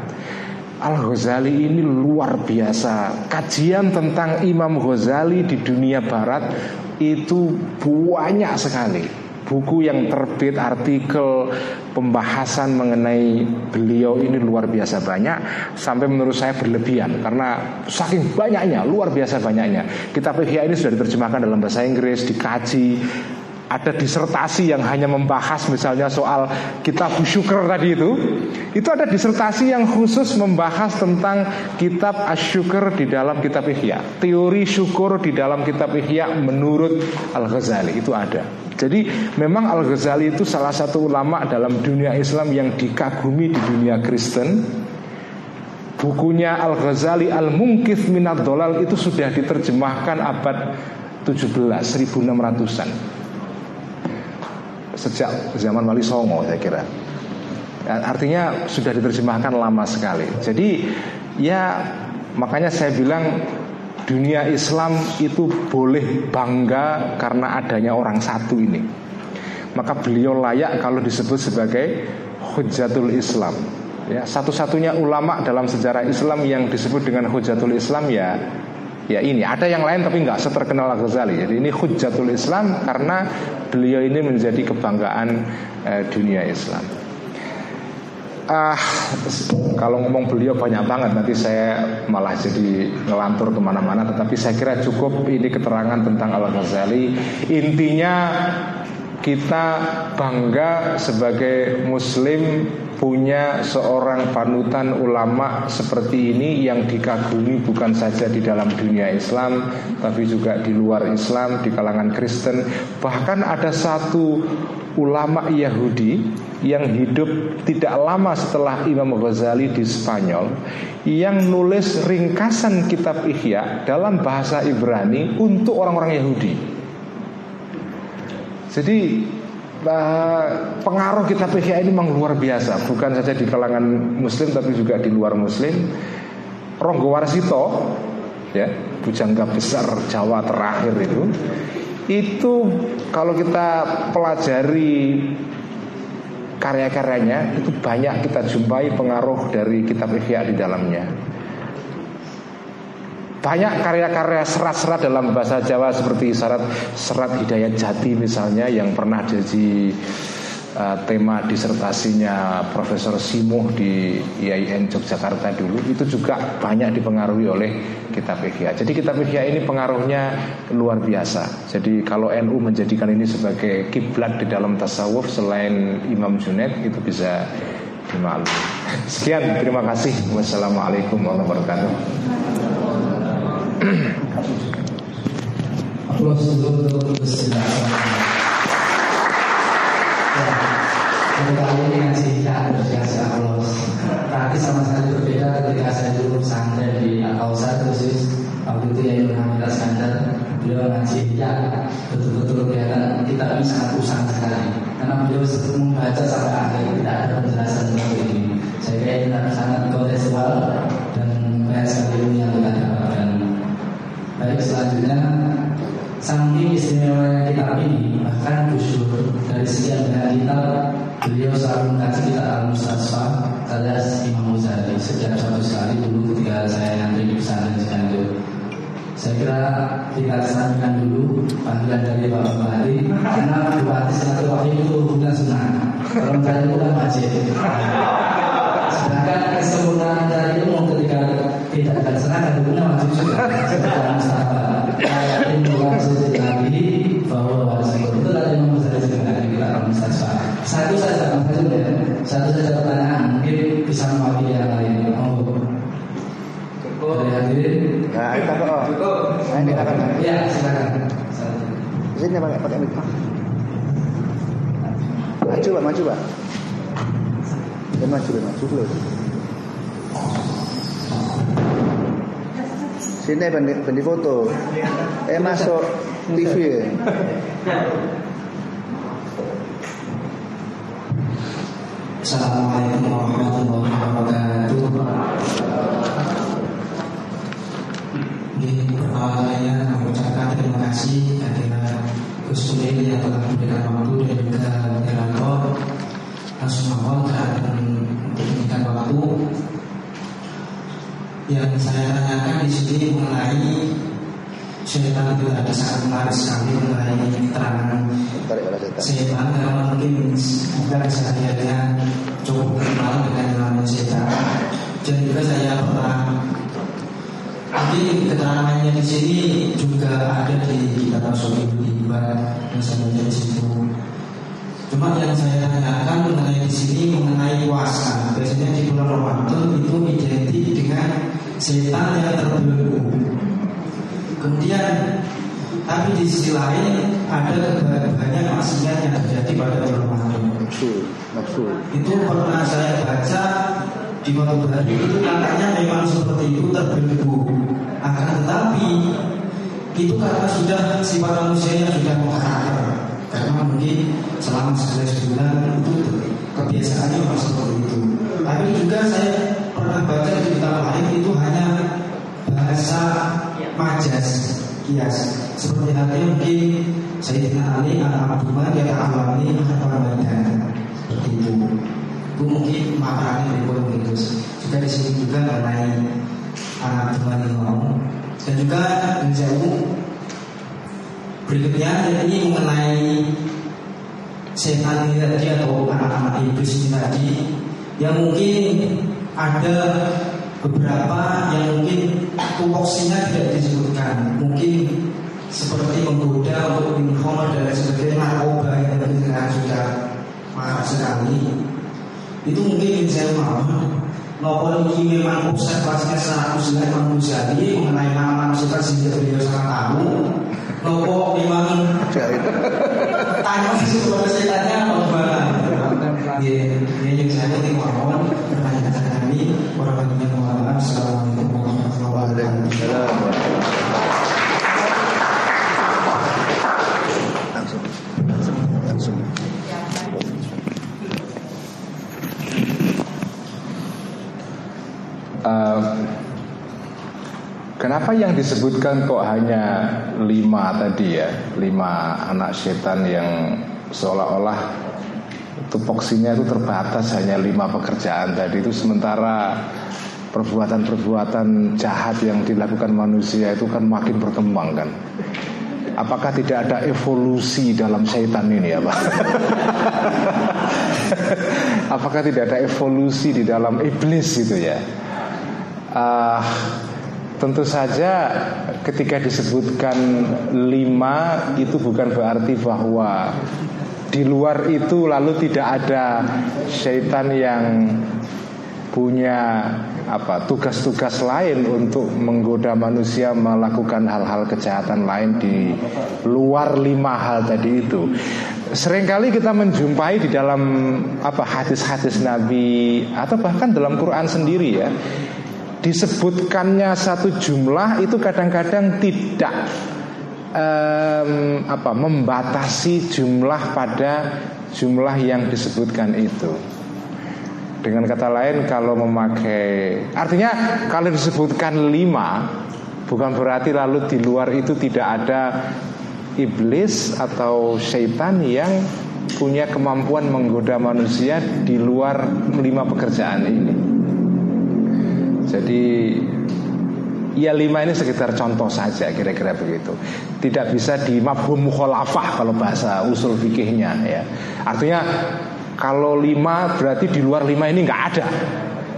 Al Ghazali ini luar biasa. Kajian tentang Imam Ghazali di dunia Barat itu banyak sekali buku yang terbit, artikel, pembahasan mengenai beliau ini luar biasa banyak sampai menurut saya berlebihan karena saking banyaknya, luar biasa banyaknya. Kitab Ihya ini sudah diterjemahkan dalam bahasa Inggris, dikaji, ada disertasi yang hanya membahas misalnya soal kitab syukur tadi itu. Itu ada disertasi yang khusus membahas tentang kitab asyukur di dalam kitab Ihya. Teori syukur di dalam kitab Ihya menurut Al-Ghazali itu ada. Jadi memang Al-Ghazali itu salah satu ulama dalam dunia Islam yang dikagumi di dunia Kristen. Bukunya Al-Ghazali Al-Mungkith Minat Dolal itu sudah diterjemahkan abad 17 1600-an sejak zaman Wali Songo saya kira. Ya, artinya sudah diterjemahkan lama sekali. Jadi ya makanya saya bilang dunia Islam itu boleh bangga karena adanya orang satu ini. Maka beliau layak kalau disebut sebagai Hujatul Islam. Ya, satu-satunya ulama dalam sejarah Islam yang disebut dengan Hujatul Islam ya ya ini ada yang lain tapi nggak seterkenal Ghazali. Jadi ini hujatul Islam karena beliau ini menjadi kebanggaan eh, dunia Islam. Ah kalau ngomong beliau banyak banget nanti saya malah jadi ngelantur ke mana-mana. Tetapi saya kira cukup ini keterangan tentang Al Ghazali. Intinya kita bangga sebagai Muslim punya seorang panutan ulama seperti ini yang dikagumi bukan saja di dalam dunia Islam tapi juga di luar Islam di kalangan Kristen. Bahkan ada satu ulama Yahudi yang hidup tidak lama setelah Imam Ghazali di Spanyol yang nulis ringkasan kitab Ihya dalam bahasa Ibrani untuk orang-orang Yahudi. Jadi pengaruh kitab Ihya ini memang luar biasa. Bukan saja di kalangan muslim tapi juga di luar muslim. Ronggo Warsito ya bujangga besar Jawa terakhir itu itu kalau kita pelajari karya-karyanya itu banyak kita jumpai pengaruh dari kitab Ihya di dalamnya banyak karya-karya serat-serat dalam bahasa Jawa seperti serat serat Hidayat Jati misalnya yang pernah jadi uh, tema disertasinya Profesor Simuh di IAIN Yogyakarta dulu itu juga banyak dipengaruhi oleh kitab Ihya. Jadi kitab Ihya ini pengaruhnya luar biasa. Jadi kalau NU menjadikan ini sebagai kiblat di dalam tasawuf selain Imam Junaid itu bisa dimaklumi. [LAUGHS] Sekian, terima kasih. Wassalamualaikum warahmatullahi wabarakatuh.
Allah betul-betul bersilaturahmi. Ya, kali ini ngaji tidak berjasa Allah. Tapi sama sekali berbeda ketika saya dulu pesantren di Al-Kausar khusus waktu itu ya Muhammad Askandar beliau ngaji ya betul-betul kelihatan kita ini sangat usang sekali karena beliau membaca sampai akhir tidak ada penjelasan seperti ini saya kira ini sangat kontekstual selanjutnya Saking istimewanya kitab ini Bahkan kusyur Dari sekian banyak kitab Beliau selalu mengkaji kitab Al-Mustasfa Tadas Imam Muzali Sejak suatu sekali dulu ketika saya nanti di pesantren Cianjur saya kira kita kesampingkan dulu panggilan dari Bapak Bali karena dua artis silaturahmi itu bukan sunnah. Kalau itu bukan wajib. Sedangkan kesempurnaan dari umum ketika tidak dan punya maju juga seperti Mustafa ayatin bukan sujud nabi bahwa itu tadi Mustafa satu saja satu ya saja pertanyaan bisa yang lain oh
Nah, kita. Nah, kita kan.
ya silakan
pakai. Maju pak, maju pak. Dan maju, maju. Sini bendi, bendi foto. Eh masuk TV.
Assalamualaikum warahmatullahi wabarakatuh. Di pertama saya mengucapkan terima kasih kepada Gus yang telah memberikan waktu dan juga Yang saya tanyakan di sini mengenai Syaitan itu ada sangat menarik sekali mengenai keterangan
setan.
setan karena mungkin bukan sehariannya cukup kenal dengan namanya setan. Dan juga saya pernah mungkin keterangannya di sini juga ada di kitab Rasulullah Ibadah yang saya baca di situ. Cuma yang saya tanyakan mengenai di sini mengenai puasa biasanya di bulan Ramadan itu identik dengan setan yang terbelenggu Kemudian tapi di sisi lain ada banyak maksiat yang terjadi pada bulan Ramadan. Itu pernah saya baca di waktu hari itu katanya memang seperti itu terbelenggu. Akan tetapi itu karena sudah sifat manusianya sudah mengakar. Karena mungkin selama sebelas bulan itu kias. Seperti halnya mungkin tidak Ali anak Abdullah dia alami apa badan seperti itu. Itu mungkin maknanya dari poin itu juga di sini juga mengenai anak Abdullah yang mau dan juga jauh berikutnya ini mengenai setan ini tadi atau anak-anak iblis ini tadi yang mungkin ada beberapa yang mungkin tupoksinya tidak disebutkan. Mungkin seperti menggoda untuk minum khamar dan lain sebagainya narkoba yang dengan sudah marah sekali. Itu mungkin saya mau. Nopo ini memang observasinya secara usia Imam Ghazali mengenai nama sifat sehingga beliau sangat tahu. Nopo memang tanya kepada saya tanya mau gimana? Ya, yang saya ingin mohon pertanyaan kami orang yang mohon Assalamualaikum
kenapa yang disebutkan kok hanya lima tadi ya, lima anak setan yang seolah-olah tupoksinya itu terbatas hanya lima pekerjaan tadi itu sementara perbuatan-perbuatan jahat yang dilakukan manusia itu kan makin berkembang kan. Apakah tidak ada evolusi dalam setan ini ya Pak? [LAUGHS] Apakah tidak ada evolusi di dalam iblis gitu ya? Uh, tentu saja ketika disebutkan lima itu bukan berarti bahwa di luar itu lalu tidak ada syaitan yang punya apa tugas-tugas lain untuk menggoda manusia melakukan hal-hal kejahatan lain di luar lima hal tadi itu. Seringkali kita menjumpai di dalam apa hadis-hadis Nabi atau bahkan dalam Quran sendiri ya disebutkannya satu jumlah itu kadang-kadang tidak um, apa membatasi jumlah pada jumlah yang disebutkan itu. Dengan kata lain kalau memakai artinya kalau disebutkan lima bukan berarti lalu di luar itu tidak ada iblis atau syaitan yang punya kemampuan menggoda manusia di luar lima pekerjaan ini. Jadi Ya lima ini sekitar contoh saja kira-kira begitu. Tidak bisa di mabhum mukholafah kalau bahasa usul fikihnya ya. Artinya kalau lima berarti di luar lima ini nggak ada.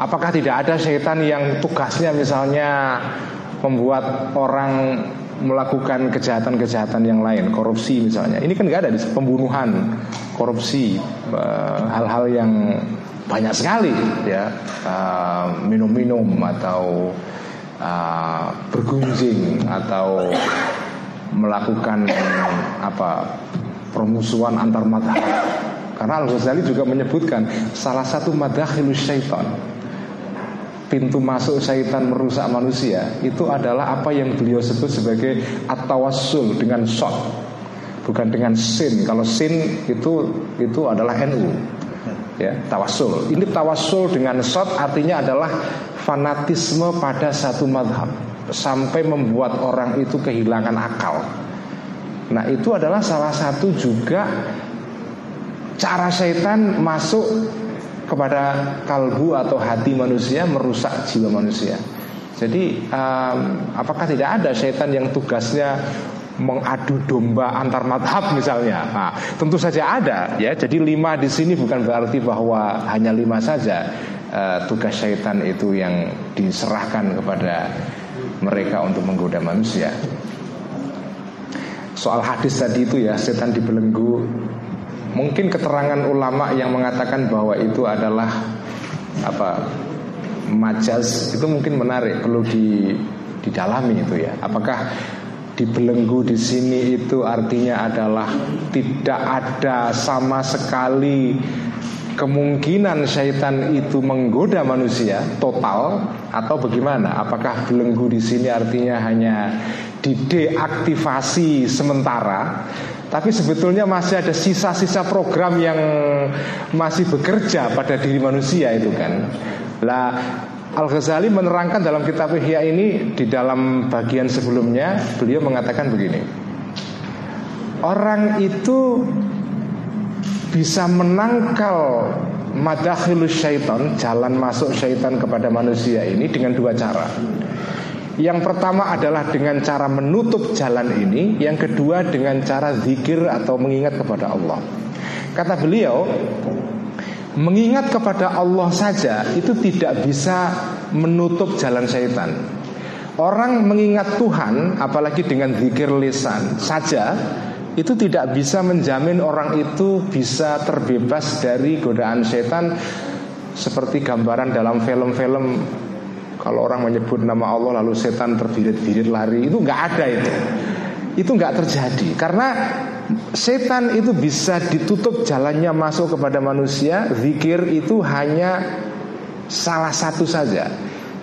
Apakah tidak ada syaitan yang tugasnya misalnya membuat orang melakukan kejahatan-kejahatan yang lain, korupsi misalnya. Ini kan nggak ada di pembunuhan, korupsi, eh, hal-hal yang banyak sekali ya. Eh, minum-minum atau uh, bergunjing atau melakukan apa permusuhan antar madhab karena Al Ghazali juga menyebutkan salah satu madakhilus syaitan pintu masuk syaitan merusak manusia itu adalah apa yang beliau sebut sebagai atawassul dengan shot. Bukan dengan sin. Kalau sin itu itu adalah NU ya tawasul ini tawasul dengan shot artinya adalah fanatisme pada satu madhab sampai membuat orang itu kehilangan akal nah itu adalah salah satu juga cara syaitan masuk kepada kalbu atau hati manusia merusak jiwa manusia. Jadi um, apakah tidak ada setan yang tugasnya mengadu domba antar madhab misalnya? Nah, tentu saja ada ya. Jadi lima di sini bukan berarti bahwa hanya lima saja uh, tugas setan itu yang diserahkan kepada mereka untuk menggoda manusia. Soal hadis tadi itu ya setan dibelenggu Mungkin keterangan ulama yang mengatakan bahwa itu adalah apa majaz itu mungkin menarik perlu di didalami itu ya. Apakah dibelenggu di sini itu artinya adalah tidak ada sama sekali kemungkinan syaitan itu menggoda manusia total atau bagaimana? Apakah belenggu di sini artinya hanya dideaktivasi sementara tapi sebetulnya masih ada sisa-sisa program yang masih bekerja pada diri manusia itu kan. Lah Al-Ghazali menerangkan dalam kitab Ihya ini di dalam bagian sebelumnya beliau mengatakan begini. Orang itu bisa menangkal madakhilus syaitan, jalan masuk syaitan kepada manusia ini dengan dua cara. Yang pertama adalah dengan cara menutup jalan ini Yang kedua dengan cara zikir atau mengingat kepada Allah Kata beliau Mengingat kepada Allah saja Itu tidak bisa menutup jalan syaitan Orang mengingat Tuhan Apalagi dengan zikir lisan saja itu tidak bisa menjamin orang itu bisa terbebas dari godaan setan seperti gambaran dalam film-film kalau orang menyebut nama Allah lalu setan terbirit-birit lari itu nggak ada itu. Itu nggak terjadi karena setan itu bisa ditutup jalannya masuk kepada manusia. Zikir itu hanya salah satu saja.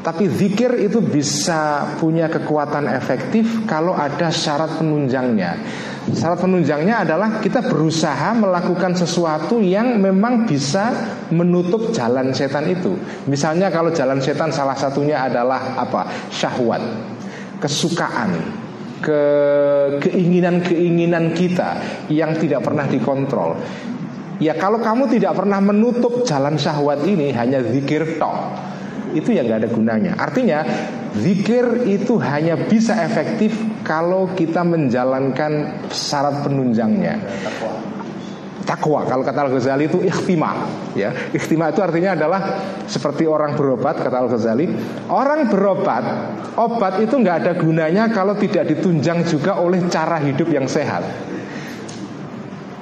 Tapi zikir itu bisa punya kekuatan efektif kalau ada syarat penunjangnya. Syarat penunjangnya adalah kita berusaha melakukan sesuatu yang memang bisa menutup jalan setan itu. Misalnya kalau jalan setan salah satunya adalah apa? Syahwat, kesukaan, ke keinginan-keinginan kita yang tidak pernah dikontrol. Ya kalau kamu tidak pernah menutup jalan syahwat ini hanya zikir tok itu yang nggak ada gunanya. Artinya zikir itu hanya bisa efektif kalau kita menjalankan syarat penunjangnya. Takwa kalau kata Al Ghazali itu ikhtima ya. Ikhtima itu artinya adalah seperti orang berobat kata Al Ghazali orang berobat obat itu nggak ada gunanya kalau tidak ditunjang juga oleh cara hidup yang sehat.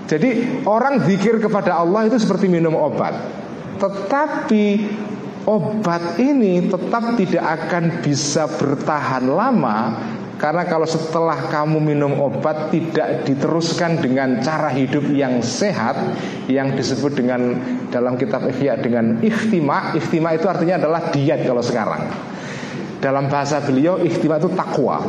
Jadi orang zikir kepada Allah itu seperti minum obat. Tetapi obat ini tetap tidak akan bisa bertahan lama karena kalau setelah kamu minum obat tidak diteruskan dengan cara hidup yang sehat yang disebut dengan dalam kitab Ihya dengan ikhtima, ikhtima itu artinya adalah diet kalau sekarang. Dalam bahasa beliau ikhtima itu takwa.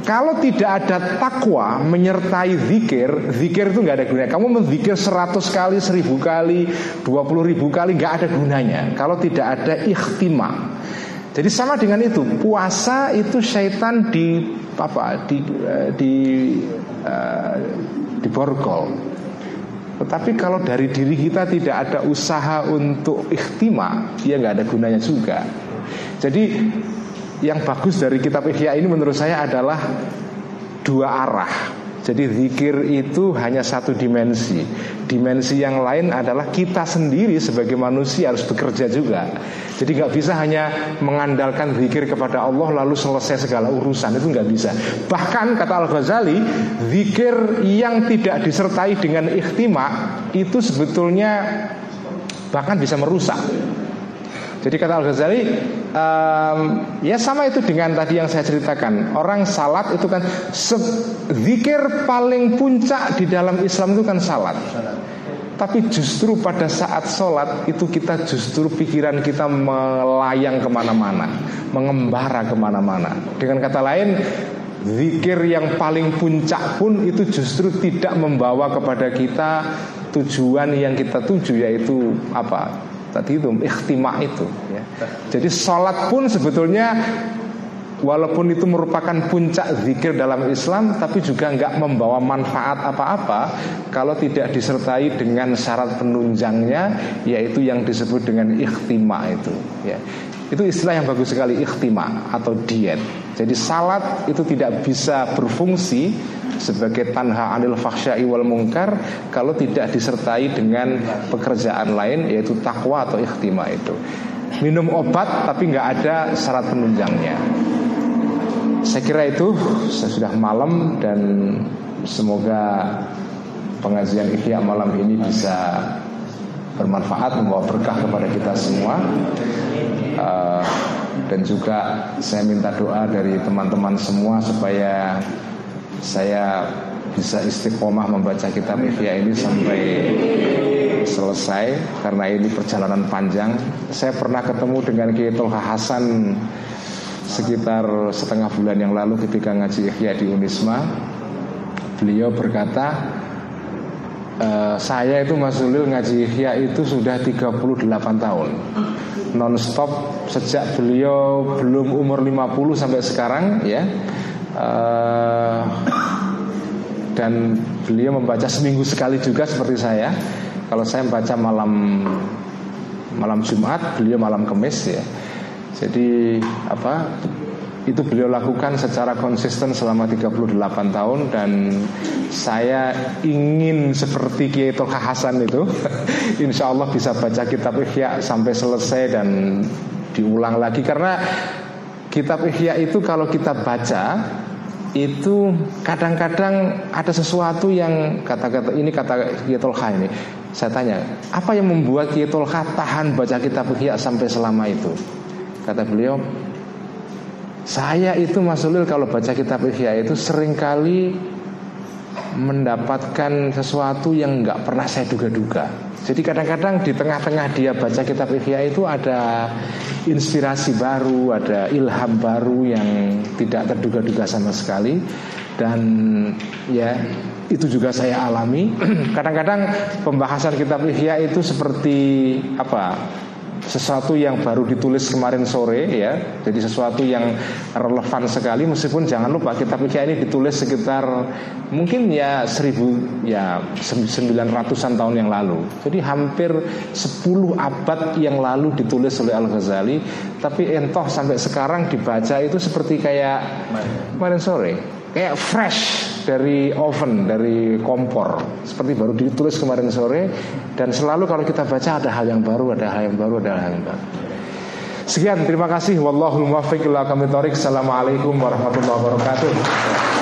Kalau tidak ada takwa menyertai zikir, zikir itu nggak ada gunanya. Kamu menzikir 100 kali, 1000 kali, 20 ribu kali nggak ada gunanya. Kalau tidak ada ikhtima. Jadi sama dengan itu, puasa itu syaitan di apa? Di eh, di uh, di borgol. Tetapi kalau dari diri kita tidak ada usaha untuk ikhtima, ya nggak ada gunanya juga. Jadi yang bagus dari kitab Ihya ini menurut saya adalah dua arah. Jadi zikir itu hanya satu dimensi. Dimensi yang lain adalah kita sendiri sebagai manusia harus bekerja juga. Jadi nggak bisa hanya mengandalkan zikir kepada Allah lalu selesai segala urusan itu nggak bisa. Bahkan kata Al Ghazali, zikir yang tidak disertai dengan ikhtima itu sebetulnya bahkan bisa merusak. Jadi kata Al Ghazali, um, ya sama itu dengan tadi yang saya ceritakan. Orang salat itu kan zikir paling puncak di dalam Islam itu kan salat. Tapi justru pada saat sholat itu kita justru pikiran kita melayang ke mana-mana, mengembara ke mana-mana. Dengan kata lain, zikir yang paling puncak pun itu justru tidak membawa kepada kita tujuan yang kita tuju yaitu apa tadi itu ikhtimah itu ya. Jadi sholat pun sebetulnya Walaupun itu merupakan puncak zikir dalam Islam Tapi juga nggak membawa manfaat apa-apa Kalau tidak disertai dengan syarat penunjangnya Yaitu yang disebut dengan ikhtimah itu ya. Itu istilah yang bagus sekali ikhtimah atau diet Jadi salat itu tidak bisa berfungsi sebagai tanha anil faksya'i wal mungkar kalau tidak disertai dengan pekerjaan lain yaitu takwa atau ikhtimah itu. Minum obat tapi nggak ada syarat penunjangnya. Saya kira itu saya sudah malam dan semoga pengajian ikhya malam ini bisa bermanfaat membawa berkah kepada kita semua. Uh, dan juga saya minta doa dari teman-teman semua supaya saya bisa istiqomah membaca kitab Ihya ini sampai selesai karena ini perjalanan panjang. Saya pernah ketemu dengan Kiai Hasan sekitar setengah bulan yang lalu ketika ngaji Ihya di Unisma. Beliau berkata, e, saya itu Mas Ulil ngaji Ihya itu sudah 38 tahun Non-stop sejak beliau belum umur 50 sampai sekarang ya uh, dan beliau membaca seminggu sekali juga seperti saya. Kalau saya membaca malam malam Jumat, beliau malam Kamis ya. Jadi apa? Itu beliau lakukan secara konsisten selama 38 tahun dan saya ingin seperti Kiai Tolha Hasan itu [LAUGHS] Insya Allah bisa baca kitab Ihya sampai selesai dan diulang lagi. Karena kitab Ihya itu kalau kita baca itu kadang-kadang ada sesuatu yang kata-kata ini kata Kietolha ini. Saya tanya apa yang membuat Kietolha tahan baca kitab Ihya sampai selama itu? Kata beliau saya itu Mas Ulil kalau baca kitab Ihya itu sering kali mendapatkan sesuatu yang nggak pernah saya duga-duga jadi kadang-kadang di tengah-tengah dia baca kitab Ihya itu ada inspirasi baru, ada ilham baru yang tidak terduga-duga sama sekali dan ya itu juga saya alami. [CLEARS THROAT] Kadang-kadang pembahasan kitab Ihya itu seperti apa? Sesuatu yang baru ditulis kemarin sore ya. Jadi sesuatu yang relevan sekali meskipun jangan lupa kitab Ihya ini ditulis sekitar mungkin ya seribu ya sembilan ratusan tahun yang lalu. Jadi hampir sepuluh abad yang lalu ditulis oleh Al Ghazali tapi entoh sampai sekarang dibaca itu seperti kayak kemarin sore kayak fresh dari oven, dari kompor, seperti baru ditulis kemarin sore. Dan selalu kalau kita baca ada hal yang baru, ada hal yang baru, ada hal yang baru. Sekian, terima kasih. Wallahul muwaffiq ila Assalamualaikum warahmatullahi wabarakatuh.